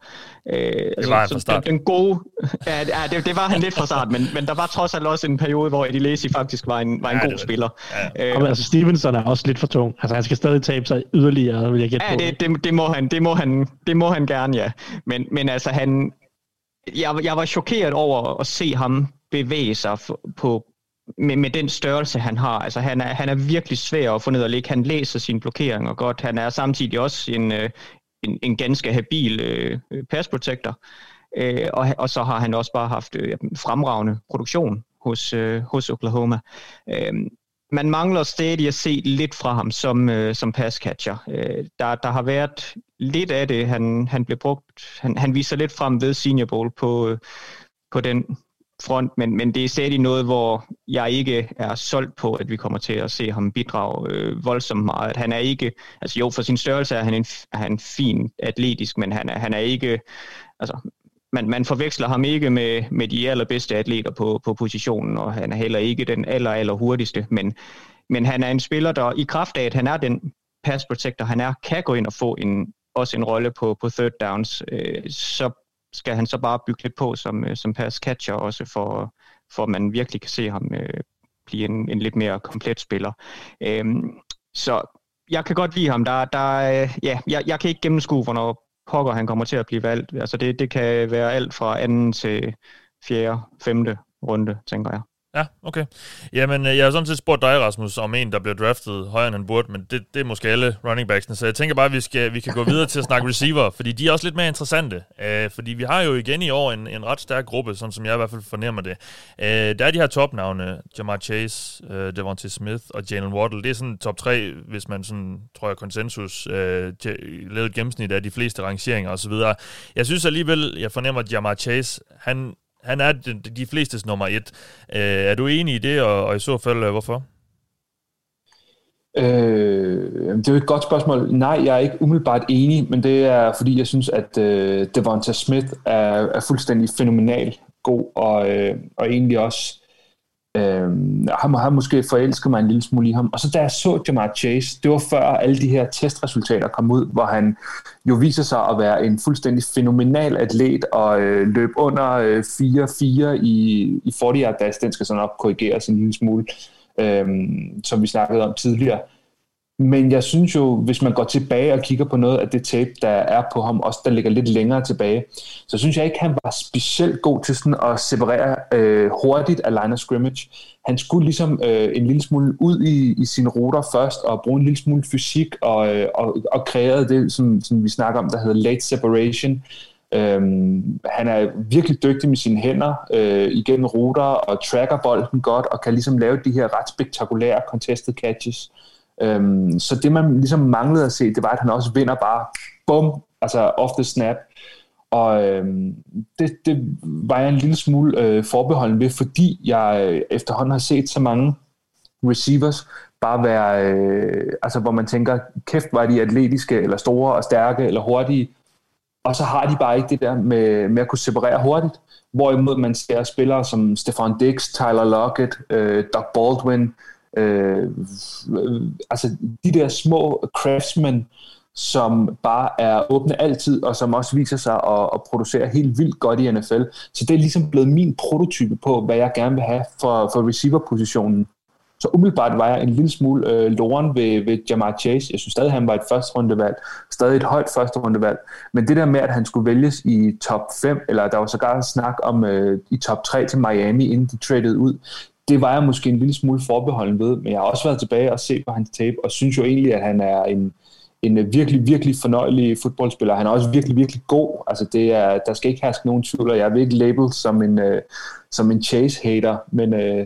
Øh, det altså, var han fra start. Den, den gode, ja, ja det, det var han lidt fra start, men, men der var trods alt også en periode, hvor Eddie Lacy faktisk var en, var en ja, god det, spiller. Ja. Øh, altså Stevenson er også lidt for tung. Altså han skal stadig tabe sig yderligere, vil jeg gætte ja, på. Det, det, det, må han, det, må han, det må han gerne, ja. Men, men altså han, jeg, jeg var chokeret over at se ham bevæge sig på, med, med den størrelse, han har. Altså, han er, han er virkelig svær at få ned og ligge. Han læser sine blokeringer godt. Han er samtidig også en, øh, en, en ganske habil øh, pass. Øh, og, og så har han også bare haft øh, fremragende produktion hos, øh, hos Oklahoma. Øh, man mangler stadig at se lidt fra ham som, øh, som passcatcher. Øh, der, der har været lidt af det, han, han blev brugt, han, han viser lidt frem ved Senior Bowl på, øh, på den front, men, men det er stadig noget, hvor jeg ikke er solgt på, at vi kommer til at se ham bidrage øh, voldsomt meget. Han er ikke, altså jo, for sin størrelse er han en, er han fin atletisk, men han er, han er ikke, altså man, man forveksler ham ikke med, med de allerbedste atleter på, på positionen, og han er heller ikke den aller, aller hurtigste, men, men han er en spiller, der i kraft af, at han er den pass protector, han er, kan gå ind og få en, også en rolle på, på third downs, øh, så skal han så bare bygge lidt på som, øh, som pass catcher også, for, for at man virkelig kan se ham øh, blive en, en lidt mere komplet spiller. Øh, så jeg kan godt lide ham. Der, der, øh, ja, jeg, jeg kan ikke gennemskue, hvornår pokker han kommer til at blive valgt. Altså det, det kan være alt fra anden til fjerde, femte runde, tænker jeg. Ja, okay. Jamen, øh, jeg har sådan set spurgt dig, Rasmus, om en, der bliver draftet højere end han burde, men det, det er måske alle running backsene, så jeg tænker bare, at vi, skal, vi kan gå videre til at snakke receiver, fordi de er også lidt mere interessante. Uh, fordi vi har jo igen i år en, en ret stærk gruppe, sådan som jeg i hvert fald fornemmer det. Uh, der er de her topnavne, Jamar Chase, uh, Devontae Smith og Jalen Waddle. Det er sådan top 3, hvis man sådan, tror jeg, konsensus uh, lavet gennemsnit af de fleste rangeringer osv. Jeg synes alligevel, jeg fornemmer, at Jamar Chase, han han er de, de flestes nummer et. Øh, er du enig i det, og, og i så fald, øh, hvorfor? Øh, det er jo et godt spørgsmål. Nej, jeg er ikke umiddelbart enig, men det er fordi, jeg synes, at øh, Devonta Smith er, er fuldstændig fænomenal god, og, øh, og egentlig også Øh, han har måske forelsket mig en lille smule i ham. Og så da jeg så Jamar Chase, det var før alle de her testresultater kom ud, hvor han jo viser sig at være en fuldstændig fænomenal atlet og øh, løb under øh, 4-4 i, i 40 yard dash. Den skal sådan op korrigeres en lille smule, øh, som vi snakkede om tidligere. Men jeg synes jo, hvis man går tilbage og kigger på noget af det tape, der er på ham, også der ligger lidt længere tilbage, så synes jeg ikke, han var specielt god til sådan at separere øh, hurtigt af line of scrimmage. Han skulle ligesom øh, en lille smule ud i, i sine ruter først, og bruge en lille smule fysik, og, øh, og, og kreere det, som, som vi snakker om, der hedder late separation. Øhm, han er virkelig dygtig med sine hænder øh, igennem ruter, og tracker bolden godt, og kan ligesom lave de her ret spektakulære contested catches. Øhm, så det, man ligesom manglede at se, det var, at han også vinder bare, bum, altså off the snap. Og øhm, det, det var jeg en lille smule øh, forbeholden ved, fordi jeg øh, efterhånden har set så mange receivers bare være, øh, altså hvor man tænker, kæft var de atletiske, eller store og stærke, eller hurtige, og så har de bare ikke det der med, med at kunne separere hurtigt. Hvorimod man ser spillere som Stefan Dix, Tyler Lockett, øh, Doug Baldwin, Øh, Øh, altså de der små craftsmen, som bare er åbne altid, og som også viser sig at, at producere helt vildt godt i NFL. Så det er ligesom blevet min prototype på, hvad jeg gerne vil have for, for receiver-positionen. Så umiddelbart var jeg en lille smule øh, loren ved, ved Jamar Chase. Jeg synes stadig, han var et første rundevalg. Stadig et højt første rundevalg. Men det der med, at han skulle vælges i top 5, eller der var sågar snak om øh, i top 3 til Miami, inden de traded ud, det var jeg måske en lille smule forbeholden ved, men jeg har også været tilbage og set på hans tape, og synes jo egentlig, at han er en, en virkelig, virkelig fornøjelig fodboldspiller. Han er også virkelig, virkelig god. Altså det er, der skal ikke herske nogen tvivl, og jeg vil ikke label som en, uh, som en Chase-hater, men, uh,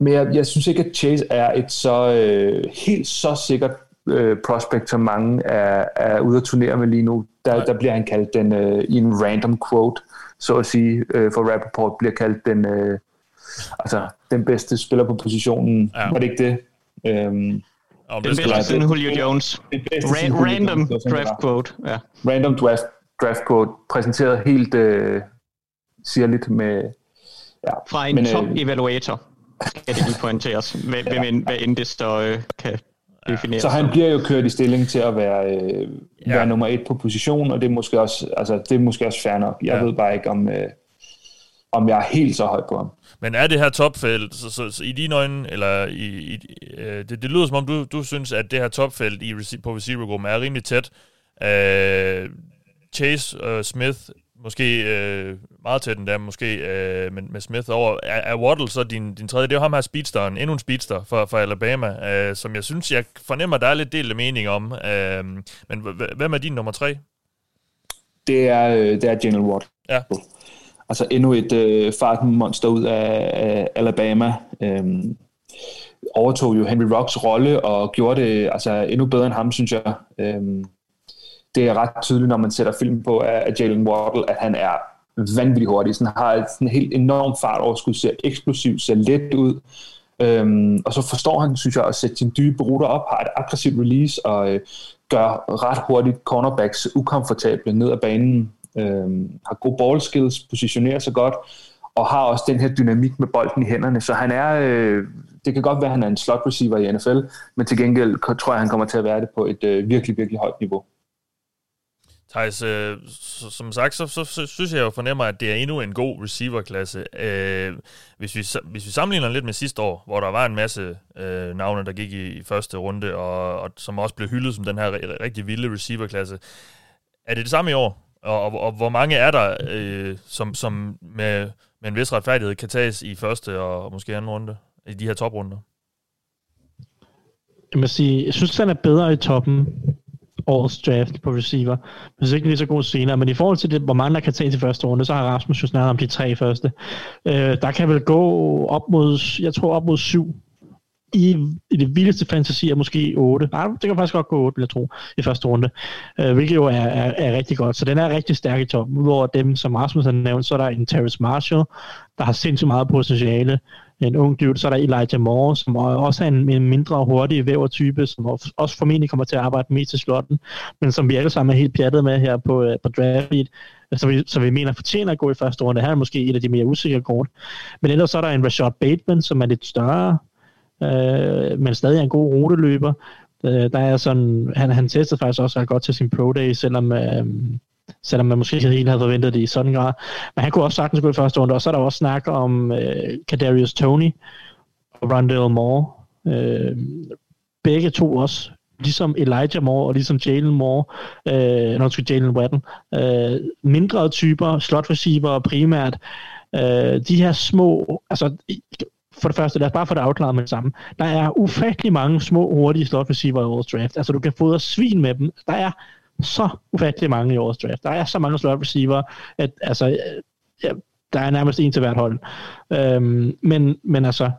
men jeg, jeg synes ikke, at Chase er et så uh, helt så sikkert uh, prospect, som mange er, er ude at turnere med lige nu. Der, der bliver han kaldt den, uh, i en random quote, så at sige, uh, for Rappaport, bliver kaldt den... Uh, altså, den bedste spiller på positionen. Ja. Var det ikke det? Øhm, oh, den bedste siden Julio Jones. Ra- random Jones, draft quote. Ja. Random draft, draft quote, præsenteret helt øh, sirligt med... Ja. Fra en men, top øh, evaluator, skal det lige pointeres, hvem, hvem, hvad end det står, øh, kan definere. Så han bliver jo kørt i stilling til at være, øh, ja. være nummer et på position, og det er måske også, altså, det er måske også fair nok. Jeg ja. ved bare ikke, om, øh, om jeg er helt så høj på ham. Men er det her topfelt, så, så, så i dine øjne, eller i, i, øh, det, det lyder som om, du, du synes, at det her topfelt i, på receivergruppen er rimelig tæt. Øh, Chase og uh, Smith, måske øh, meget tæt endda, måske øh, med, med Smith over. Er, er Waddle så din, din tredje? Det er jo ham her speedsteren, endnu en speedster for, for Alabama, øh, som jeg synes, jeg fornemmer, der er lidt delt mening om. Øh, men hvem er din nummer tre? Det er, øh, det er General Watt. Ja altså endnu et øh, fartmonster ud af, af Alabama. Øhm, overtog jo Henry Rocks rolle og gjorde det altså, endnu bedre end ham, synes jeg. Øhm, det er ret tydeligt, når man sætter film på af, Jalen Waddle, at han er vanvittigt hurtig. Sådan har et sådan helt enormt fartoverskud, ser eksplosivt, ser let ud. Øhm, og så forstår han, synes jeg, at sætte sine dybe ruter op, har et aggressivt release og øh, gør ret hurtigt cornerbacks ukomfortable ned ad banen. Øhm, har gode ball skills, positionerer sig godt, og har også den her dynamik med bolden i hænderne. Så han er, øh, det kan godt være, at han er en slot receiver i NFL, men til gengæld tror jeg, han kommer til at være det på et øh, virkelig, virkelig højt niveau. Thijs, øh, som sagt, så, så, så synes jeg jo fornemmer, at det er endnu en god receiver-klasse. Øh, hvis, vi, hvis vi sammenligner lidt med sidste år, hvor der var en masse øh, navne, der gik i, i første runde, og, og som også blev hyldet som den her rigtig vilde receiver-klasse, er det det samme i år? Og, og, og hvor mange er der, øh, som, som med, med en vis retfærdighed kan tages i første og, måske anden runde, i de her toprunder? Jeg må sige, jeg synes, han er bedre i toppen årets draft på receiver. Men så ikke lige så god senere. Men i forhold til det, hvor mange der kan tage til første runde, så har Rasmus jo snakket om de tre første. Øh, der kan vel gå op mod, jeg tror op mod syv i, i det vildeste fantasi er måske 8. Nej, det kan faktisk godt gå 8, vil jeg tro, i første runde. Øh, hvilket jo er, er, er rigtig godt. Så den er rigtig stærk i toppen. Udover dem, som Rasmus har nævnt, så er der en Terrence Marshall, der har sindssygt meget potentiale en ung dude. Så er der Elijah Moore, som også er en, en mindre hurtig vævertype, som også formentlig kommer til at arbejde mest til slotten, men som vi alle sammen er helt pjattet med her på, øh, på draft så øh, vi, så vi mener fortjener at gå i første runde. Han er måske et af de mere usikre kort. Men ellers så er der en Rashad Bateman, som er lidt større, øh, men stadig er en god ruteløber. Øh, der er sådan, han, han testede faktisk også ret godt til sin pro day, selvom øh, selvom man måske ikke helt havde forventet det i sådan grad. Men han kunne også sagtens gå i første runde, og så er der også snak om øh, Kadarius Tony og Rondell Moore. Øh, begge to også, ligesom Elijah Moore og ligesom Jalen Moore, øh, når skulle Jalen Waddle, øh, mindre typer, slot receiver primært, øh, de her små, altså for det første, lad os bare få det afklaret med det samme. Der er ufattelig mange små, hurtige slot receiver i vores draft. Altså, du kan fodre svin med dem. Der er så ufattelig mange i årets draft. Der er så mange slot receiver, at altså, ja, der er nærmest en til hvert hold. Øhm, men, men altså...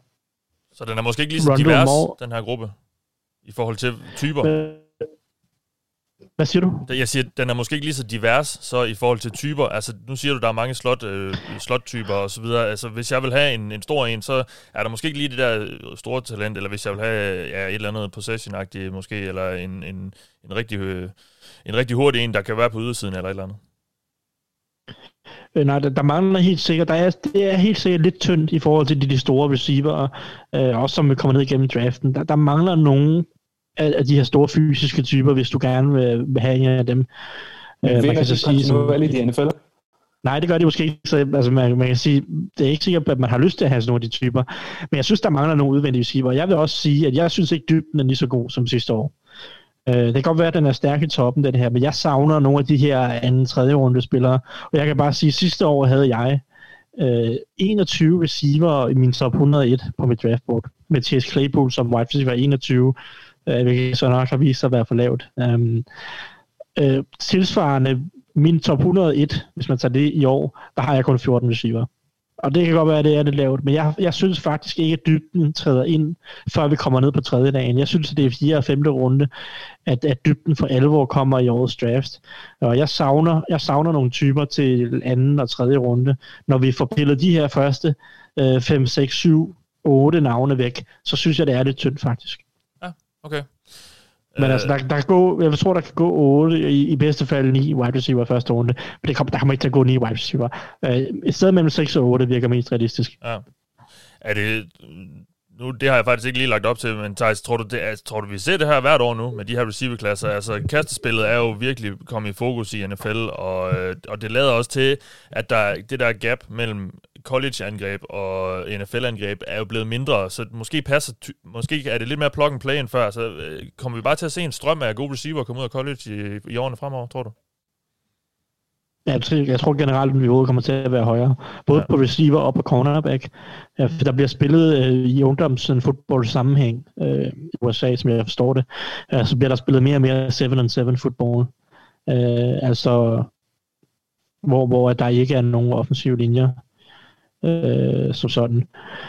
Så den er måske ikke lige så divers, Moore, den her gruppe, i forhold til typer? Øh, hvad siger du? Jeg siger, den er måske ikke lige så divers, så i forhold til typer. Altså, nu siger du, der er mange slot, øh, slot-typer og så videre. Altså, hvis jeg vil have en, en stor en, så er der måske ikke lige det der store talent, eller hvis jeg vil have ja, et eller andet possession måske, eller en, en, en rigtig... Øh, en rigtig hurtig en, der kan være på ydersiden eller et eller andet? Øh, nej, der, der mangler helt sikkert, der er, det er helt sikkert lidt tyndt i forhold til de, de store receiver, øh, også som vi kommer ned igennem draften. Der, der mangler nogen af, af de her store fysiske typer, hvis du gerne vil, vil have en af dem. Men øh, man kan så sige, som, i NFL? Nej, det gør de måske ikke. Så, altså, man, man kan sige, det er ikke sikkert, at man har lyst til at have sådan nogle af de typer. Men jeg synes, der mangler nogle udvendige receiver. Jeg vil også sige, at jeg synes ikke, dybden er lige så god som sidste år. Øh, det kan godt være, at den er stærk i toppen, den her, men jeg savner nogle af de her anden, tredje runde spillere. Og jeg kan bare sige, at sidste år havde jeg øh, 21 receiver i min top 101 på mit draftboard. Med Chase Claypool som wide receiver 21, øh, hvilket så nok har vist sig at være for lavt. Øhm, øh, tilsvarende min top 101, hvis man tager det i år, der har jeg kun 14 receiver. Og det kan godt være, at det er lidt lavt, men jeg, jeg synes faktisk ikke, at dybden træder ind, før vi kommer ned på tredje dagen. Jeg synes, at det er fjerde og femte runde, at, at dybden for alvor kommer i årets draft. Og jeg savner, jeg savner nogle typer til anden og tredje runde. Når vi får pillet de her første 5, 6, 7, 8 navne væk, så synes jeg, det er lidt tyndt faktisk. Okay. Men altså, der, der kan gå, jeg tror, der kan gå 8, i, i bedste fald 9 wide receiver første runde. Men det kommer, der kommer ikke til at gå 9 wide receiver. Uh, et sted mellem 6 og 8 virker mest realistisk. Ja. Er det, nu, det har jeg faktisk ikke lige lagt op til, men Thijs, tror du, det tror du, vi ser det her hvert år nu med de her receiver-klasser? Altså, kastespillet er jo virkelig kommet i fokus i NFL, og, øh, og det lader også til, at der, det der gap mellem college-angreb og NFL-angreb er jo blevet mindre, så måske passer, måske er det lidt mere plug and play end før, så øh, kommer vi bare til at se en strøm af gode receiver komme ud af college i, i årene fremover, tror du? Ja, jeg tror generelt, at niveauet kommer til at være højere. Både ja. på receiver og på cornerback. Ja, for der bliver spillet øh, i ungdoms fodbold sammenhæng øh, i USA, som jeg forstår det. Ja, så bliver der spillet mere og mere 7-on-7 fodbold. Øh, altså, hvor, hvor der ikke er nogen offensive linjer øh, som sådan.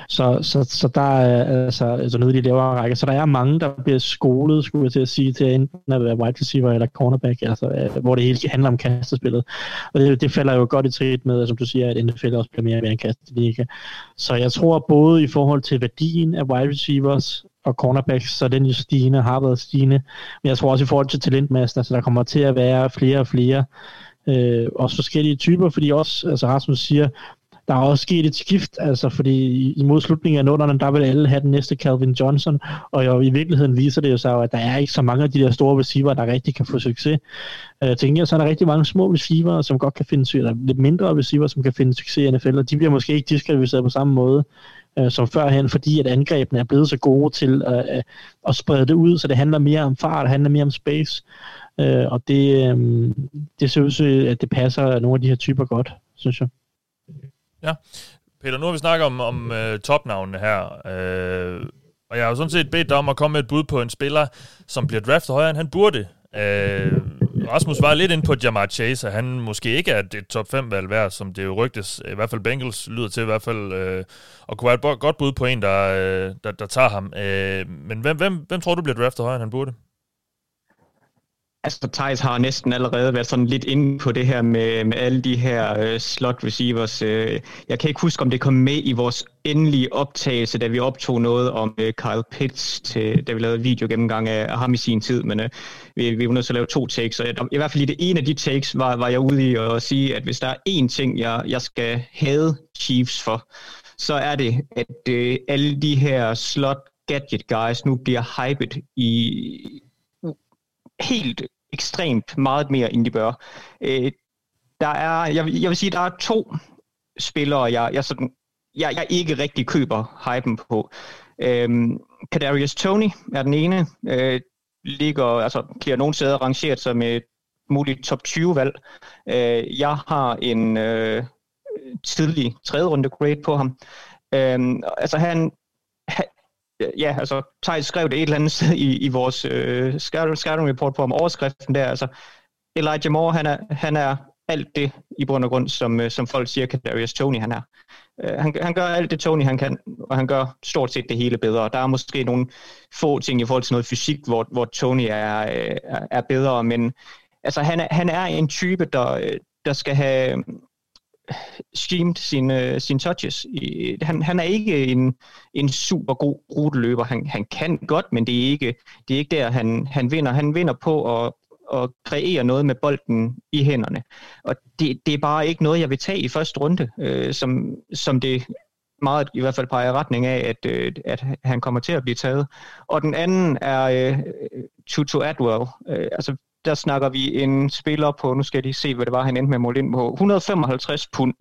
Så, så, så der er altså, altså nede i de lavere række, Så der er mange, der bliver skolet, skulle jeg til at sige, til enten at være wide receiver eller cornerback, altså, øh, hvor det hele handler om kastespillet. Og det, det falder jo godt i trit med, som du siger, at NFL også bliver mere og mere en kasteliga. Så jeg tror både i forhold til værdien af wide receivers og cornerbacks, så den jo stigende, har været stigende. Men jeg tror også i forhold til talentmassen, altså der kommer til at være flere og flere, øh, også forskellige typer, fordi også, altså Rasmus siger, der er også sket et skift, altså fordi imod slutningen af nullerne, der vil alle have den næste Calvin Johnson, og jo, i virkeligheden viser det jo sig, at der er ikke så mange af de der store receiver, der rigtig kan få succes. Øh, jeg tænker, så er der rigtig mange små receiver, som godt kan finde eller lidt mindre receiver, som kan finde succes i NFL, og de bliver måske ikke diskrimineret på samme måde øh, som førhen, fordi at angrebene er blevet så gode til at, at sprede det ud, så det handler mere om fart, det handler mere om space, øh, og det, øh, det ser ud til, at det passer nogle af de her typer godt, synes jeg. Ja. Peter, nu har vi snakket om, om øh, topnavnene her, Øh, og jeg har jo sådan set bedt dig om at komme med et bud på en spiller, som bliver draftet højere, end han burde. Øh, Rasmus var lidt ind på Jamar Chase, og han måske ikke er et top 5-valg værd, som det jo rygtes, i hvert fald Bengals lyder til i hvert fald, øh, og kunne være et godt bud på en, der, øh, der, der tager ham. Øh, men hvem, hvem, hvem tror du bliver draftet højere, end han burde? Altså, Thijs har næsten allerede været sådan lidt inde på det her med, med alle de her øh, slot receivers. Øh, jeg kan ikke huske, om det kom med i vores endelige optagelse, da vi optog noget om øh, Kyle Pitts, til, da vi lavede video gennemgang af, af ham i sin tid, men øh, vi, vi var nødt til at lave to takes, og i hvert fald i det ene af de takes var, var jeg ude i at sige, at hvis der er én ting, jeg, jeg skal have Chiefs for, så er det, at øh, alle de her slot gadget guys nu bliver hyped i helt ekstremt meget mere, end de bør. Øh, der er, jeg, jeg vil sige, der er to spillere, jeg, jeg, sådan, jeg, jeg ikke rigtig køber hypen på. Øhm, Kadarius Tony er den ene. Øh, ligger, altså, bliver nogen steder rangeret som et muligt top 20-valg. Øh, jeg har en øh, tidlig tredje runde grade på ham. Øhm, altså han, ja, altså, Thijs skrev det et eller andet sted i, i vores øh, scouting report på om overskriften der, altså, Elijah Moore, han er, han er alt det i bund og grund, som, øh, som folk siger, Darius Tony han er. Øh, han, han gør alt det, Tony han kan, og han gør stort set det hele bedre. Der er måske nogle få ting i forhold til noget fysik, hvor, hvor Tony er, er, er bedre, men altså, han, er, han er en type, der, øh, der skal have schemed sine, sine touches. Han, han er ikke en, en super god ruteløber. Han, han kan godt, men det er ikke, det er ikke der, han, han vinder. Han vinder på at, at kreere noget med bolden i hænderne. Og det, det er bare ikke noget, jeg vil tage i første runde, øh, som, som det meget i hvert fald peger retning af, at, øh, at han kommer til at blive taget. Og den anden er øh, Tutu Adwell. Øh, altså, der snakker vi en spiller på, nu skal jeg lige se, hvad det var, han endte med at måle ind på, 155 pund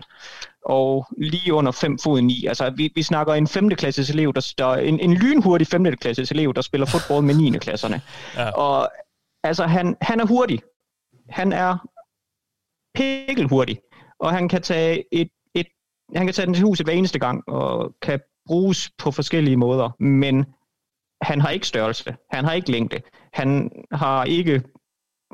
og lige under 5 fod 9. Altså, vi, vi snakker en 5. klasses elev, der, der en, en lynhurtig 5. klasses elev, der spiller fodbold med 9. klasserne. Ja. Og altså, han, han er hurtig. Han er pikkelhurtig. Og han kan tage et, et han kan tage den til huset hver eneste gang, og kan bruges på forskellige måder. Men han har ikke størrelse. Han har ikke længde. Han har ikke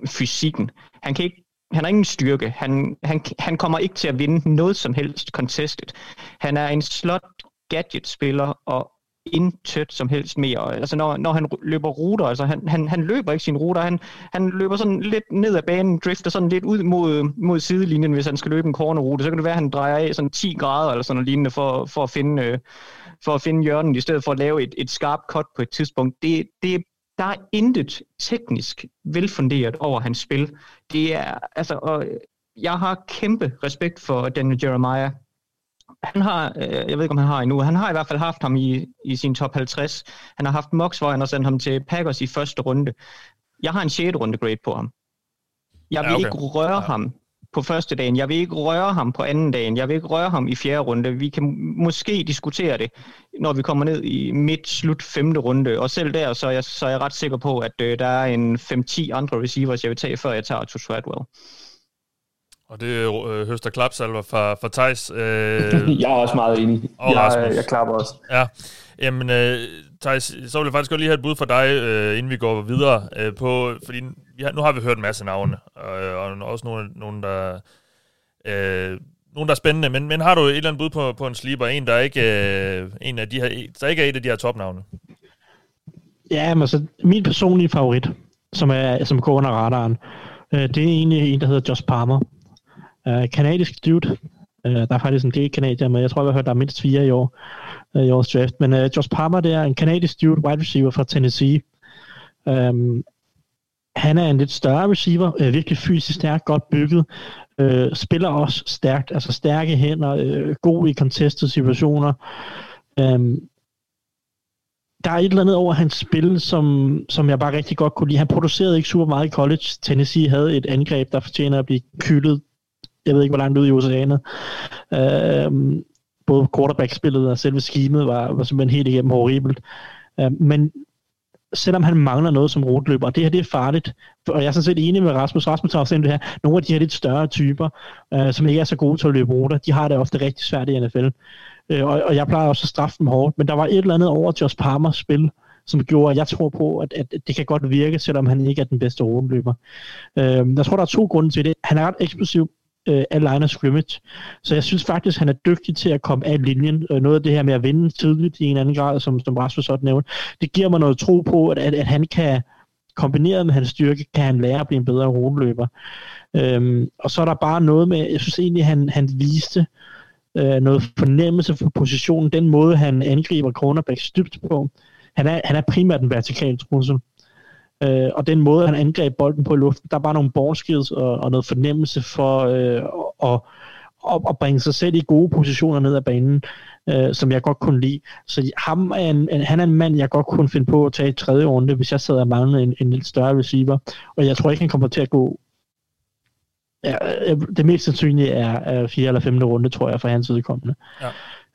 fysikken. Han kan ikke han har ingen styrke. Han, han, han kommer ikke til at vinde noget som helst contestet. Han er en slot gadget-spiller, og intet som helst mere. Altså når, når han løber ruter, altså han, han, han løber ikke sine ruter, han, han løber sådan lidt ned ad banen, drifter sådan lidt ud mod, mod sidelinjen, hvis han skal løbe en cornerrute. Så kan det være, at han drejer af sådan 10 grader eller sådan noget lignende for, for, at finde, øh, for at finde hjørnen, i stedet for at lave et, et skarpt cut på et tidspunkt. Det, det, der er intet teknisk velfunderet over hans spil. Det er, altså, og jeg har kæmpe respekt for Daniel Jeremiah. Han har, øh, jeg ved ikke om han har endnu, han har i hvert fald haft ham i, i sin top 50. Han har haft Mox, hvor han har sendt ham til Packers i første runde. Jeg har en 6. runde grade på ham. Jeg vil ja, okay. ikke røre ja. ham på første dagen. Jeg vil ikke røre ham på anden dagen. Jeg vil ikke røre ham i fjerde runde. Vi kan måske diskutere det, når vi kommer ned i midt, slut femte runde. Og selv der, så er jeg, så er jeg ret sikker på, at øh, der er en 5-10 andre receivers, jeg vil tage, før jeg tager to Stradwell. Og det øh, høster klapsalver fra, fra Thijs. Øh, jeg er også meget enig. Og jeg, jeg klapper også. Ja. Jamen, øh, Thijs, så vil jeg faktisk godt lige have et bud fra dig, øh, inden vi går videre øh, på, fordi vi har, nu har vi hørt en masse navne, øh, og, og også nogle, nogle der... Øh, nogen, der er spændende, men, men har du et eller andet bud på, på en sleeper, en, der ikke, øh, en af de her, der ikke er et af de her topnavne? Ja, men altså, min personlige favorit, som, er, som går under radaren, øh, det er egentlig en, der hedder Josh Palmer. Øh, kanadisk dude. Øh, der er faktisk en del kanadier med. Jeg tror, jeg har hørt, der er mindst fire i år øh, i årets draft. Men øh, Josh Palmer, det er en kanadisk dude, wide receiver fra Tennessee. Um, han er en lidt større receiver, øh, virkelig fysisk stærk, godt bygget, øh, spiller også stærkt, altså stærke hænder, øh, god i contested situationer. Um, der er et eller andet over hans spil, som, som jeg bare rigtig godt kunne lide. Han producerede ikke super meget i college. Tennessee havde et angreb, der fortjener at blive kyldet, jeg ved ikke, hvor langt ud i oceanet. Um, øhm, både quarterback-spillet og selve schemet var, var simpelthen helt igennem horribelt. Øh, men selvom han mangler noget som rotløber, og det her det er farligt, og jeg er sådan set enig med Rasmus, Rasmus tager også det her, nogle af de her lidt større typer, øh, som ikke er så gode til at løbe ruter, de har det ofte rigtig svært i NFL, Øh, og, og jeg plejer også at straffe dem hårdt, men der var et eller andet over Josh Palmers spil, som gjorde, at jeg tror på, at, at det kan godt virke, selvom han ikke er den bedste ruteløber. Øh, jeg tror, der er to grunde til det. Han er ret eksplosiv, øh, af line of scrimmage. Så jeg synes faktisk, han er dygtig til at komme af linjen. Øh, noget af det her med at vinde tidligt i en anden grad, som, som Rasmus også nævnte, det giver mig noget tro på, at, at, at han kan, kombineret med hans styrke, kan han lære at blive en bedre ruteløber. Øhm, og så er der bare noget med, jeg synes egentlig, han, han viste øh, noget fornemmelse for positionen, den måde, han angriber cornerbacks dybt på. Han er, han er primært en vertikal trussel. Øh, og den måde, han angreb bolden på i luften, der var bare nogle ballskills og, og noget fornemmelse for øh, at, at, at bringe sig selv i gode positioner ned ad banen, øh, som jeg godt kunne lide. Så ham er en, en, han er en mand, jeg godt kunne finde på at tage i tredje runde, hvis jeg sad og manglede en, en lidt større receiver. Og jeg tror ikke, han kommer til at gå Ja, øh, det mest sandsynlige er, er 4. eller 5. runde, tror jeg, for hans udkommende. Ja.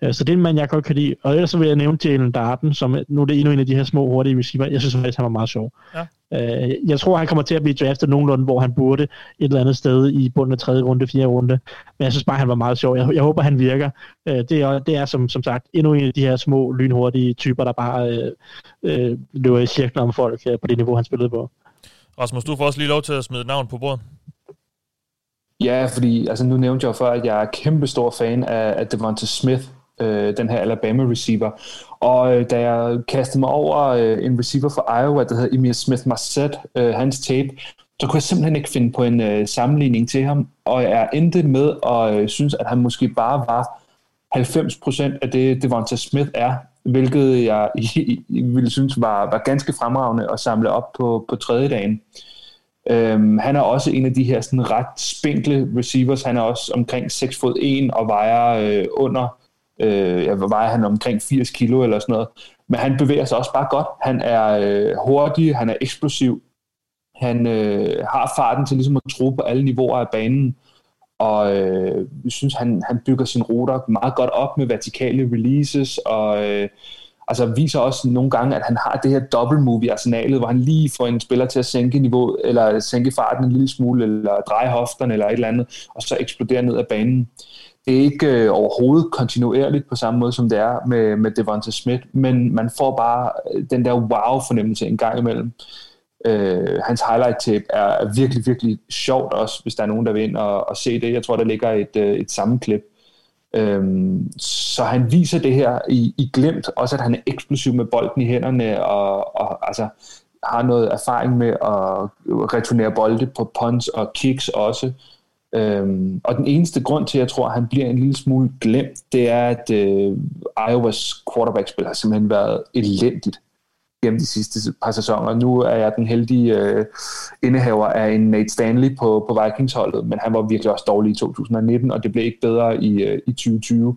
Øh, så det er en mand, jeg godt kan lide. Og ellers så vil jeg nævne Jalen Darden, som nu er det endnu en af de her små hurtige receiver. Jeg synes faktisk, han var meget sjov. Ja. Øh, jeg tror, han kommer til at blive draftet nogenlunde, hvor han burde et eller andet sted i bunden af tredje runde, fjerde runde. Men jeg synes bare, han var meget sjov. Jeg, jeg håber, han virker. Øh, det, er, det er som, som sagt endnu en af de her små, lynhurtige typer, der bare øh, øh, løber i cirkler om folk øh, på det niveau, han spillede på. Rasmus, du får også lige lov til at smide et navn på bordet. Ja, fordi altså, nu nævnte jeg før, at jeg er kæmpe stor fan af, af Devonta Smith, øh, den her Alabama receiver. Og øh, da jeg kastede mig over øh, en receiver fra Iowa, der hedder Emil Smith Marset, øh, hans tape, så kunne jeg simpelthen ikke finde på en øh, sammenligning til ham, og jeg endte med at øh, synes, at han måske bare var 90% af det, Devonta Smith er, hvilket jeg i, i, ville synes var, var ganske fremragende at samle op på, på tredje dagen. Øhm, han er også en af de her sådan ret spinkle receivers. Han er også omkring 6 fod 1 og vejer øh, under Øh, vejer han omkring 80 kilo eller sådan noget. Men han bevæger sig også bare godt. Han er øh, hurtig, han er eksplosiv. Han øh, har farten til ligesom at tro på alle niveauer af banen. Og øh, jeg synes, han, han bygger sin ruter meget godt op med vertikale releases, og øh, altså viser også nogle gange, at han har det her double move i arsenalet, hvor han lige får en spiller til at sænke niveau, eller sænke farten en lille smule, eller dreje hofterne, eller et eller andet, og så eksplodere ned ad banen det er ikke øh, overhovedet kontinuerligt på samme måde, som det er med, med Devonta Smith, men man får bare øh, den der wow-fornemmelse en gang imellem. Øh, hans highlight tape er virkelig, virkelig sjovt også, hvis der er nogen, der vil ind og, og se det. Jeg tror, der ligger et, øh, et sammenklip. Øhm, så han viser det her i, i glemt, også at han er eksplosiv med bolden i hænderne, og, og altså, har noget erfaring med at returnere bolde på punts og kicks også. Øhm, og den eneste grund til, at jeg tror, at han bliver en lille smule glemt, det er, at øh, Iowas quarterback-spil har simpelthen været elendigt gennem de sidste par sæsoner. Nu er jeg den heldige øh, indehaver af en Nate Stanley på, på Vikings-holdet, men han var virkelig også dårlig i 2019, og det blev ikke bedre i, øh, i 2020.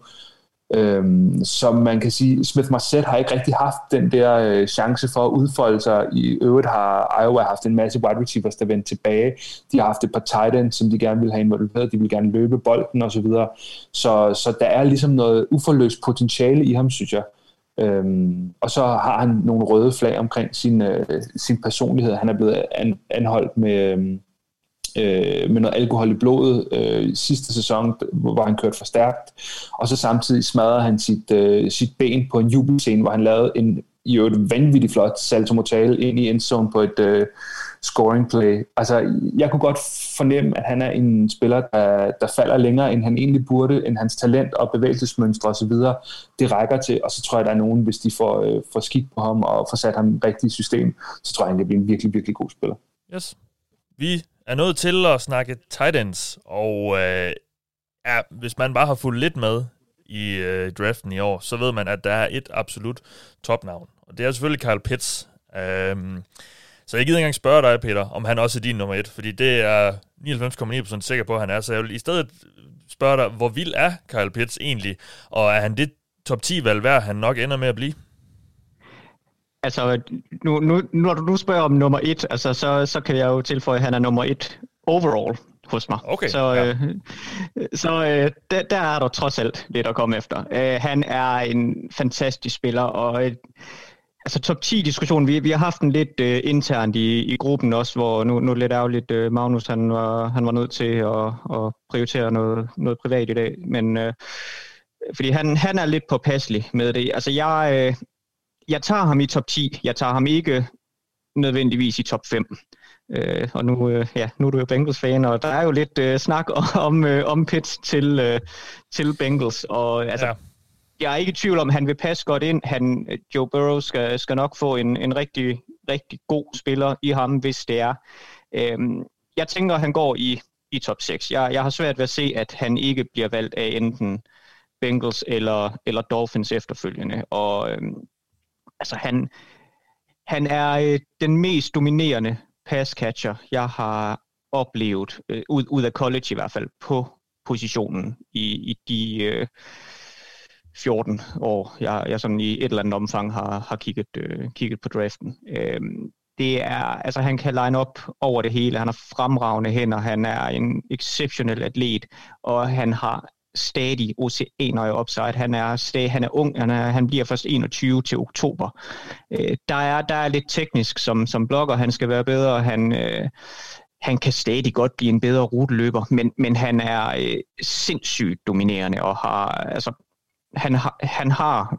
Øhm, som man kan sige, Smith Marset har ikke rigtig haft den der øh, chance for at udfolde sig. I øvrigt har Iowa haft en masse wide receivers, der vendte tilbage. De har haft et par tight ends, som de gerne vil have involveret. De vil gerne løbe bolden osv. Så, så, så der er ligesom noget uforløst potentiale i ham, synes jeg. Øhm, og så har han nogle røde flag omkring sin, øh, sin personlighed. Han er blevet an, anholdt med... Øh, øh, med noget alkohol i blodet øh, sidste sæson, hvor han kørte for stærkt. Og så samtidig smadrede han sit, øh, sit ben på en jubelscene, hvor han lavede en i et vanvittigt flot salto mortale ind i endzone på et øh, scoring play. Altså, jeg kunne godt fornemme, at han er en spiller, der, der falder længere, end han egentlig burde, end hans talent og bevægelsesmønstre osv. Det rækker til, og så tror jeg, der er nogen, hvis de får, øh, får skik på ham og får sat ham i rigtigt system, så tror jeg, han bliver en virkelig, virkelig god spiller. Yes. Vi er nødt til at snakke tight ends, og øh, ja, hvis man bare har fulgt lidt med i øh, draften i år, så ved man, at der er et absolut topnavn. Og det er selvfølgelig Kyle Pitts. Øhm, så jeg gider ikke engang spørge dig, Peter, om han også er din nummer et, fordi det er 99,9% sikker på, at han er. Så jeg vil i stedet spørge dig, hvor vild er Kyle Pitts egentlig, og er han det top 10-valg værd, han nok ender med at blive? Altså, nu, nu, når du nu spørger om nummer et, altså, så, så kan jeg jo tilføje, at han er nummer et overall hos mig. Okay, så ja. øh, så øh, der, der er der trods alt lidt at komme efter. Øh, han er en fantastisk spiller, og øh, altså top 10-diskussion, vi, vi har haft den lidt øh, internt i, i gruppen også, hvor nu, nu er lidt ærgerligt, øh, Magnus han var, han var nødt til at, at prioritere noget, noget privat i dag, men øh, fordi han, han er lidt påpasselig med det. Altså jeg, øh, jeg tager ham i top 10, jeg tager ham ikke nødvendigvis i top 5. Øh, og nu, øh, ja, nu er du jo Bengals-fan, og der er jo lidt øh, snak om, øh, om Pitts til, øh, til Bengals. Og altså, ja. jeg er ikke i tvivl om, at han vil passe godt ind. Han, Joe Burrow skal, skal nok få en, en rigtig, rigtig god spiller i ham, hvis det er. Øh, jeg tænker, at han går i, i top 6. Jeg, jeg har svært ved at se, at han ikke bliver valgt af enten Bengals eller, eller Dolphins efterfølgende. Og øh, altså, han, han er øh, den mest dominerende pass catcher, jeg har oplevet, øh, ud, ud af college i hvert fald, på positionen i, i de øh, 14 år, jeg, jeg sådan i et eller andet omfang har, har kigget, øh, kigget på draften. Øh, det er, altså han kan line op over det hele, han har fremragende hænder, han er en exceptionel atlet, og han har stadig oceaner i upside. Han er, stadig, han er ung, han, er, han bliver først 21 til oktober. Øh, der, er, der er lidt teknisk som, som blogger, han skal være bedre, han, øh, han kan stadig godt blive en bedre ruteløber, men, men han er øh, sindssygt dominerende og har, altså, han har, han har,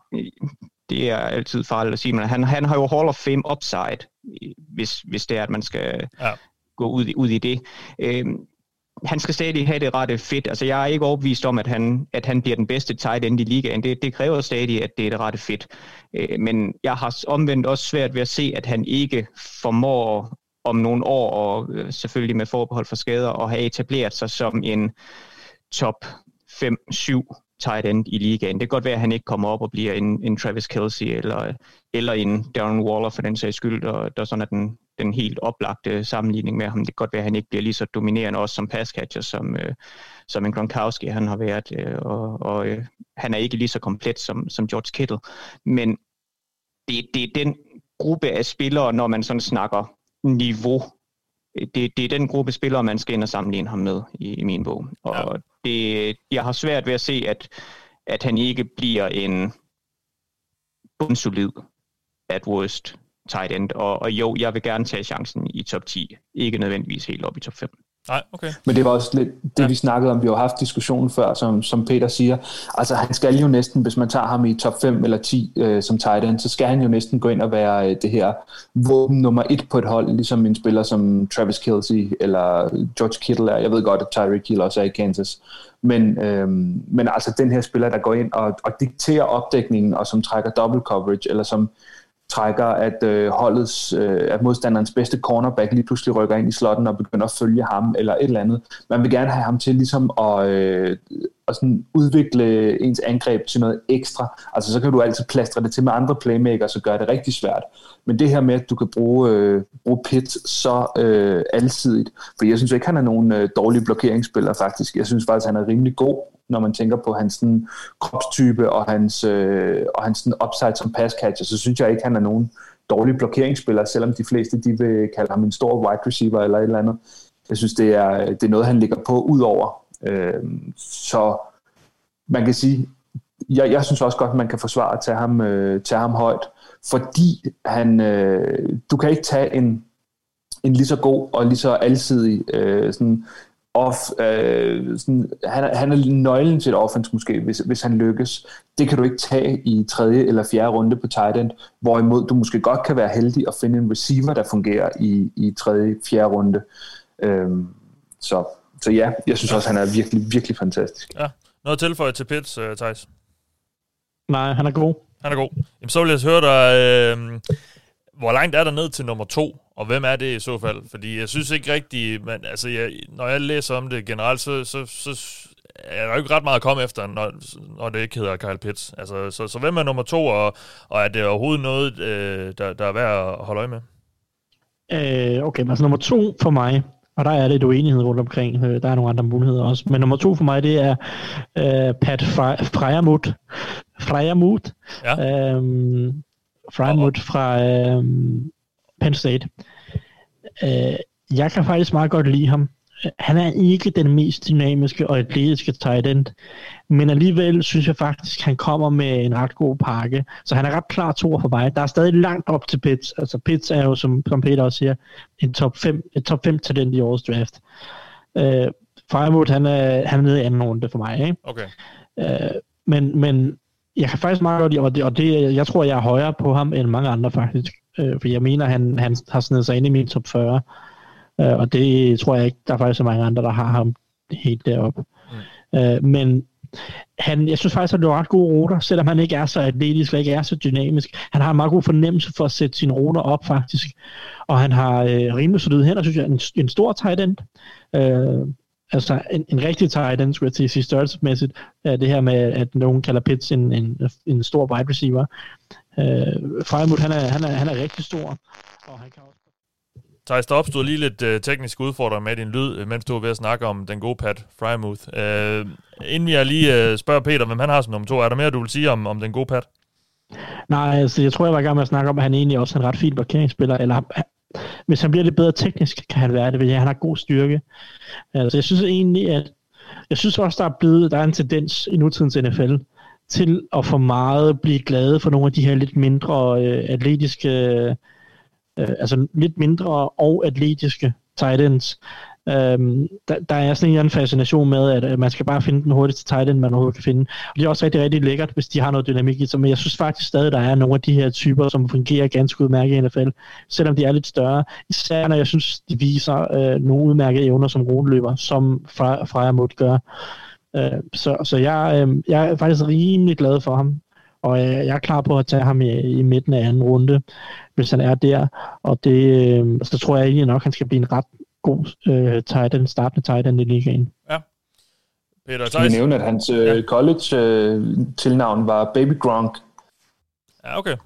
det er altid farligt at sige, men han, han har jo Hall of Fame upside, hvis, hvis det er, at man skal ja. gå ud, ud i det. Øh, han skal stadig have det rette fedt. Altså, jeg er ikke overbevist om, at han, at han bliver den bedste tight end i ligaen. Det, det kræver stadig, at det er det rette fedt. Øh, men jeg har omvendt også svært ved at se, at han ikke formår om nogle år, og øh, selvfølgelig med forbehold for skader, at have etableret sig som en top 5-7 tight end i ligaen. Det kan godt være, at han ikke kommer op og bliver en, en Travis Kelsey eller, eller en Darren Waller for den sags skyld, der, der sådan er den, den helt oplagte sammenligning med ham. Det kan godt være, at han ikke bliver lige så dominerende også som passcatcher, som, øh, som en Gronkowski han har været, øh, og, og øh, han er ikke lige så komplet som, som George Kittle. Men det, det er den gruppe af spillere, når man sådan snakker niveau, det, det er den gruppe spillere, man skal ind og sammenligne ham med i, i min bog. Og ja. det, jeg har svært ved at se, at, at han ikke bliver en bundsolid at worst tight end. Og, og jo, jeg vil gerne tage chancen i top 10. Ikke nødvendigvis helt op i top 5. Nej, okay. Men det var også lidt det, ja. vi snakkede om. Vi har haft diskussionen før, som, som Peter siger. Altså, han skal jo næsten, hvis man tager ham i top 5 eller 10 øh, som tight end, så skal han jo næsten gå ind og være øh, det her våben nummer et på et hold, ligesom en spiller som Travis Kelsey eller George Kittle er. Jeg ved godt, at Tyreek Hill også er i Kansas. Men, øh, men altså den her spiller, der går ind og, og dikterer opdækningen, og som trækker double coverage, eller som trækker, at øh, holdets, øh, at modstanderens bedste cornerback lige pludselig rykker ind i slotten og begynder at følge ham, eller et eller andet. Man vil gerne have ham til ligesom at, øh, og sådan udvikle ens angreb til noget ekstra. Altså så kan du altid plastre det til med andre playmakers og gøre det rigtig svært. Men det her med, at du kan bruge, øh, bruge Pitt så øh, alsidigt, for jeg synes ikke, han er nogen øh, dårlig blokeringsspiller faktisk. Jeg synes faktisk, han er rimelig god når man tænker på hans sådan, kropstype og hans, øh, og hans sådan, upside som pass catcher, så synes jeg ikke, han er nogen dårlig blokeringsspiller, selvom de fleste de vil kalde ham en stor wide receiver eller et eller andet. Jeg synes, det er, det er noget, han ligger på ud over. Øh, så man kan sige, jeg, jeg synes også godt, at man kan forsvare at tage ham, øh, tage ham højt, fordi han, øh, du kan ikke tage en, en lige så god og lige så alsidig øh, sådan off, øh, sådan, han, er, han er nøglen til et offense måske, hvis, hvis han lykkes. Det kan du ikke tage i tredje eller fjerde runde på tight end, hvorimod du måske godt kan være heldig at finde en receiver, der fungerer i, i tredje, fjerde runde. Øhm, så, så ja, jeg synes også, han er virkelig, virkelig fantastisk. Ja. Noget tilføje til Pitts, uh, Thijs? Nej, han er god. Han er god. Jamen, så vil jeg høre dig, øh, hvor langt er der ned til nummer to, og hvem er det i så fald? Fordi jeg synes ikke rigtigt, men altså, jeg, når jeg læser om det generelt, så, så, så er der jo ikke ret meget at komme efter, når, når det ikke hedder Kyle Pitts. Altså, så, så hvem er nummer to, og, og er det overhovedet noget, øh, der, der er værd at holde øje med? Øh, okay, men altså nummer to for mig, og der er lidt uenighed rundt omkring. Øh, der er nogle andre muligheder også. Men nummer to for mig, det er øh, Pat Freiermuth. Freiermuth. Ja. Øhm, Freiermuth fra øhm, Penn State. Øh, jeg kan faktisk meget godt lide ham. Han er ikke den mest dynamiske og atletiske tight end, men alligevel synes jeg faktisk, at han kommer med en ret god pakke. Så han er ret klar to for mig. Der er stadig langt op til Pitts. Altså Pitts er jo, som, som Peter også siger, en top 5, et top 5 talent i årets draft. Øh, Firewood, han er, han er nede i anden runde for mig. Ikke? Okay. Øh, men, men jeg kan faktisk meget godt lide, og det, og det, jeg tror, jeg er højere på ham end mange andre faktisk. Øh, for jeg mener, han, han har snedet sig ind i min top 40. Øh, og det tror jeg ikke, der er faktisk så mange andre, der har ham helt deroppe. Mm. Øh, men han, jeg synes faktisk, at det er ret gode ruter, selvom han ikke er så atletisk og ikke er så dynamisk. Han har en meget god fornemmelse for at sætte sine ruter op, faktisk. Og han har øh, rimelig solide hænder, synes jeg, en, en stor tight end. Øh, altså en, en rigtig tight end, skulle jeg til at sige størrelsesmæssigt. Øh, det her med, at nogen kalder Pitts en, en, en stor wide receiver. Øh, Frymut, han er, han, er, han er rigtig stor, og han kan også Thijs, der opstod lige lidt øh, teknisk udfordring med din lyd, øh, mens du var ved at snakke om den gode Pat Frymouth. Øh, inden jeg lige øh, spørger Peter, hvem han har som nummer to, er der mere, du vil sige om, om den gode Pat? Nej, altså, jeg tror, jeg var i gang med at snakke om, at han egentlig også er en ret fin parkeringsspiller, eller hvis han bliver lidt bedre teknisk, kan han være det, fordi han har god styrke. Altså, jeg synes egentlig, at jeg synes også, der er blevet, der er en tendens i nutidens NFL, til at for meget blive glade for nogle af de her lidt mindre øh, atletiske øh, Øh, altså lidt mindre og atletiske tight ends. Øhm, der, der er sådan en anden fascination med, at, at man skal bare finde den hurtigste tight end, man overhovedet kan finde. Og det er også rigtig, rigtig lækkert, hvis de har noget dynamik i sig. Men jeg synes faktisk stadig, der er nogle af de her typer, som fungerer ganske udmærket i NFL, selvom de er lidt større. Især når jeg synes, de viser øh, nogle udmærkede evner som runeløber, som Freja Mutt gør. Øh, så så jeg, øh, jeg er faktisk rimelig glad for ham og jeg er klar på at tage ham i, i midten af anden runde, hvis han er der, og det, øh, så tror jeg egentlig nok, at han skal blive en ret god øh, tight end, startende tight end i ligaen. Ja. Peter Skal vi nævne, at hans øh, ja. college-tilnavn øh, var Baby Gronk. Ja, okay.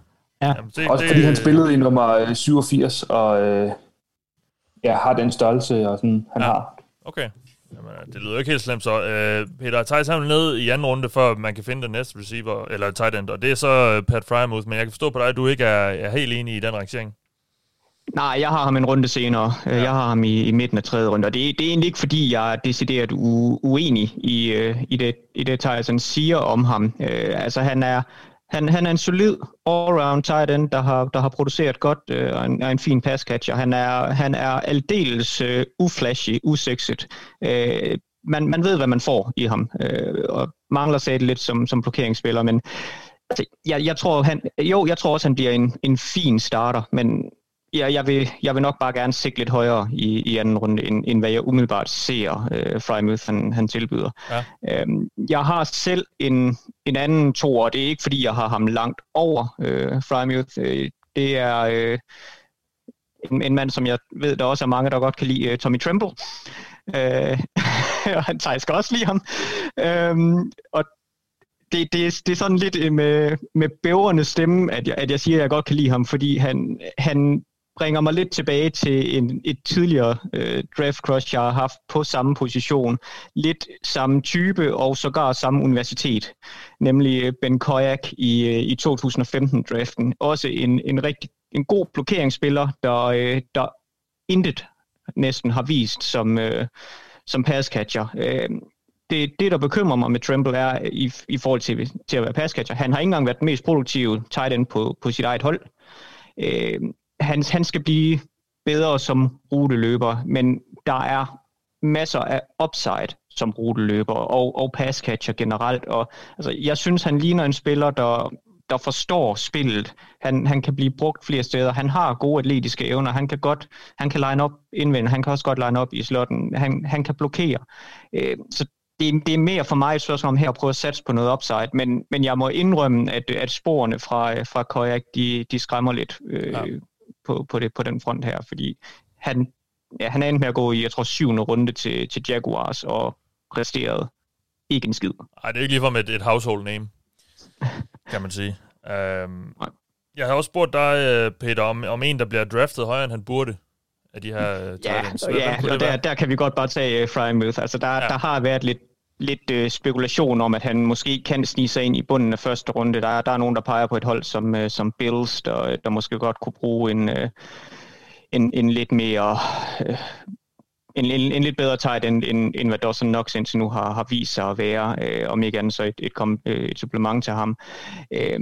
Ja. Jamen, det, Også det, fordi han spillede i nummer 87, og øh, ja, har den størrelse, og sådan, han ja. har. Okay. Jamen, det lyder ikke helt slemt så. Uh, Peter Thijs han ned i anden runde, før man kan finde den næste receiver, eller tight end, og det er så Pat Frymouth, men jeg kan forstå på dig, at du ikke er, er helt enig i den rangering. Nej, jeg har ham en runde senere. Ja. Jeg har ham i, i midten af tredje runde, og det, det er egentlig ikke, fordi jeg er decideret u, uenig i, uh, i det, i det Tyson siger om ham. Uh, altså, han er, han, han er en solid all-round tight end, der har, der har produceret godt øh, og, en, og en fin pass catcher. Han er, han er aldeles øh, uflashy, usexet. Øh, man, man ved, hvad man får i ham, øh, og mangler sig lidt som, som blokeringsspiller, men altså, jeg, jeg tror, han, jo, jeg tror også, han bliver en, en fin starter, men Ja, jeg vil, jeg vil nok bare gerne sigte lidt højere i, i anden runde, end, end hvad jeg umiddelbart ser øh, Frymouth han, han tilbyder. Ja. Øhm, jeg har selv en, en anden to, og det er ikke fordi, jeg har ham langt over øh, Frymouth. Øh, det er øh, en, en mand, som jeg ved, der også er mange, der godt kan lide, øh, Tommy Tremble. Øh, og han tager skal også lide ham. Øh, og det, det, det er sådan lidt med, med bævrende stemme, at jeg, at jeg siger, at jeg godt kan lide ham, fordi han, han bringer mig lidt tilbage til en, et tidligere øh, draft crush, jeg har haft på samme position. Lidt samme type og sågar samme universitet, nemlig øh, Ben Koyak i, øh, i 2015-draften. Også en, en rigtig en god blokeringsspiller, der, øh, der intet næsten har vist som, øh, som passcatcher. Øh, det, det, der bekymrer mig med Tremble, er i, i forhold til, til at være passcatcher. Han har ikke engang været den mest produktive tight end på, på sit eget hold. Øh, han, han skal blive bedre som ruteløber, men der er masser af upside som ruteløber og, og passcatcher generelt. Og, altså, jeg synes, han ligner en spiller, der, der forstår spillet. Han, han kan blive brugt flere steder. Han har gode atletiske evner. Han kan godt han kan line op indvendt. Han kan også godt line op i slotten. Han, han kan blokere. Øh, så det, det er mere for mig et spørgsmål om her at prøve at satse på noget upside, men, men jeg må indrømme, at, at sporene fra, fra Kojak, de, de skræmmer lidt øh, ja på, på, det, på den front her, fordi han, ja, han er endt med at gå i, jeg tror, syvende runde til, til Jaguars, og resterede ikke en skid. Nej, det er ikke ligefrem et, et household name, kan man sige. Um, jeg har også spurgt dig, øh, Peter, om, om en, der bliver draftet højere, end han burde af de her uh, Ja, ja og der, der kan vi godt bare tage uh, Frymouth. Altså, der, ja. der har været lidt, lidt øh, spekulation om, at han måske kan snige sig ind i bunden af første runde. Der, der er nogen, der peger på et hold som, øh, som Bills, der, der måske godt kunne bruge en, øh, en, en lidt mere... Øh, en, en, en lidt bedre tight end, end, end hvad Dawson Knox indtil nu har, har vist sig at være, øh, om ikke andet så et, et, kom, øh, et supplement til ham. Øh,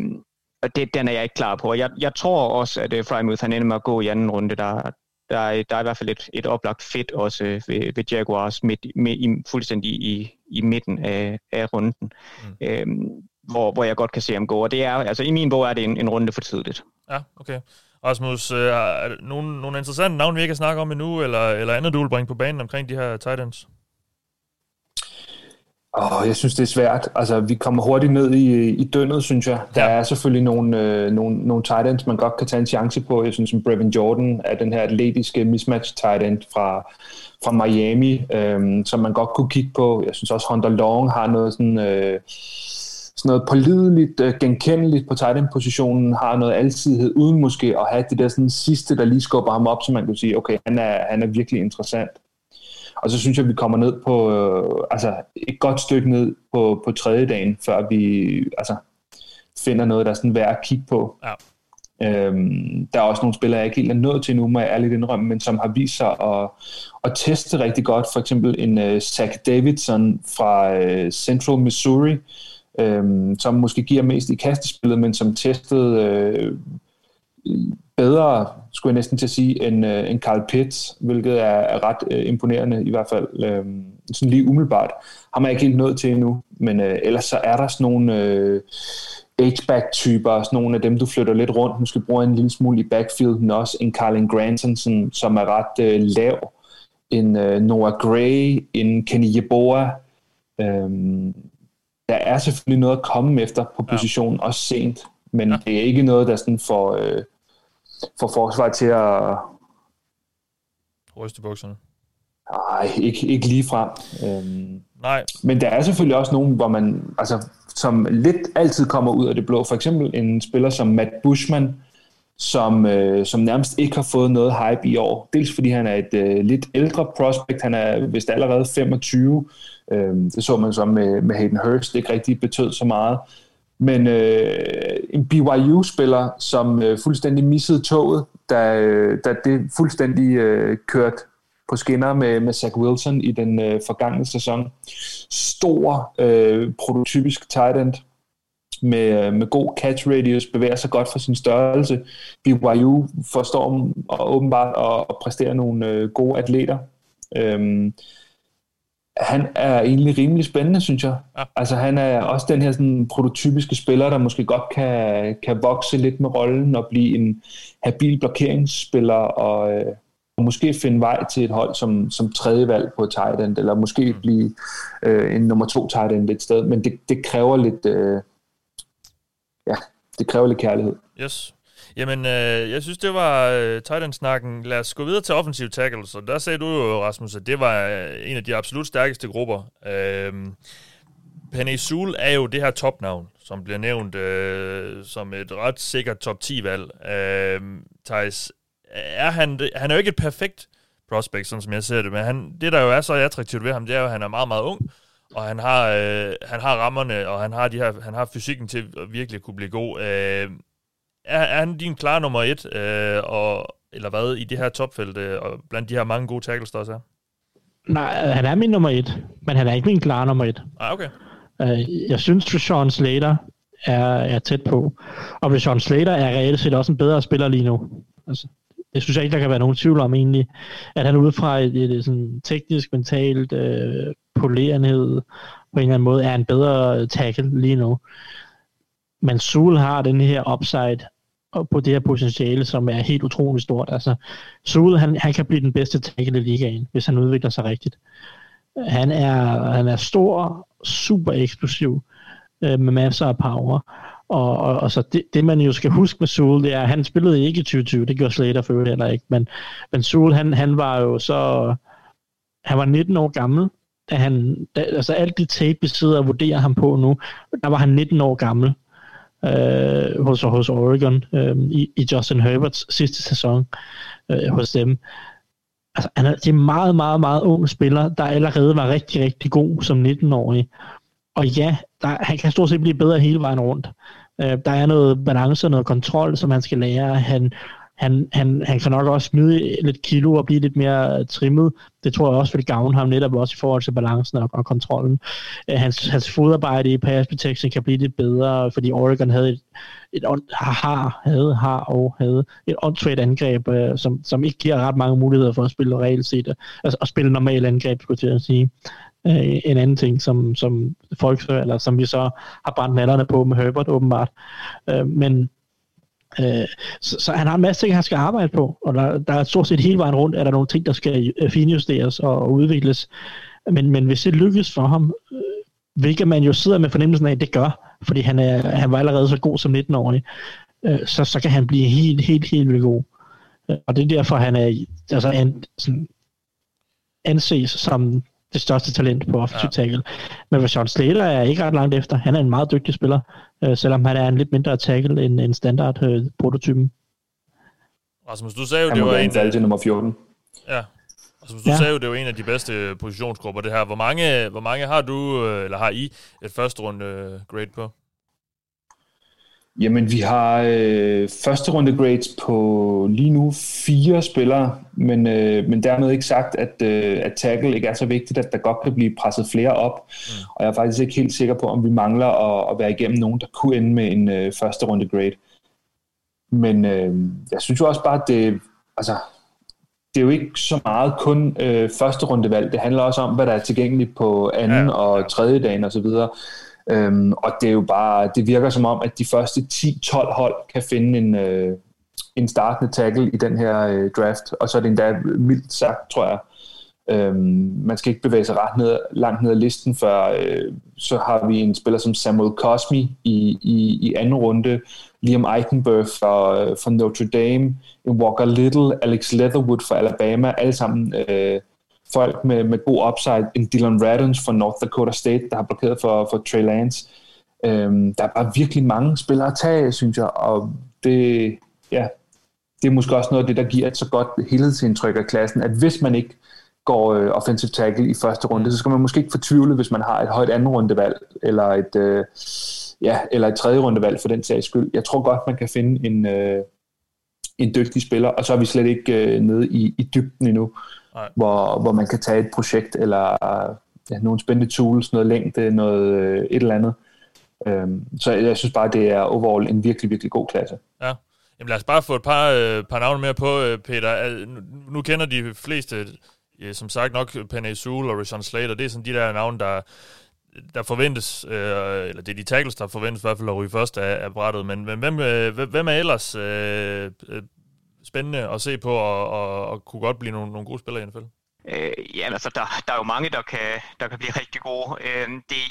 og det, den er jeg ikke klar på. Jeg, jeg tror også, at øh, Frymouth han ender med at gå i anden runde. Der, der, er, der er i hvert fald et, et oplagt fedt også ved, ved Jaguars midt, midt, i, fuldstændig i, i midten af, af runden, mm. øhm, hvor, hvor jeg godt kan se ham gå. Og det er, altså i min bog er det en, en runde for tidligt. Ja, okay. Rasmus, øh, er der nogle, nogle interessante navne, vi ikke kan snakke om endnu, eller, eller andet, du vil bringe på banen omkring de her Titans? Oh, jeg synes, det er svært. Altså, vi kommer hurtigt ned i, i dønnet, synes jeg. Der ja. er selvfølgelig nogle, øh, nogle, nogle tight ends, man godt kan tage en chance på. Jeg synes, som Brevin Jordan er den her atletiske mismatch tight end fra, fra Miami, øh, som man godt kunne kigge på. Jeg synes også, Hunter Long har noget sådan... Øh, sådan noget pålideligt, øh, genkendeligt på tight end-positionen, har noget alsidighed, uden måske at have det der sådan sidste, der lige skubber ham op, så man kan sige, okay, han er, han er virkelig interessant. Og så synes jeg, at vi kommer ned på, øh, altså et godt stykke ned på, på tredje dagen, før vi altså, finder noget, der er sådan værd at kigge på. Ja. Øhm, der er også nogle spillere, jeg ikke helt er nået til nu, må jeg ærligt indrømme, men som har vist sig at, at teste rigtig godt. For eksempel en uh, Zach Davidson fra uh, Central Missouri, øhm, som måske giver mest i kastespillet, men som testede uh, bedre, skulle jeg næsten til at sige, end, uh, end Carl Pitts, hvilket er, er ret uh, imponerende i hvert fald, uh, sådan lige umiddelbart. Har man ikke helt nået til endnu, men uh, ellers så er der sådan nogle uh, H-back-typer, sådan nogle af dem, du flytter lidt rundt, måske bruger en lille smule i backfielden også, en Carlin Granson, som, som er ret uh, lav, en uh, Noah Gray, en Kenny Yeboah, um, der er selvfølgelig noget at komme efter på positionen, ja. også sent, men ja. det er ikke noget, der sådan får, øh, får forsvaret til at... Ryste bukserne? Nej, ikke, ikke lige frem. Øhm, Nej. Men der er selvfølgelig også nogen, hvor man, altså, som lidt altid kommer ud af det blå. For eksempel en spiller som Matt Bushman, som, øh, som nærmest ikke har fået noget hype i år. Dels fordi han er et øh, lidt ældre prospect, han er vist allerede 25. Øh, det så man så med, med Hayden Hurst, det ikke rigtig betød så meget. Men øh, en BYU-spiller, som øh, fuldstændig missede toget, da, øh, da det fuldstændig øh, kørte på skinner med, med Zach Wilson i den øh, forgangne sæson. Stor, øh, prototypisk tight end med, øh, med god catch radius, bevæger sig godt for sin størrelse. BYU forstår og åbenbart at, at præstere nogle øh, gode atleter. Øhm, han er egentlig rimelig spændende, synes jeg. Ja. Altså han er også den her sådan, prototypiske spiller, der måske godt kan, kan vokse lidt med rollen og blive en habil blokeringsspiller og, øh, og måske finde vej til et hold som, som tredje valg på tight end, eller måske mm. blive øh, en nummer to tight end et sted. Men det, det kræver lidt... Øh, ja, det kræver lidt kærlighed. Yes. Jamen, øh, jeg synes, det var øh, Titan-snakken. Lad os gå videre til offensive tackles. Og der sagde du jo, Rasmus, at det var øh, en af de absolut stærkeste grupper. Øh, Penny Sul er jo det her topnavn, som bliver nævnt øh, som et ret sikkert top 10-valg. Øh, Thijs, er han, han er jo ikke et perfekt prospect, sådan som jeg ser det, men han, det, der jo er så attraktivt ved ham, det er jo, at han er meget, meget ung, og han har, øh, han har rammerne, og han har, de her, han har fysikken til at virkelig kunne blive god. Øh, er, er han din klar nummer et, øh, og, eller hvad, i det her topfelt, øh, og blandt de her mange gode tackles, der også er? Nej, han er min nummer et, men han er ikke min klar nummer et. Ah, okay. Øh, jeg synes, Rashawn Slater er, er tæt på. Og Rashawn Slater er reelt set også en bedre spiller lige nu. Altså, det synes jeg ikke, der kan være nogen tvivl om egentlig, at han ud fra et, et, et sådan teknisk, mentalt øh, polerenhed på en eller anden måde er en bedre tackle lige nu. Men Sul har den her upside og på det her potentiale, som er helt utroligt stort. Altså, Sule, han, han kan blive den bedste tackle i ligaen, hvis han udvikler sig rigtigt. Han er, han er stor, super eksplosiv, øh, med masser af power. Og, og, og så det, det, man jo skal huske med Sule, det er, at han spillede ikke i 2020, det gjorde Slater for heller ikke, men, men Sule, han, han var jo så, han var 19 år gammel, da han, da, altså alt det tape, vi sidder og vurderer ham på nu, der var han 19 år gammel øh, hos, hos Oregon øh, i, i Justin Herberts sidste sæson øh, hos dem. Altså, han er, det er meget, meget, meget ung spiller, der allerede var rigtig, rigtig god som 19-årig. Og ja, der, han kan stort set blive bedre hele vejen rundt. Øh, der er noget balance og noget kontrol, som han skal lære. Han, han, han, han kan nok også smide lidt kilo og blive lidt mere øh, trimmet. Det tror jeg også vil gavne ham netop også i forhold til balancen og, og kontrollen. Øh, hans, hans fodarbejde i pass protection kan blive lidt bedre, fordi Oregon havde et, et har, havde, har og havde et on angreb, øh, som, som ikke giver ret mange muligheder for at spille reelt set, øh, altså at spille normal angreb, skulle jeg sige. Øh, en anden ting, som, som folk, eller som vi så har brændt nallerne på med Herbert åbenbart. Øh, men Øh, så, så han har en masse ting, han skal arbejde på, og der, der er stort set hele vejen rundt, er der nogle ting, der skal øh, finjusteres og, og udvikles. Men, men hvis det lykkes for ham, øh, hvilket man jo sidder med fornemmelsen af, at det gør, fordi han, er, han var allerede så god som 19-årig, øh, så, så kan han blive helt, helt, helt vildt god. Og det er derfor, han er altså, an, sådan, anses som det største talent på offensiv ja. tackle. Men Rashawn Slater er ikke ret langt efter. Han er en meget dygtig spiller, øh, selvom han er en lidt mindre tackle end, end standard øh, prototypen. Rasmus, du sagde jo, det var en af... nummer 14. Ja. Rasmus, du ja. sagde jo, det var en af de bedste positionsgrupper, det her. Hvor mange, hvor mange har du, øh, eller har I, et første runde øh, grade på? Jamen, vi har øh, første runde grades på lige nu fire spillere, men, øh, men dermed ikke sagt, at, øh, at tackle ikke er så vigtigt, at der godt kan blive presset flere op. Mm. Og jeg er faktisk ikke helt sikker på, om vi mangler at, at være igennem nogen, der kunne ende med en øh, første runde grade. Men øh, jeg synes jo også bare, at det, altså, det er jo ikke så meget kun øh, første rundevalg. Det handler også om, hvad der er tilgængeligt på anden ja. og tredje dagen osv., Øhm, og det er jo bare, det virker som om, at de første 10-12 hold kan finde en, øh, en startende tackle i den her øh, draft, og så er det endda mildt sagt, tror jeg. Øhm, man skal ikke bevæge sig ret ned, langt ned ad listen, før øh, så har vi en spiller som Samuel Cosmi i, i, i anden runde, Liam Eichenberg fra, øh, fra Notre Dame, en Walker Little, Alex Leatherwood fra Alabama, alle sammen øh, folk med, med god upside. En Dylan Radons fra North Dakota State, der har blokeret for, for Trey Lance. Øhm, der er bare virkelig mange spillere at tage, synes jeg, og det, ja, det er måske også noget af det, der giver et så godt helhedsindtryk af klassen, at hvis man ikke går øh, offensive tackle i første runde, så skal man måske ikke fortvivle, hvis man har et højt anden rundevalg, eller et, øh, ja, eller et tredje rundevalg for den sags skyld. Jeg tror godt, man kan finde en, øh, en dygtig spiller, og så er vi slet ikke øh, nede i, i dybden endnu hvor, hvor man kan tage et projekt, eller ja, nogle spændende tools, noget længde, noget øh, et eller andet. Øhm, så jeg synes bare, det er overall en virkelig, virkelig god klasse. Ja. Jamen lad os bare få et par, øh, par navne mere på, øh, Peter. Nu, nu kender de fleste, ja, som sagt nok, Penny Sewell og Rashawn Slater. Det er sådan de der navne, der, der forventes, øh, eller det er de tackles, der forventes i hvert fald at ryge først af, af brættet. Men, men hvem, øh, hvem er ellers øh, spændende at se på, og, og, og kunne godt blive nogle, nogle gode spillere i NFL? Øh, ja, altså der, der er jo mange, der kan, der kan blive rigtig gode. Øh, det,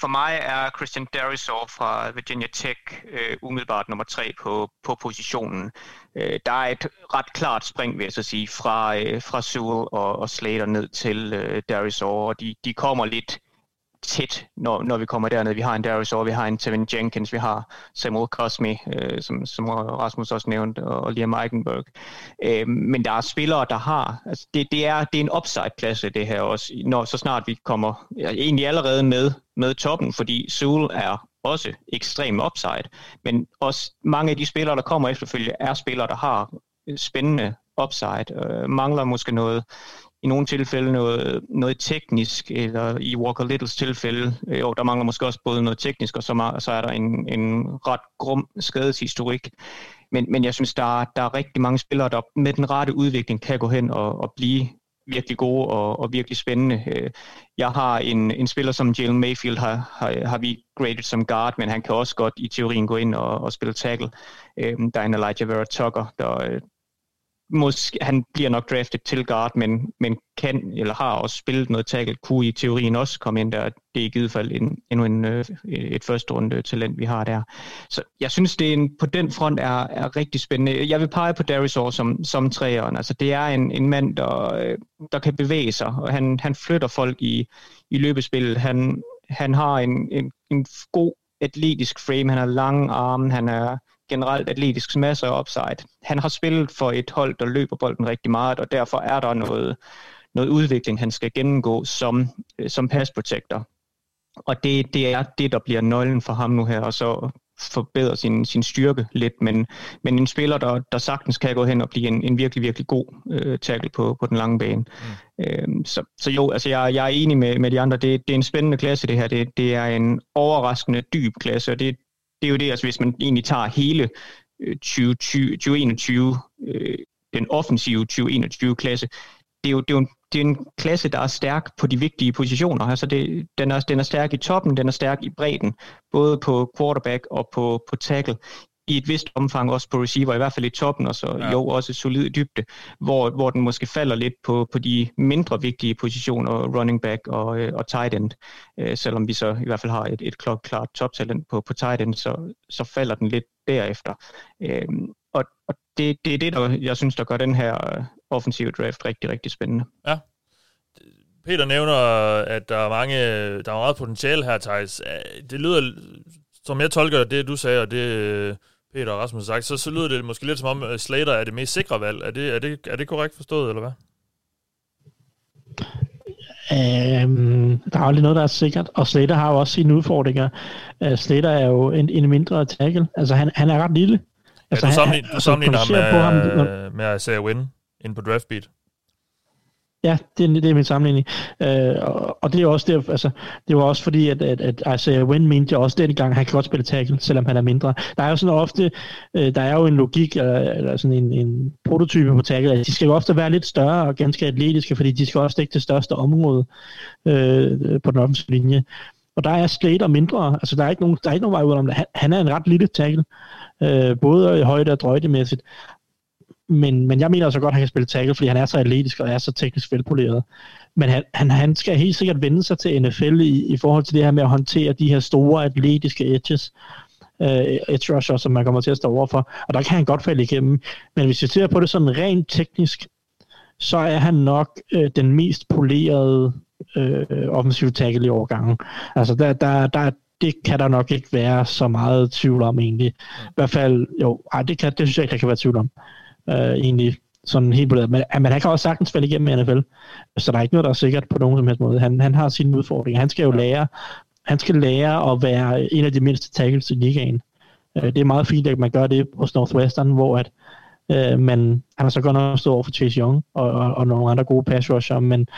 for mig er Christian Darisaw fra Virginia Tech øh, umiddelbart nummer tre på, på positionen. Øh, der er et ret klart spring, vil jeg så sige, fra, øh, fra Sewell og, og Slater ned til øh, Darisaw, og de, de kommer lidt tæt, når, når vi kommer derned. Vi har en Darius Orr, vi har en Tevin Jenkins, vi har Samuel Cosme, øh, som, som Rasmus også nævnte, og Liam Eikenberg. Øh, men der er spillere, der har, altså det, det, er, det er en upside-klasse det her også, når så snart vi kommer ja, egentlig allerede med, med toppen, fordi Seoul er også ekstrem upside, men også mange af de spillere, der kommer efterfølgende, er spillere, der har spændende upside, øh, mangler måske noget i nogle tilfælde noget, noget teknisk, eller i Walker Littles tilfælde, øh, jo, der mangler måske også både noget teknisk, og så, så er der en, en ret grum skadeshistorik. men, men jeg synes, der der er rigtig mange spillere, der med den rette udvikling kan gå hen og, og blive virkelig gode og, og virkelig spændende. Øh, jeg har en, en spiller som Jalen Mayfield, har, har, har vi graded som guard, men han kan også godt i teorien gå ind og, og spille tackle. Øh, der er en Elijah Vera Tucker, der, måske, han bliver nok draftet til guard, men, men kan eller har også spillet noget tackle, kunne i teorien også komme ind der. Det er i givet fald en, endnu en, øh, et første runde talent, vi har der. Så jeg synes, det er en, på den front er, er rigtig spændende. Jeg vil pege på Darius Orr som, som træeren. Altså, det er en, en mand, der, øh, der kan bevæge sig, og han, han flytter folk i, i løbespillet. Han, han har en, en, en god atletisk frame, han har lange arme, han er generelt atletisk masser af upside. Han har spillet for et hold, der løber bolden rigtig meget, og derfor er der noget, noget udvikling, han skal gennemgå som, øh, som pass protector. Og det, det er det, der bliver nøglen for ham nu her, og så forbedre sin, sin styrke lidt, men, men en spiller, der, der sagtens kan gå hen og blive en, en virkelig, virkelig god øh, tackle på, på den lange bane. Mm. Øhm, så, så jo, altså jeg, jeg er enig med, med de andre, det, det er en spændende klasse det her, det, det er en overraskende dyb klasse, og det, det er jo det, altså hvis man egentlig tager hele øh, 2020, 2021, øh, den offensive 2021-klasse, det er jo, det er jo en, det er en klasse, der er stærk på de vigtige positioner. Altså det, den, er, den er stærk i toppen, den er stærk i bredden, både på quarterback og på, på tackle i et vist omfang også på receiver, i hvert fald i toppen, og så ja. jo også solid dybde, hvor, hvor den måske falder lidt på, på de mindre vigtige positioner, running back og, øh, og tight end. Øh, selvom vi så i hvert fald har et, et klart toptalent på, på tight end, så, så falder den lidt derefter. Øh, og og det, det er det, der, jeg synes, der gør den her øh, offensive draft rigtig, rigtig spændende. Ja. Peter nævner, at der er mange, der er meget potentiale her, Thijs. Det lyder, som jeg tolker det, du sagde, og det Peter og Rasmus sagt, så, så lyder det måske lidt som om, at Slater er det mest sikre valg. Er det, er det, er det korrekt forstået, eller hvad? Um, der er aldrig noget, der er sikkert, og Slater har jo også sine udfordringer. Uh, Slater er jo en, en mindre tackle. Altså, han, han er ret lille. Altså, ja, du sammenligner, han, du sammenligner ham med, ham, med Isaiah Wynn ind på draftbeat. Ja, det, det er min sammenligning. Øh, og, og det er også der, altså, det var også fordi, at, at, at Isaiah Wynn mente også den gang, at han kan godt spille tackle, selvom han er mindre. Der er jo sådan ofte, øh, der er jo en logik, eller, eller sådan en, en prototype på tackle, at de skal jo ofte være lidt større og ganske atletiske, fordi de skal også dække det største område øh, på den offentlige linje. Og der er Slater mindre, altså der er ikke nogen, der er ikke nogen vej ud om det. Han, han er en ret lille tackle, øh, både i højde og drøjdemæssigt men, men jeg mener også godt, at han kan spille tackle, fordi han er så atletisk og er så teknisk velpoleret. Men han, han, han skal helt sikkert vende sig til NFL i, i forhold til det her med at håndtere de her store atletiske edges, øh, edge rusher, som man kommer til at stå overfor. Og der kan han godt falde igennem. Men hvis vi ser på det sådan rent teknisk, så er han nok øh, den mest polerede øh, offensive tackle i overgangen. Altså der, der, der, det kan der nok ikke være så meget tvivl om egentlig. I hvert fald, jo, ej, det, kan, det synes jeg ikke, der kan være tvivl om øh, egentlig sådan helt på Men, men han kan også sagtens falde igennem i NFL, så der er ikke noget, der er sikkert på nogen som helst måde. Han, han har sine udfordringer. Han skal jo lære, han skal lære at være en af de mindste tackles i ligaen. Øh, det er meget fint, at man gør det hos Northwestern, hvor at, øh, man, han har så godt nok stået over for Chase Young og, og, og nogle andre gode pass rusher, men,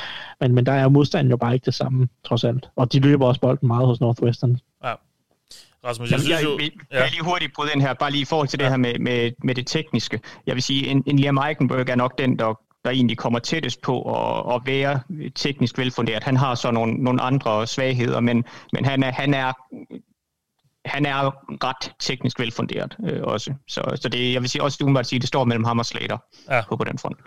men, men der er modstanden jo bare ikke det samme, trods alt. Og de løber også bolden meget hos Northwestern. Ja. Rasmus, jeg, synes jo... Jeg, jeg, jeg lige hurtigt bryde ind her, bare lige i forhold til ja. det her med, med, med det tekniske. Jeg vil sige, en, en Liam Eichenberg er nok den, der, der egentlig kommer tættest på at, at være teknisk velfunderet. Han har så nogle, nogle andre svagheder, men, men han, er, han er han er ret teknisk velfunderet øh, også. Så, så det, jeg vil sige, også umiddelbart sige, det står mellem ham og Slater ja. på, på den front.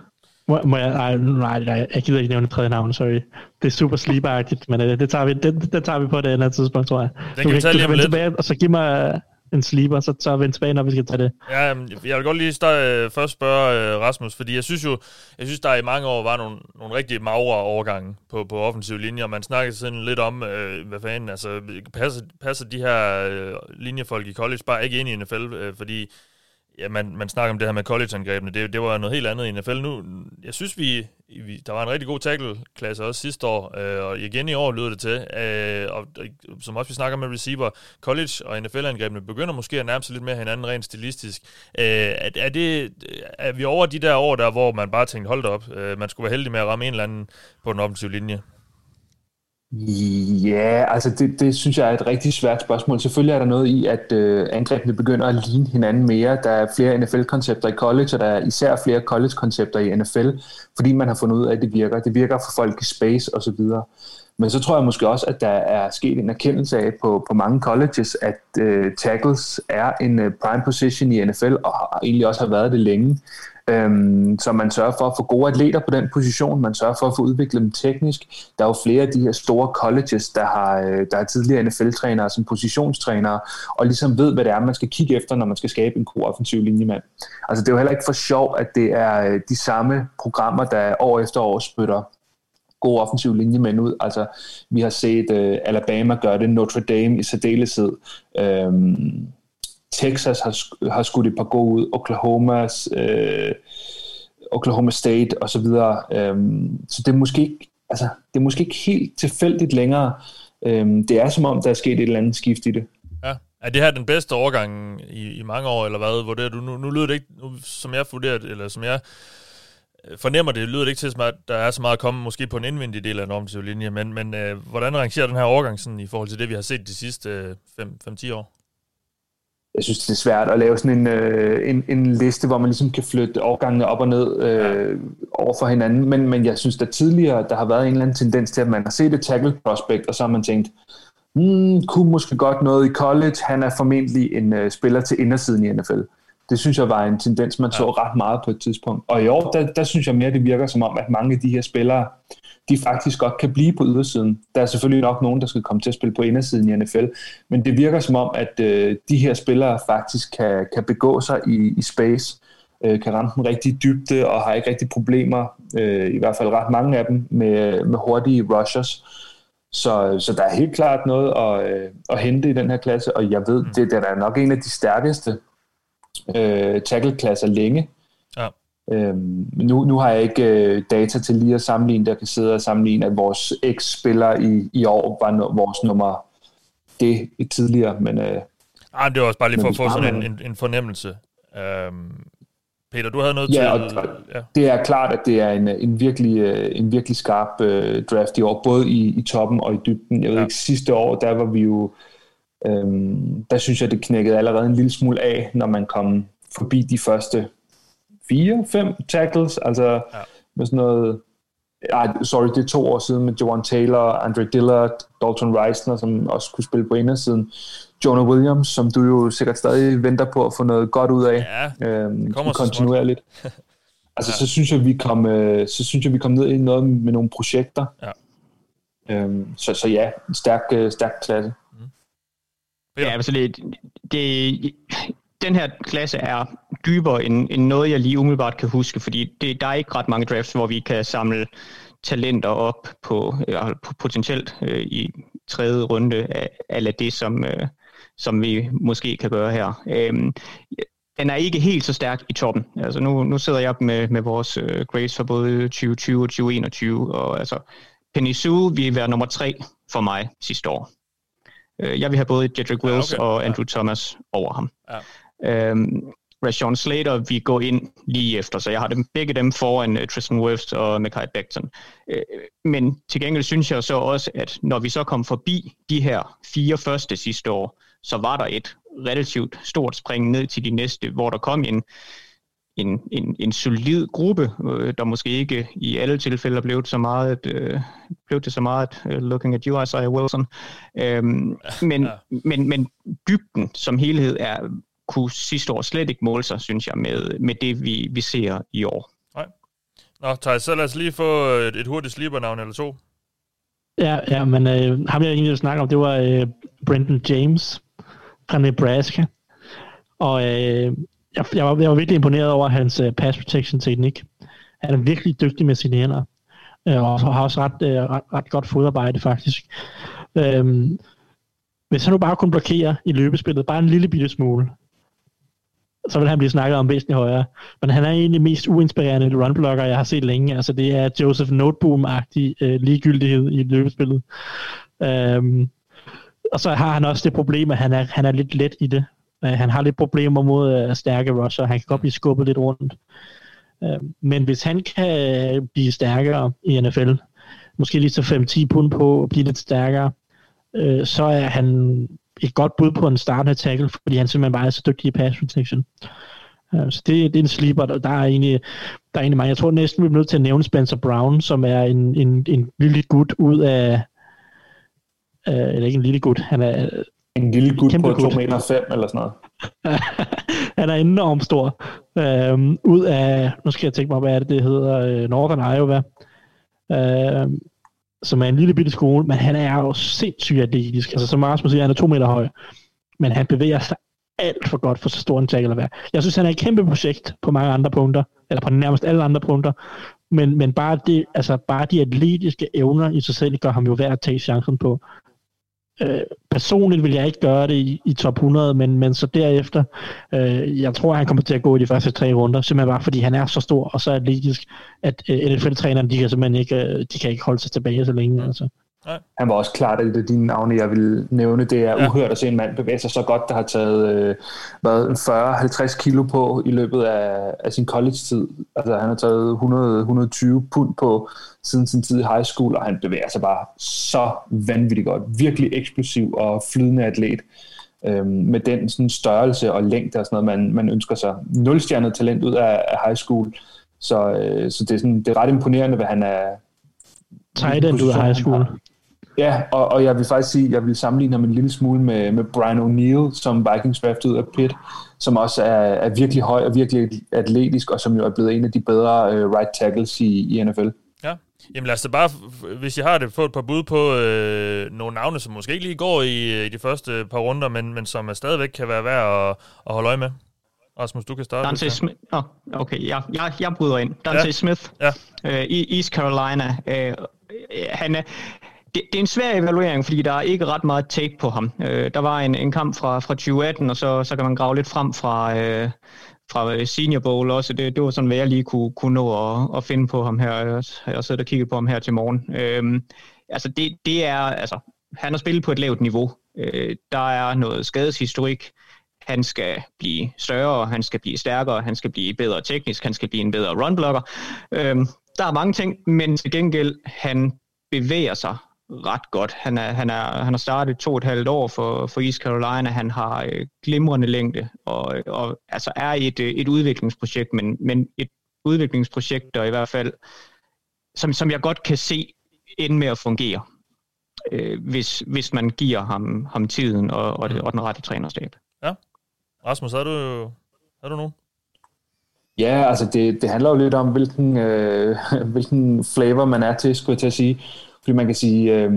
Må, må jeg, nej, nej, nej, jeg gider ikke nævne tredje navn, sorry. Det er super sleeperagtigt, men det, det, tager vi, det, det tager vi på det andet tidspunkt, tror jeg. Den du kan, kan tage lige tilbage, og så giv mig en sleeper, så tager vi tilbage, når vi skal tage det. Ja, jeg vil godt lige starte, øh, først spørge Rasmus, fordi jeg synes jo, jeg synes, der i mange år var nogle, nogle rigtig magre overgange på, på offensive linjer. Man snakkede sådan lidt om, uh, hvad fanden, altså, passer, passer de her uh, linjefolk i college bare ikke ind i NFL, uh, fordi ja, man, man snakker om det her med collegeangrebene, det, det var noget helt andet i NFL. Nu, jeg synes, vi, vi der var en rigtig god tackle-klasse også sidste år, øh, og igen i år lyder det til, øh, og, og som også vi snakker med receiver, college- og NFL-angrebene begynder måske at nærme sig lidt mere hinanden rent stilistisk. Øh, er, er, det, er vi over de der år der, hvor man bare tænkte, hold da op, øh, man skulle være heldig med at ramme en eller anden på den offensive linje? Ja, altså det, det synes jeg er et rigtig svært spørgsmål. Selvfølgelig er der noget i, at øh, angrebene begynder at ligne hinanden mere. Der er flere NFL-koncepter i college, og der er især flere college-koncepter i NFL, fordi man har fundet ud af, at det virker. Det virker for folk i space osv. Men så tror jeg måske også, at der er sket en erkendelse af på, på mange colleges, at øh, tackles er en øh, prime position i NFL, og har, egentlig også har været det længe. Øhm, så man sørger for at få gode atleter på den position, man sørger for at få udviklet dem teknisk. Der er jo flere af de her store colleges, der har, øh, der er tidligere NFL-trænere som positionstrænere, og ligesom ved, hvad det er, man skal kigge efter, når man skal skabe en god offensiv linjemand. Altså det er jo heller ikke for sjov, at det er øh, de samme programmer, der år efter år spytter gode offensiv linjemænd ud. Altså, vi har set uh, Alabama gøre det, Notre Dame i særdeleshed. Um, Texas har, har skudt et par gode ud, Oklahomas, øh, Oklahoma State og så videre. Øhm, så det er måske ikke, altså, det er måske ikke helt tilfældigt længere. Øhm, det er som om, der er sket et eller andet skift i det. Ja. Er det her den bedste overgang i, i mange år, eller hvad? Vurderer du? Nu, nu lyder det ikke, nu, som jeg vurderer, eller som jeg øh, fornemmer det, lyder det ikke til, at der er så meget at komme måske på en indvendig del af den offensive linje, men, men øh, hvordan rangerer den her overgang sådan, i forhold til det, vi har set de sidste 5-10 øh, år? Jeg synes, det er svært at lave sådan en, øh, en, en liste, hvor man ligesom kan flytte overgangene op og ned øh, over for hinanden. Men, men jeg synes, der tidligere der har været en eller anden tendens til, at man har set et tackle prospect, og så har man tænkt, hmm, kunne måske godt noget i college. Han er formentlig en øh, spiller til indersiden i NFL. Det synes jeg var en tendens, man ja. så ret meget på et tidspunkt. Og i år, der, der synes jeg mere, det virker som om, at mange af de her spillere, de faktisk godt kan blive på ydersiden. Der er selvfølgelig nok nogen, der skal komme til at spille på indersiden i NFL, men det virker som om, at øh, de her spillere faktisk kan, kan begå sig i, i space, øh, kan ramme den rigtig dybde og har ikke rigtig problemer, øh, i hvert fald ret mange af dem, med, med hurtige rushers. Så, så der er helt klart noget at, øh, at hente i den her klasse, og jeg ved, mm. det, det er nok en af de stærkeste øh, tackle-klasser længe. Ja. Øhm, nu, nu har jeg ikke øh, data til lige at sammenligne, der kan sidde og sammenligne, at vores eks-spiller i, i år var no, vores nummer det tidligere, men... Øh, Ej, det var også bare lige for at få sådan en, en, en fornemmelse. Øhm, Peter, du havde noget ja, til... Og, ja, det er klart, at det er en, en, virkelig, øh, en virkelig skarp øh, draft i år, både i, i toppen og i dybden. Jeg ved ja. ikke, sidste år, der var vi jo... Øhm, der synes jeg, det knækkede allerede en lille smule af, når man kom forbi de første fire, fem tackles, altså ja. med sådan noget, ej, sorry, det er to år siden med Joan Taylor, Andre Dillard, Dalton Reisner, som også kunne spille på indersiden. Jonah Williams, som du jo sikkert stadig venter på at få noget godt ud af. Ja, øhm, kommer kontinuerligt. altså, ja. så synes jeg, vi kom, øh, så synes jeg, vi kom ned i noget med nogle projekter. Ja. Øhm, så, så ja, en stærk, øh, stærk klasse. Ja, altså det, det, den her klasse er dybere end, end noget, jeg lige umiddelbart kan huske, fordi det, der er ikke ret mange drafts, hvor vi kan samle talenter op på, øh, på potentielt øh, i tredje runde af, af det, som, øh, som vi måske kan gøre her. Øh, den er ikke helt så stærk i toppen. Altså nu, nu sidder jeg med, med vores øh, grades for både 2020 og 2021, og altså Penny Sue vil være nummer tre for mig sidste år. Øh, jeg vil have både Jedrick Wills ja, okay. og Andrew ja. Thomas over ham. Ja. Øhm, Rashawn Slater, vi går ind lige efter, så jeg har dem, begge dem foran uh, Tristan Wirfs og Mekai Becton. Øh, men til gengæld synes jeg så også, at når vi så kom forbi de her fire første sidste år, så var der et relativt stort spring ned til de næste, hvor der kom en, en, en, en solid gruppe, øh, der måske ikke i alle tilfælde blev så meget, øh, blev det så meget uh, looking at you, Isaiah Wilson. Øhm, men, ja. men, men dybden som helhed er kunne sidste år slet ikke måle sig, synes jeg, med, med det, vi, vi ser i år. Nej. Nå, Thijs, så lad os lige få et, et hurtigt slibernavn eller to. Ja, ja men øh, ham jeg egentlig ville snakke om, det var øh, Brendan James fra Nebraska. Og øh, jeg, jeg, var, jeg var virkelig imponeret over hans uh, pass protection teknik. Han er virkelig dygtig med sine hænder. Øh, og har også ret, øh, ret, ret godt fodarbejde faktisk. Øh, hvis han nu bare kunne blokere i løbespillet, bare en lille bitte smule, så vil han blive snakket om væsentligt højere. Men han er egentlig mest uinspirerende runblocker, jeg har set længe. Altså det er Joseph Noteboom-agtig øh, ligegyldighed i løbespillet. Um, og så har han også det problem, at han er, han er lidt let i det. Øh, han har lidt problemer mod øh, stærke rusher. Han kan godt blive skubbet lidt rundt. Øh, men hvis han kan blive stærkere i NFL, måske lige så 5-10 pund på og blive lidt stærkere, øh, så er han et godt bud på en startende tackle, fordi han simpelthen bare er så dygtig i pass protection. Så det, det er en sleeper, og der er egentlig, der er egentlig mange. Jeg tror næsten, vi er nødt til at nævne Spencer Brown, som er en, en, en lille gut ud af, uh, eller ikke en lille gut, han er en lille gut på 2 meter 5 eller sådan noget. han er enormt stor. Uh, ud af, nu skal jeg tænke mig, hvad er det, det hedder, uh, Northern Iowa. Uh, som er en lille bitte skole, men han er jo sindssygt atletisk. Altså som Rasmus siger, han er to meter høj, men han bevæger sig alt for godt for så stor en tackle at være. Jeg synes, han er et kæmpe projekt på mange andre punkter, eller på nærmest alle andre punkter, men, men bare, det, altså bare de atletiske evner i sig selv gør ham jo værd at tage chancen på. Øh, personligt vil jeg ikke gøre det i, i top 100, men, men så derefter, øh, jeg tror, han kommer til at gå i de første tre runder, simpelthen bare fordi han er så stor og så atletisk, at øh, NFL-træneren, de kan simpelthen ikke, øh, de kan ikke holde sig tilbage så længe. Altså. Nej. Han var også klart at det dine navne, jeg vil nævne. Det er ja. uhørt at se en mand bevæge sig så godt, der har taget øh, 40-50 kilo på i løbet af, af sin college-tid. Altså han har taget 100-120 pund på siden sin tid i high school, og han bevæger sig bare så vanvittigt godt. Virkelig eksplosiv og flydende atlet. Øhm, med den sådan, størrelse og længde og sådan noget, man, man ønsker sig. Nulstjernet talent ud af, af high school. Så, øh, så det, er sådan, det er ret imponerende, hvad han er, tight end ud af high school. Ja, og, og jeg vil faktisk sige, jeg vil sammenligne ham en lille smule med, med Brian O'Neill, som Vikings draft ud af Pitt, som også er, er virkelig høj og virkelig atletisk, og som jo er blevet en af de bedre uh, right tackles i, i NFL. Ja, jamen lad os da bare, hvis I har det, få et par bud på øh, nogle navne, som måske ikke lige går i, i de første par runder, men, men som stadigvæk kan være værd at, at holde øje med. Rasmus, du kan starte. Dante Smith. Oh, okay, ja, jeg, jeg bryder ind. Dante ja. Smith, ja. Uh, East Carolina. Uh, han er, det, det er en svær evaluering, fordi der er ikke ret meget take på ham. Øh, der var en, en kamp fra, fra 2018, og så, så kan man grave lidt frem fra, øh, fra øh, Senior Bowl også. Det, det var sådan, hvad jeg lige kunne, kunne nå at, at finde på ham her. Jeg har siddet og kigget på ham her til morgen. Øh, altså, det, det er, altså, han har spillet på et lavt niveau. Øh, der er noget skadeshistorik. Han skal blive større, han skal blive stærkere, han skal blive bedre teknisk, han skal blive en bedre runblocker. Øh, der er mange ting, men til gengæld, han bevæger sig ret godt. Han, er, han, er, han har startet to og et halvt år for, for East Carolina. Han har øh, glimrende længde og, og altså er et, øh, et udviklingsprojekt, men, men et udviklingsprojekt, der i hvert fald, som, som jeg godt kan se ende med at fungere, øh, hvis, hvis man giver ham, ham tiden og, og, det, og den rette trænerstab. Ja. Rasmus, har du, har du nogen? Ja, altså det, det handler jo lidt om, hvilken, øh, hvilken flavor man er til, skulle jeg til at sige. Fordi man kan sige, øh,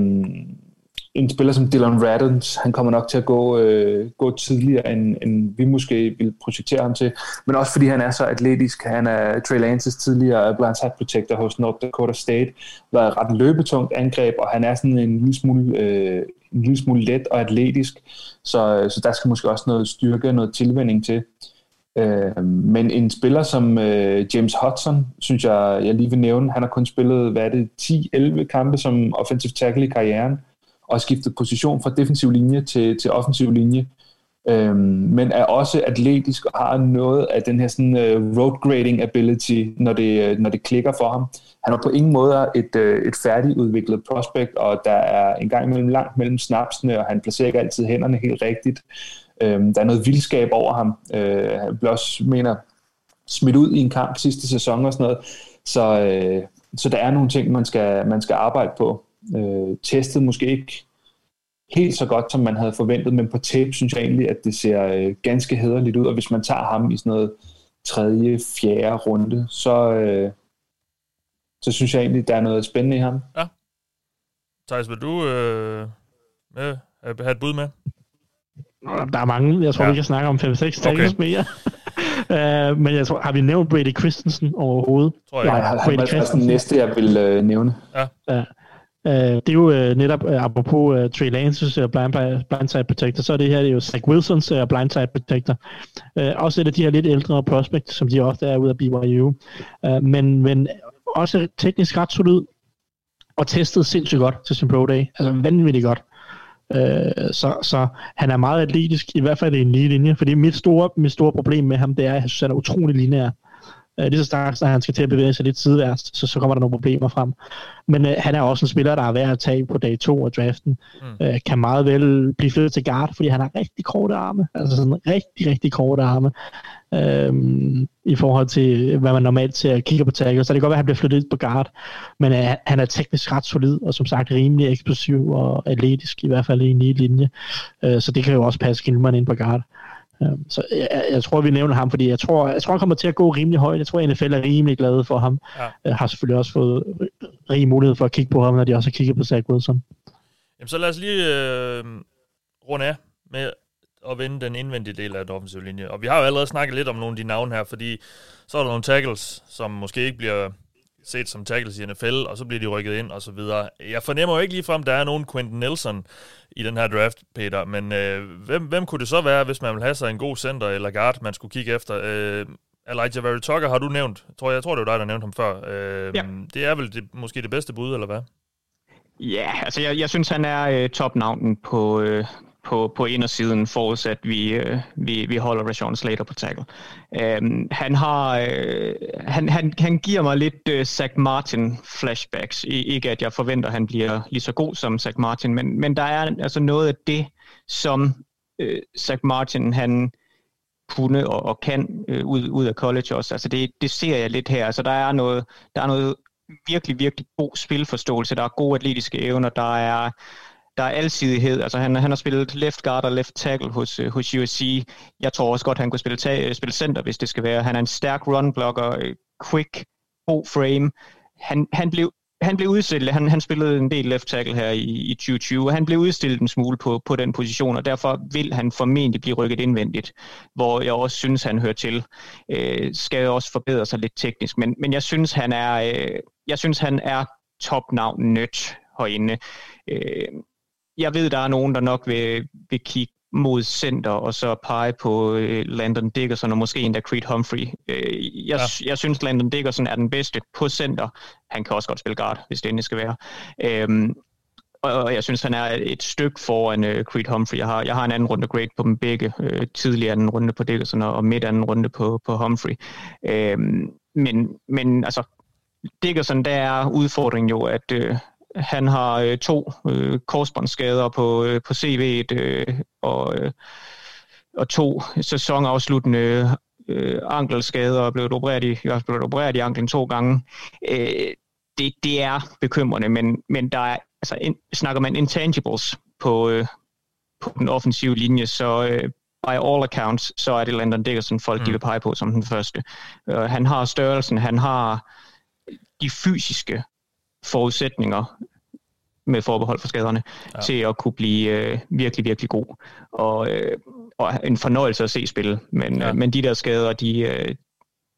en spiller som Dylan Raddens, han kommer nok til at gå, øh, gå tidligere, end, end vi måske vil projektere ham til. Men også fordi han er så atletisk. Han er Trey Lances tidligere blindside protector hos North Dakota State. Var et ret løbetungt angreb, og han er sådan en lille smule, øh, en lille smule let og atletisk. Så, øh, så der skal måske også noget styrke, noget tilvænding til. Øh, men en spiller som øh, James Hudson, synes jeg, jeg lige vil nævne, han har kun spillet, hvad er det, 10-11 kampe som offensive tackle i karrieren, og skiftet position fra defensiv linje til, til offensiv linje. Øh, men er også atletisk og har noget af den her sådan, øh, road grading ability, når det, øh, når det klikker for ham. Han er på ingen måde et, øh, et færdigudviklet prospect, og der er en gang imellem langt mellem snapsene, og han placerer ikke altid hænderne helt rigtigt. Øh, der er noget vildskab over ham. Øh, han blev også, mener, smidt ud i en kamp sidste sæson og sådan noget. Så, øh, så der er nogle ting, man skal, man skal arbejde på. Øh, testet måske ikke helt så godt, som man havde forventet, men på tape synes jeg egentlig, at det ser øh, ganske hederligt ud, og hvis man tager ham i sådan noget tredje, fjerde runde, så, øh, så synes jeg egentlig, der er noget spændende i ham. Ja. Thijs, vil du øh, med, have et bud med? Der er mange. Jeg tror, ja. vi kan snakke om 5-6 tackles okay. mere. uh, men jeg tror, har vi nævnt Brady Christensen overhovedet? Tror jeg. Ja, han Brady Christensen. den næste, jeg vil uh, nævne. Ja. ja. Uh, det er jo uh, netop, uh, apropos uh, Trey Lances uh, blind, blindside protector, så er det her det er jo Zach Wilsons uh, blindside protector. Uh, også et af de her lidt ældre prospects, som de ofte er ude af BYU. Uh, men, men også teknisk ret solid, og testet sindssygt godt til sin pro day. Altså vanvittigt godt. Øh, så, så han er meget atletisk, i hvert fald i en lige linje, fordi mit store, mit store problem med ham, det er, at jeg synes, han er utrolig lineær. Øh, lige så straks, når han skal til at bevæge sig lidt sideværst, så, så kommer der nogle problemer frem. Men øh, han er også en spiller, der er værd at tage på dag 2 af draften. Mm. Øh, kan meget vel blive flyttet til guard, fordi han har rigtig korte arme. Altså sådan rigtig, rigtig korte arme. Øhm, i forhold til, hvad man normalt ser kigger på tackle. Så det kan godt være, at han bliver flyttet på guard, men uh, han er teknisk ret solid, og som sagt rimelig eksplosiv og atletisk, i hvert fald i en lige linje. Uh, så det kan jo også passe Gilman ind på guard. Så jeg, jeg tror, vi nævner ham, fordi jeg tror, jeg tror, han kommer til at gå rimelig højt. Jeg tror, NFL er rimelig glade for ham. Ja. Uh, har selvfølgelig også fået rig mulighed for at kigge på ham, når de også har kigget på Zach Wilson. Jamen, så lad os lige øh, runde af med at vinde den indvendige del af den offensive linje. Og vi har jo allerede snakket lidt om nogle af de navne her, fordi så er der nogle tackles, som måske ikke bliver set som tackles i NFL, og så bliver de rykket ind og så videre. Jeg fornemmer jo ikke lige frem, der er nogen Quentin Nelson i den her draft, Peter, men øh, hvem, hvem kunne det så være, hvis man vil have sig en god center eller guard, man skulle kigge efter? Øh, Elijah Very Tucker har du nævnt. Jeg tror, jeg tror, det var dig, der nævnte ham før. Øh, ja. Det er vel det, måske det bedste bud, eller hvad? Ja, altså jeg, jeg synes, han er øh, topnavnen på, øh, på, på indersiden, forudsat vi, øh, vi, vi holder Rashawn Slater på tackle. Øhm, han, har, øh, han, han, han giver mig lidt øh, Zach Martin flashbacks. I, ikke at jeg forventer, at han bliver lige så god som Zach Martin, men, men der er altså noget af det, som øh, Zach Martin han kunne og, og kan øh, ud, ud af college også. Altså det, det ser jeg lidt her. Altså der er noget, der er noget virkelig, virkelig god spilforståelse. Der er gode atletiske evner. Der er der er alsidighed. Altså han, han har spillet left guard og left tackle hos, øh, hos USC. Jeg tror også godt, han kunne spille, ta- øh, spille center, hvis det skal være. Han er en stærk run blocker, øh, quick, god frame. Han, han blev han blev udstillet, han, han spillede en del left tackle her i, i 2020, og han blev udstillet en smule på, på den position, og derfor vil han formentlig blive rykket indvendigt, hvor jeg også synes, han hører til. Øh, skal også forbedre sig lidt teknisk, men, men jeg synes, han er, øh, jeg synes, han er topnavn nødt herinde. Øh, jeg ved, der er nogen, der nok vil, vil kigge mod center, og så pege på øh, Landon Dickerson og måske endda Creed Humphrey. Øh, jeg, ja. jeg synes, Landon Dickerson er den bedste på center. Han kan også godt spille guard, hvis det endelig skal være. Øhm, og jeg synes, han er et stykke foran øh, Creed Humphrey. Jeg har, jeg har en anden runde grade på dem begge. Øh, tidligere anden runde på Dickerson og midt anden runde på, på Humphrey. Øhm, men, men altså, Dickerson, der er udfordringen jo, at, øh, han har øh, to øh, korsbåndsskader på, øh, på CV'et øh, og, øh, og to sæsonafsluttende øh, ankelskader og blevet opereret i, jeg blevet opereret i anklen to gange. Øh, det, det er bekymrende, men, men der er, altså, in, snakker man intangibles på, øh, på den offensive linje, så øh, by all accounts, så er det Landon Dickerson, folk mm. de vil pege på som den første. Uh, han har størrelsen, han har de fysiske forudsætninger med forbehold for skaderne, ja. til at kunne blive øh, virkelig, virkelig god. Og, øh, og en fornøjelse at se spille. Men, ja. øh, men de der skader, de, øh,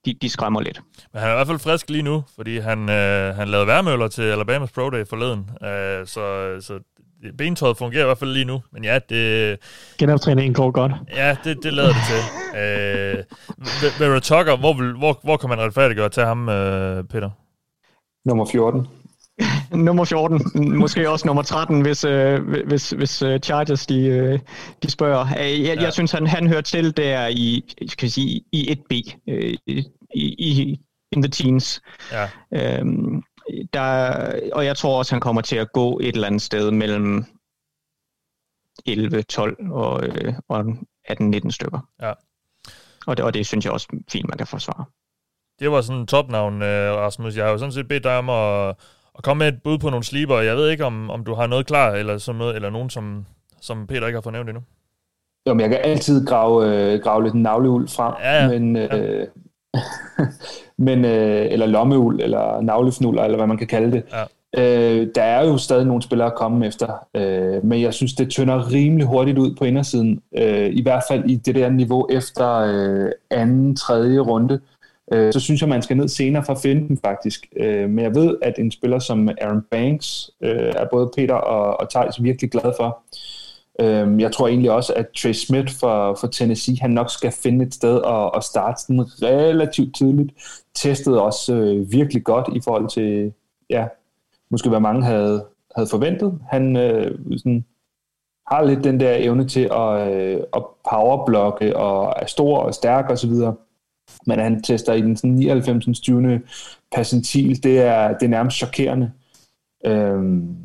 de, de skræmmer lidt. Men han er i hvert fald frisk lige nu, fordi han, øh, han lavede værmøller til Alabamas Pro Day forleden. Øh, så, så bentøjet fungerer i hvert fald lige nu. Men ja, det... Genoptræningen går godt. Ja, det, det lader det til. øh, Vera Tucker, hvor, hvor, hvor kan man retfærdiggøre til ham, øh, Peter? Nummer 14. nummer 14, måske også nummer 13, hvis, øh, hvis, hvis uh, Chargers de, øh, de spørger. Jeg, ja. jeg synes, han, han hører til der i, skal sige, i 1B, øh, i, i, in the teens. Ja. Øhm, der, og jeg tror også, han kommer til at gå et eller andet sted mellem 11, 12 og, øh, og 18-19 stykker. Ja. Og det, og det synes jeg også fint, man kan forsvare. Det var sådan en topnavn, Rasmus. Jeg har jo sådan set bedt dig om at komme med et bud på nogle sleeper. Jeg ved ikke, om, om du har noget klar, eller sådan noget, eller nogen, som, som Peter ikke har fornævnt endnu. Jo, men jeg kan altid grave, øh, grave lidt navleuld frem, ja, ja. men, ja. øh, men øh, eller lommeuld, eller navlefnuller, eller hvad man kan kalde det. Ja. Øh, der er jo stadig nogle spillere at komme efter, øh, men jeg synes, det tynder rimelig hurtigt ud på indersiden, øh, i hvert fald i det der niveau efter øh, anden, tredje runde øh, så synes jeg, man skal ned senere for at finde dem faktisk. Øh, men jeg ved, at en spiller som Aaron Banks øh, er både Peter og, og Thijs virkelig glad for. Øh, jeg tror egentlig også, at Trey Smith for, for Tennessee, han nok skal finde et sted at, at starte den relativt tidligt. Testede også øh, virkelig godt i forhold til, ja, måske hvad mange havde, havde forventet. Han øh, sådan, har lidt den der evne til at, øh, at powerblokke og er stor og stærk og så videre men han tester i den sådan 99. 20. percentil, det er, det er nærmest chokerende. Øhm,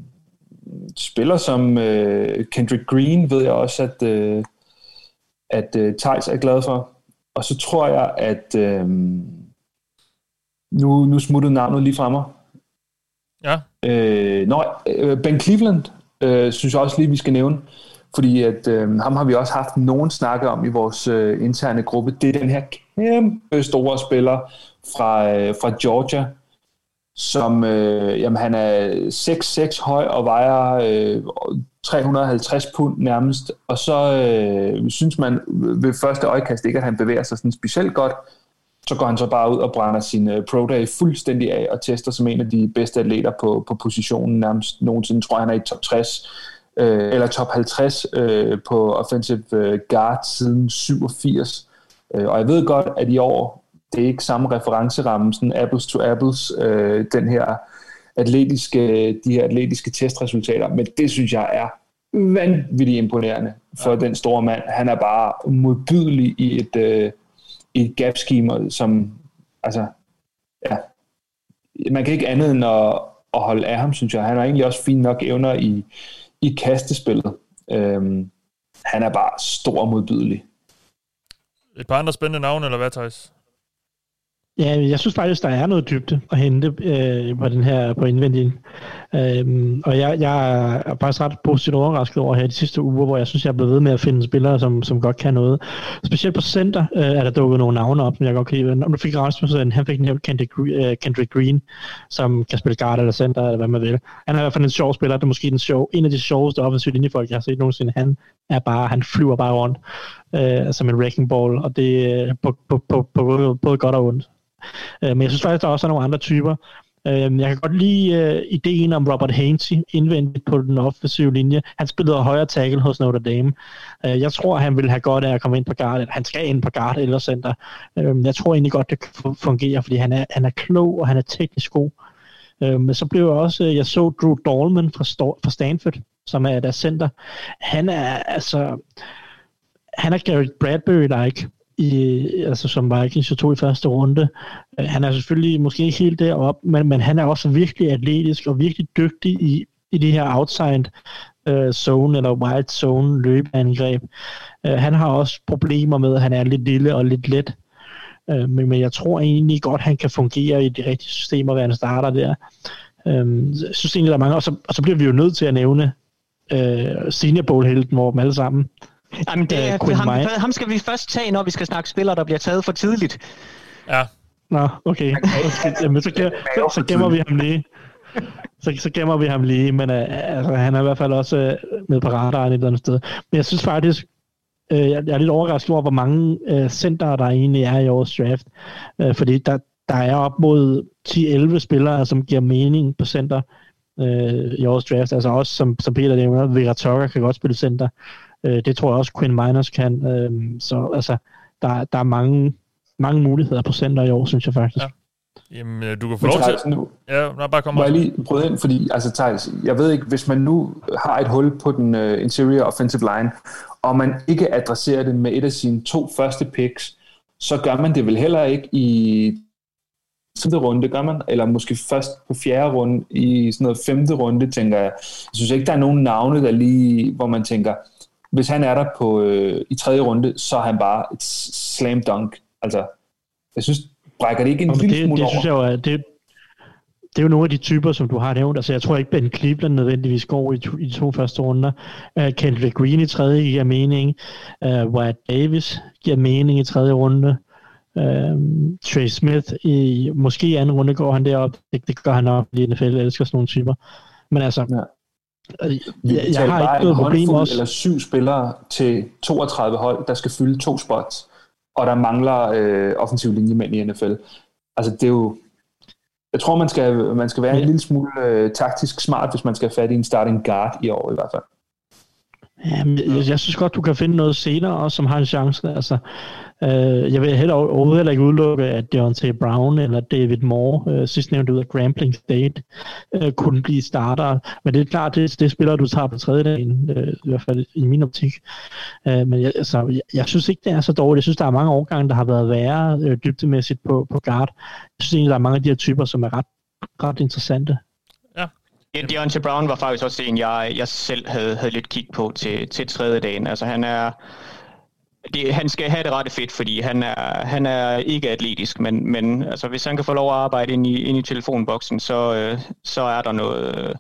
spiller som øh, Kendrick Green ved jeg også, at, øh, at øh, Thijs er glad for. Og så tror jeg, at øh, nu, nu smuttede navnet lige fra mig. Ja. Øh, nej, øh, Ben Cleveland øh, synes jeg også lige, vi skal nævne. Fordi at, øh, ham har vi også haft nogen snakke om i vores øh, interne gruppe. Det er den her kæmpe store spiller fra, øh, fra Georgia, som øh, jamen, han er 6'6 høj og vejer øh, 350 pund nærmest. Og så øh, synes man ved første øjekast ikke, at han bevæger sig sådan specielt godt. Så går han så bare ud og brænder sin øh, pro day fuldstændig af og tester som en af de bedste atleter på, på positionen nærmest nogensinde. tror jeg, han er i top 60 øh, eller top 50 øh, på offensive øh, guard siden 87. Øh, og jeg ved godt, at i år, det er ikke samme referenceramme, sådan apples to apples, øh, den her atletiske, de her atletiske testresultater, men det synes jeg er vanvittigt imponerende for ja. den store mand. Han er bare modbydelig i et, øh, i et gap-schema, som, altså, ja, man kan ikke andet end at, at holde af ham, synes jeg. Han har egentlig også fint nok evner i, i kastespillet. Øhm, han er bare stor og modbydelig. Et par andre spændende navne, eller hvad, Thijs? Ja, jeg synes faktisk, der er noget dybde at hente øh, på den her på indvendigen. Øhm, og jeg, jeg er faktisk ret positivt overrasket over her de sidste uger, hvor jeg synes, jeg er blevet ved med at finde spillere, som, som godt kan noget. Specielt på center øh, er der dukket nogle navne op, som jeg godt kan lide. Når du fik Rasmussen, han fik nævnt Kendrick, øh, Kendrick Green, som kan spille guard eller center, eller hvad man vil. Han er i hvert fald en sjov spiller, det er måske den sjov, en af de sjoveste offensive linjefolk, jeg har set nogensinde. Han er bare, han flyver bare rundt øh, som en wrecking ball, og det er på, på, på, på både godt og ondt. Øh, men jeg synes faktisk, der også er nogle andre typer. Øh, jeg kan godt lide øh, ideen om Robert Hainsey indvendigt på den offensive linje. Han spillede højre tackle hos Notre Dame. Øh, jeg tror, han vil have godt af at komme ind på guard. Han skal ind på guard eller center. Øhm, jeg tror egentlig godt, det kan fungere, fordi han er, han er klog, og han er teknisk god. Øhm, men så blev jeg også, øh, jeg så Drew Dolman fra, fra Stanford, som er der center. Han er altså, han er Garrett Bradbury-like i, altså som Vikings tog i første runde. Øh, han er selvfølgelig måske ikke helt deroppe, men, men han er også virkelig atletisk og virkelig dygtig i, i det her outside uh, zone eller wide zone løbeangreb. Uh, han har også problemer med, at han er lidt lille og lidt let. Uh, men, men jeg tror egentlig godt, han kan fungere i de rigtige systemer, hvad han starter der. Uh, jeg synes egentlig, der er mange, og så, og så bliver vi jo nødt til at nævne uh, Senior Bowl-helten, hvor dem alle sammen Jamen, det er, ham, ham skal vi først tage, når vi skal snakke spillere, der bliver taget for tidligt. Ja. Nå, okay. Jamen, så, så, så gemmer vi ham lige. Så, så gemmer vi ham lige, men uh, altså, han er i hvert fald også uh, med på radaren et eller andet sted. Men jeg synes faktisk, uh, jeg, jeg er lidt overrasket over, hvor mange uh, center der egentlig er i årets draft. Uh, fordi der, der er op mod 10-11 spillere, som giver mening på center uh, i årets draft. Altså også, som, som Peter nævner, Vera Tucker kan godt spille center. Øh, det tror jeg også Quinn Miners kan. Øh, så altså, der, der er mange, mange muligheder på center i år, synes jeg faktisk. Ja. Jamen, øh, du kan få lov til... Nu, ja, nej, bare komme Må jeg lige prøve ind, fordi, altså Thijs, jeg ved ikke, hvis man nu har et hul på den uh, interior offensive line, og man ikke adresserer det med et af sine to første picks, så gør man det vel heller ikke i tredje runde, gør man? Eller måske først på fjerde runde, i sådan noget femte runde, tænker jeg. Jeg synes ikke, der er nogen navne, der lige, hvor man tænker, hvis han er der på, øh, i tredje runde, så er han bare et slam dunk. Altså, jeg synes, brækker det ikke en lille smule det, over? Synes jeg jo, det, det er jo nogle af de typer, som du har nævnt. Altså, jeg tror ikke, Ben Cleveland nødvendigvis går i, to, i de to første runder. Uh, Kendrick Green i tredje giver mening. Uh, Wyatt Davis giver mening i tredje runde. Uh, Trey Smith i måske anden runde går han derop. Det, det gør han nok, fordi NFL elsker sådan nogle typer. Men altså, ja. Vi jeg, jeg har ikke noget problem også. eller syv spillere til 32 hold, der skal fylde to spots, og der mangler øh, offensiv linjemænd i NFL. Altså det er jo... Jeg tror, man skal, man skal være ja. en lille smule øh, taktisk smart, hvis man skal have fat i en starting guard i år i hvert fald. Jamen, jeg, jeg synes godt, du kan finde noget senere også, som har en chance. Altså, øh, jeg vil heller, overhovedet heller ikke udelukke, at Deontay Brown eller David Moore, øh, sidst nævnt ud af Grambling State, øh, kunne blive starter. Men det er klart, det, det spiller, du tager på tredje dagen, øh, i hvert fald i min optik. Øh, men jeg, altså, jeg, jeg synes ikke, det er så dårligt. Jeg synes, der er mange overgange, der har været værre øh, dybdemæssigt på, på guard. Jeg synes egentlig, der er mange af de her typer, som er ret, ret interessante. Ja, Deontay Brown var faktisk også en, jeg, jeg selv havde, havde lidt kig på til, til tredje dagen. Altså han er, det, han skal have det rette fedt, fordi han er, han er ikke atletisk, men, men altså, hvis han kan få lov at arbejde ind i, ind i telefonboksen, så, øh, så er der noget,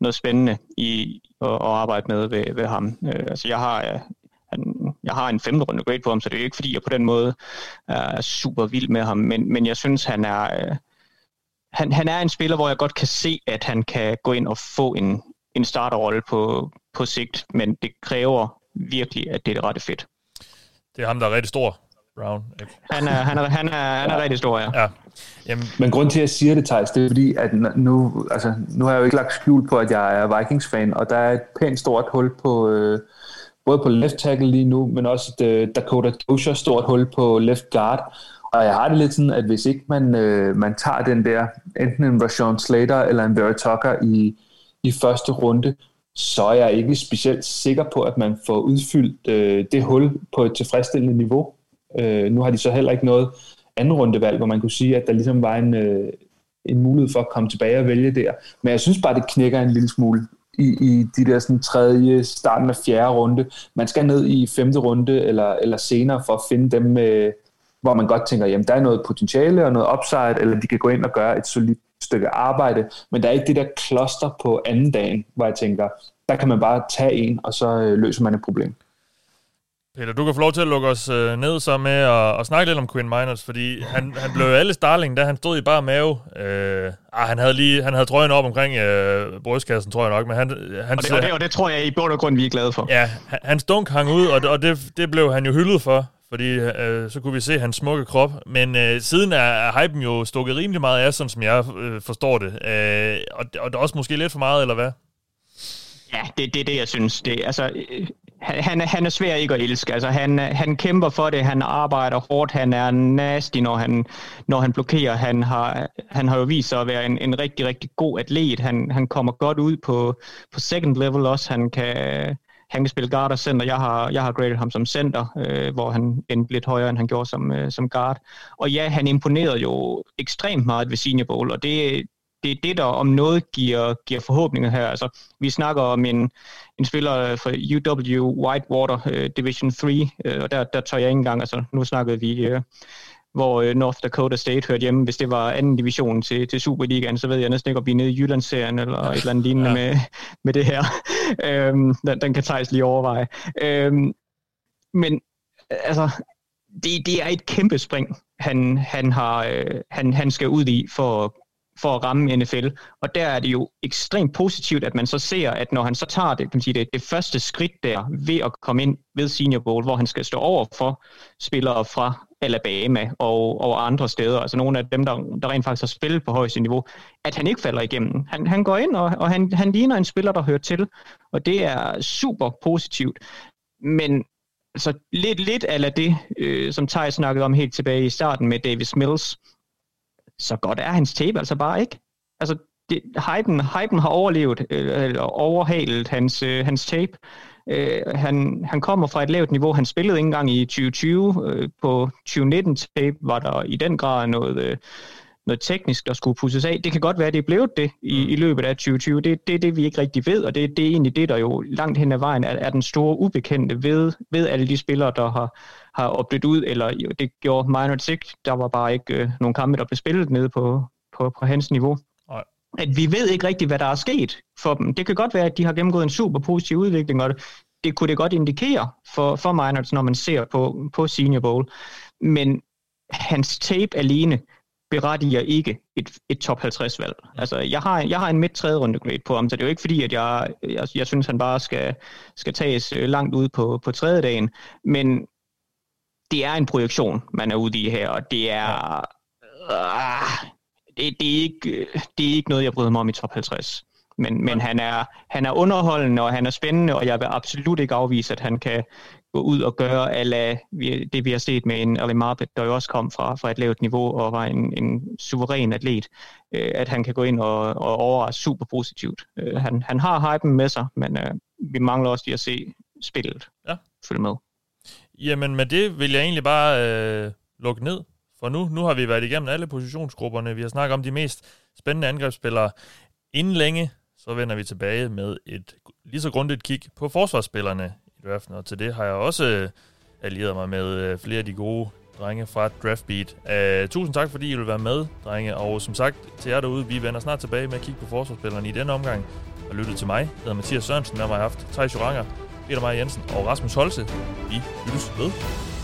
noget spændende i at, at arbejde med ved, ved ham. Øh, altså, jeg har, øh, han, jeg har en femte runde grade på ham, så det er jo ikke fordi, jeg på den måde er super vild med ham, men, men jeg synes, han er... Øh, han, han er en spiller, hvor jeg godt kan se, at han kan gå ind og få en, en starterrolle på, på sigt, men det kræver virkelig, at det er det rette fedt. Det er ham, der er rigtig stor, Brown. Ikke? Han er, han er, han er, han er rigtig stor, ja. ja. Jamen. Men grund til, at jeg siger det, Thijs, det er fordi, at nu, altså, nu har jeg jo ikke lagt skjul på, at jeg er Vikings-fan, og der er et pænt stort hul på, øh, både på left tackle lige nu, men også et øh, Dakota Dozier stort hul på left guard. Og jeg har det lidt sådan, at hvis ikke man, øh, man tager den der, enten en Rashawn Slater eller en Barry Tucker i, i første runde, så er jeg ikke specielt sikker på, at man får udfyldt øh, det hul på et tilfredsstillende niveau. Øh, nu har de så heller ikke noget anden rundevalg, hvor man kunne sige, at der ligesom var en, øh, en mulighed for at komme tilbage og vælge der. Men jeg synes bare, det knækker en lille smule i, i de der sådan tredje, starten af fjerde runde. Man skal ned i femte runde eller, eller senere for at finde dem øh, hvor man godt tænker, jamen der er noget potentiale og noget upside, eller de kan gå ind og gøre et solidt stykke arbejde, men der er ikke det der kloster på anden dagen, hvor jeg tænker, der kan man bare tage en, og så øh, løser man et problem. Peter, du kan få lov til at lukke os øh, ned så med at, at snakke lidt om Quinn Miners, fordi han, han blev alle darling, da han stod i bare mave. Øh, ah, han havde lige han havde trøjen op omkring øh, brystkassen, tror jeg nok. Men han, han, og, det, og, det, og det tror jeg i bund og grund, vi er glade for. Ja, hans dunk hang ud, og, og det, det blev han jo hyldet for fordi øh, så kunne vi se hans smukke krop. Men øh, siden er, er hypen jo stukket rimelig meget af, sådan som jeg øh, forstår det. Øh, og, og det er også måske lidt for meget, eller hvad? Ja, det er det, det, jeg synes. Det, altså, øh, han, han er svær ikke at elske. Altså, han, han kæmper for det, han arbejder hårdt, han er nasty, når han, når han blokerer. Han har, han har jo vist sig at være en, en rigtig, rigtig god atlet. Han, han kommer godt ud på, på second level også. Han kan, han kan spille guard og center. Jeg har, jeg har graded ham som center, øh, hvor han endte lidt højere, end han gjorde som, øh, som guard. Og ja, han imponerede jo ekstremt meget ved Senior Bowl, og det, det er det, der om noget giver, giver forhåbninger her. Altså, vi snakker om en, en spiller øh, fra UW Whitewater øh, Division 3, øh, og der, der tør jeg ikke engang, altså nu snakkede vi, øh, hvor uh, North Dakota State hørte hjemme. Hvis det var anden division til, til Superligaen, så ved jeg næsten ikke, om vi er nede i Jyllandsserien eller et eller andet lignende ja. med, med det her. um, den, den kan Thijs lige overveje. Um, men altså, det, det er et kæmpe spring, han, han, har, øh, han, han skal ud i for for at ramme NFL. Og der er det jo ekstremt positivt, at man så ser, at når han så tager det, kan man sige, det, det første skridt der ved at komme ind ved Senior Bowl, hvor han skal stå over for spillere fra Alabama og, og andre steder, altså nogle af dem, der, der rent faktisk har spillet på højeste niveau, at han ikke falder igennem. Han, han går ind, og, og han, han ligner en spiller, der hører til, og det er super positivt. Men altså, lidt, lidt af det, øh, som Thaj snakkede om helt tilbage i starten med Davis Mills, så godt er hans tape altså bare ikke. Altså, det, hypen, hypen har overlevet, øh, eller overhalet hans, øh, hans tape. Øh, han, han kommer fra et lavt niveau. Han spillede ikke engang i 2020. Øh, på 2019-tape var der i den grad noget, øh, noget teknisk, der skulle pusses af. Det kan godt være, at det er blevet det i, mm. i løbet af 2020. Det, det er det, vi ikke rigtig ved, og det, det er egentlig det, der jo langt hen ad vejen er, er den store ubekendte ved, ved alle de spillere, der har, har oplevet ud, eller det gjorde Minor ikke. Der var bare ikke øh, nogen kampe, der blev spillet nede på, på, på hans niveau. At vi ved ikke rigtigt, hvad der er sket for dem. Det kan godt være, at de har gennemgået en super positiv udvikling, og det, kunne det godt indikere for, for Miners, når man ser på, på Senior Bowl. Men hans tape alene berettiger ikke et, et top 50 valg. Altså, jeg har, jeg har en midt tredje runde grade på ham, så det er jo ikke fordi, at jeg, jeg, jeg synes, han bare skal, skal tages øh, langt ud på, på tredje dagen, men det er en projektion, man er ude i her, og det er... Øh, det, det, er ikke, det er ikke noget, jeg bryder mig om i top 50. Men, men han, er, han er underholdende, og han er spændende, og jeg vil absolut ikke afvise, at han kan gå ud og gøre alle det, vi har set med en Ali Marbet, der jo også kom fra, fra et lavt niveau og var en, en suveræn atlet, øh, at han kan gå ind og, og overraske super positivt. Øh, han, han har hypen med sig, men øh, vi mangler også lige at se spillet Ja. følge med. Jamen med det vil jeg egentlig bare øh, lukke ned for nu. Nu har vi været igennem alle positionsgrupperne. Vi har snakket om de mest spændende angrebsspillere. Inden længe, så vender vi tilbage med et lige så grundigt kig på forsvarsspillerne i draften. Og til det har jeg også øh, allieret mig med øh, flere af de gode drenge fra Draftbeat. Uh, tusind tak, fordi I vil være med, drenge. Og som sagt, til jer derude, vi vender snart tilbage med at kigge på forsvarsspillerne i denne omgang. Og lytte til mig. Jeg hedder Mathias Sørensen, med mig har haft Thijs Joranger, Peter Maja Jensen og Rasmus Holse. Vi lyttes ved.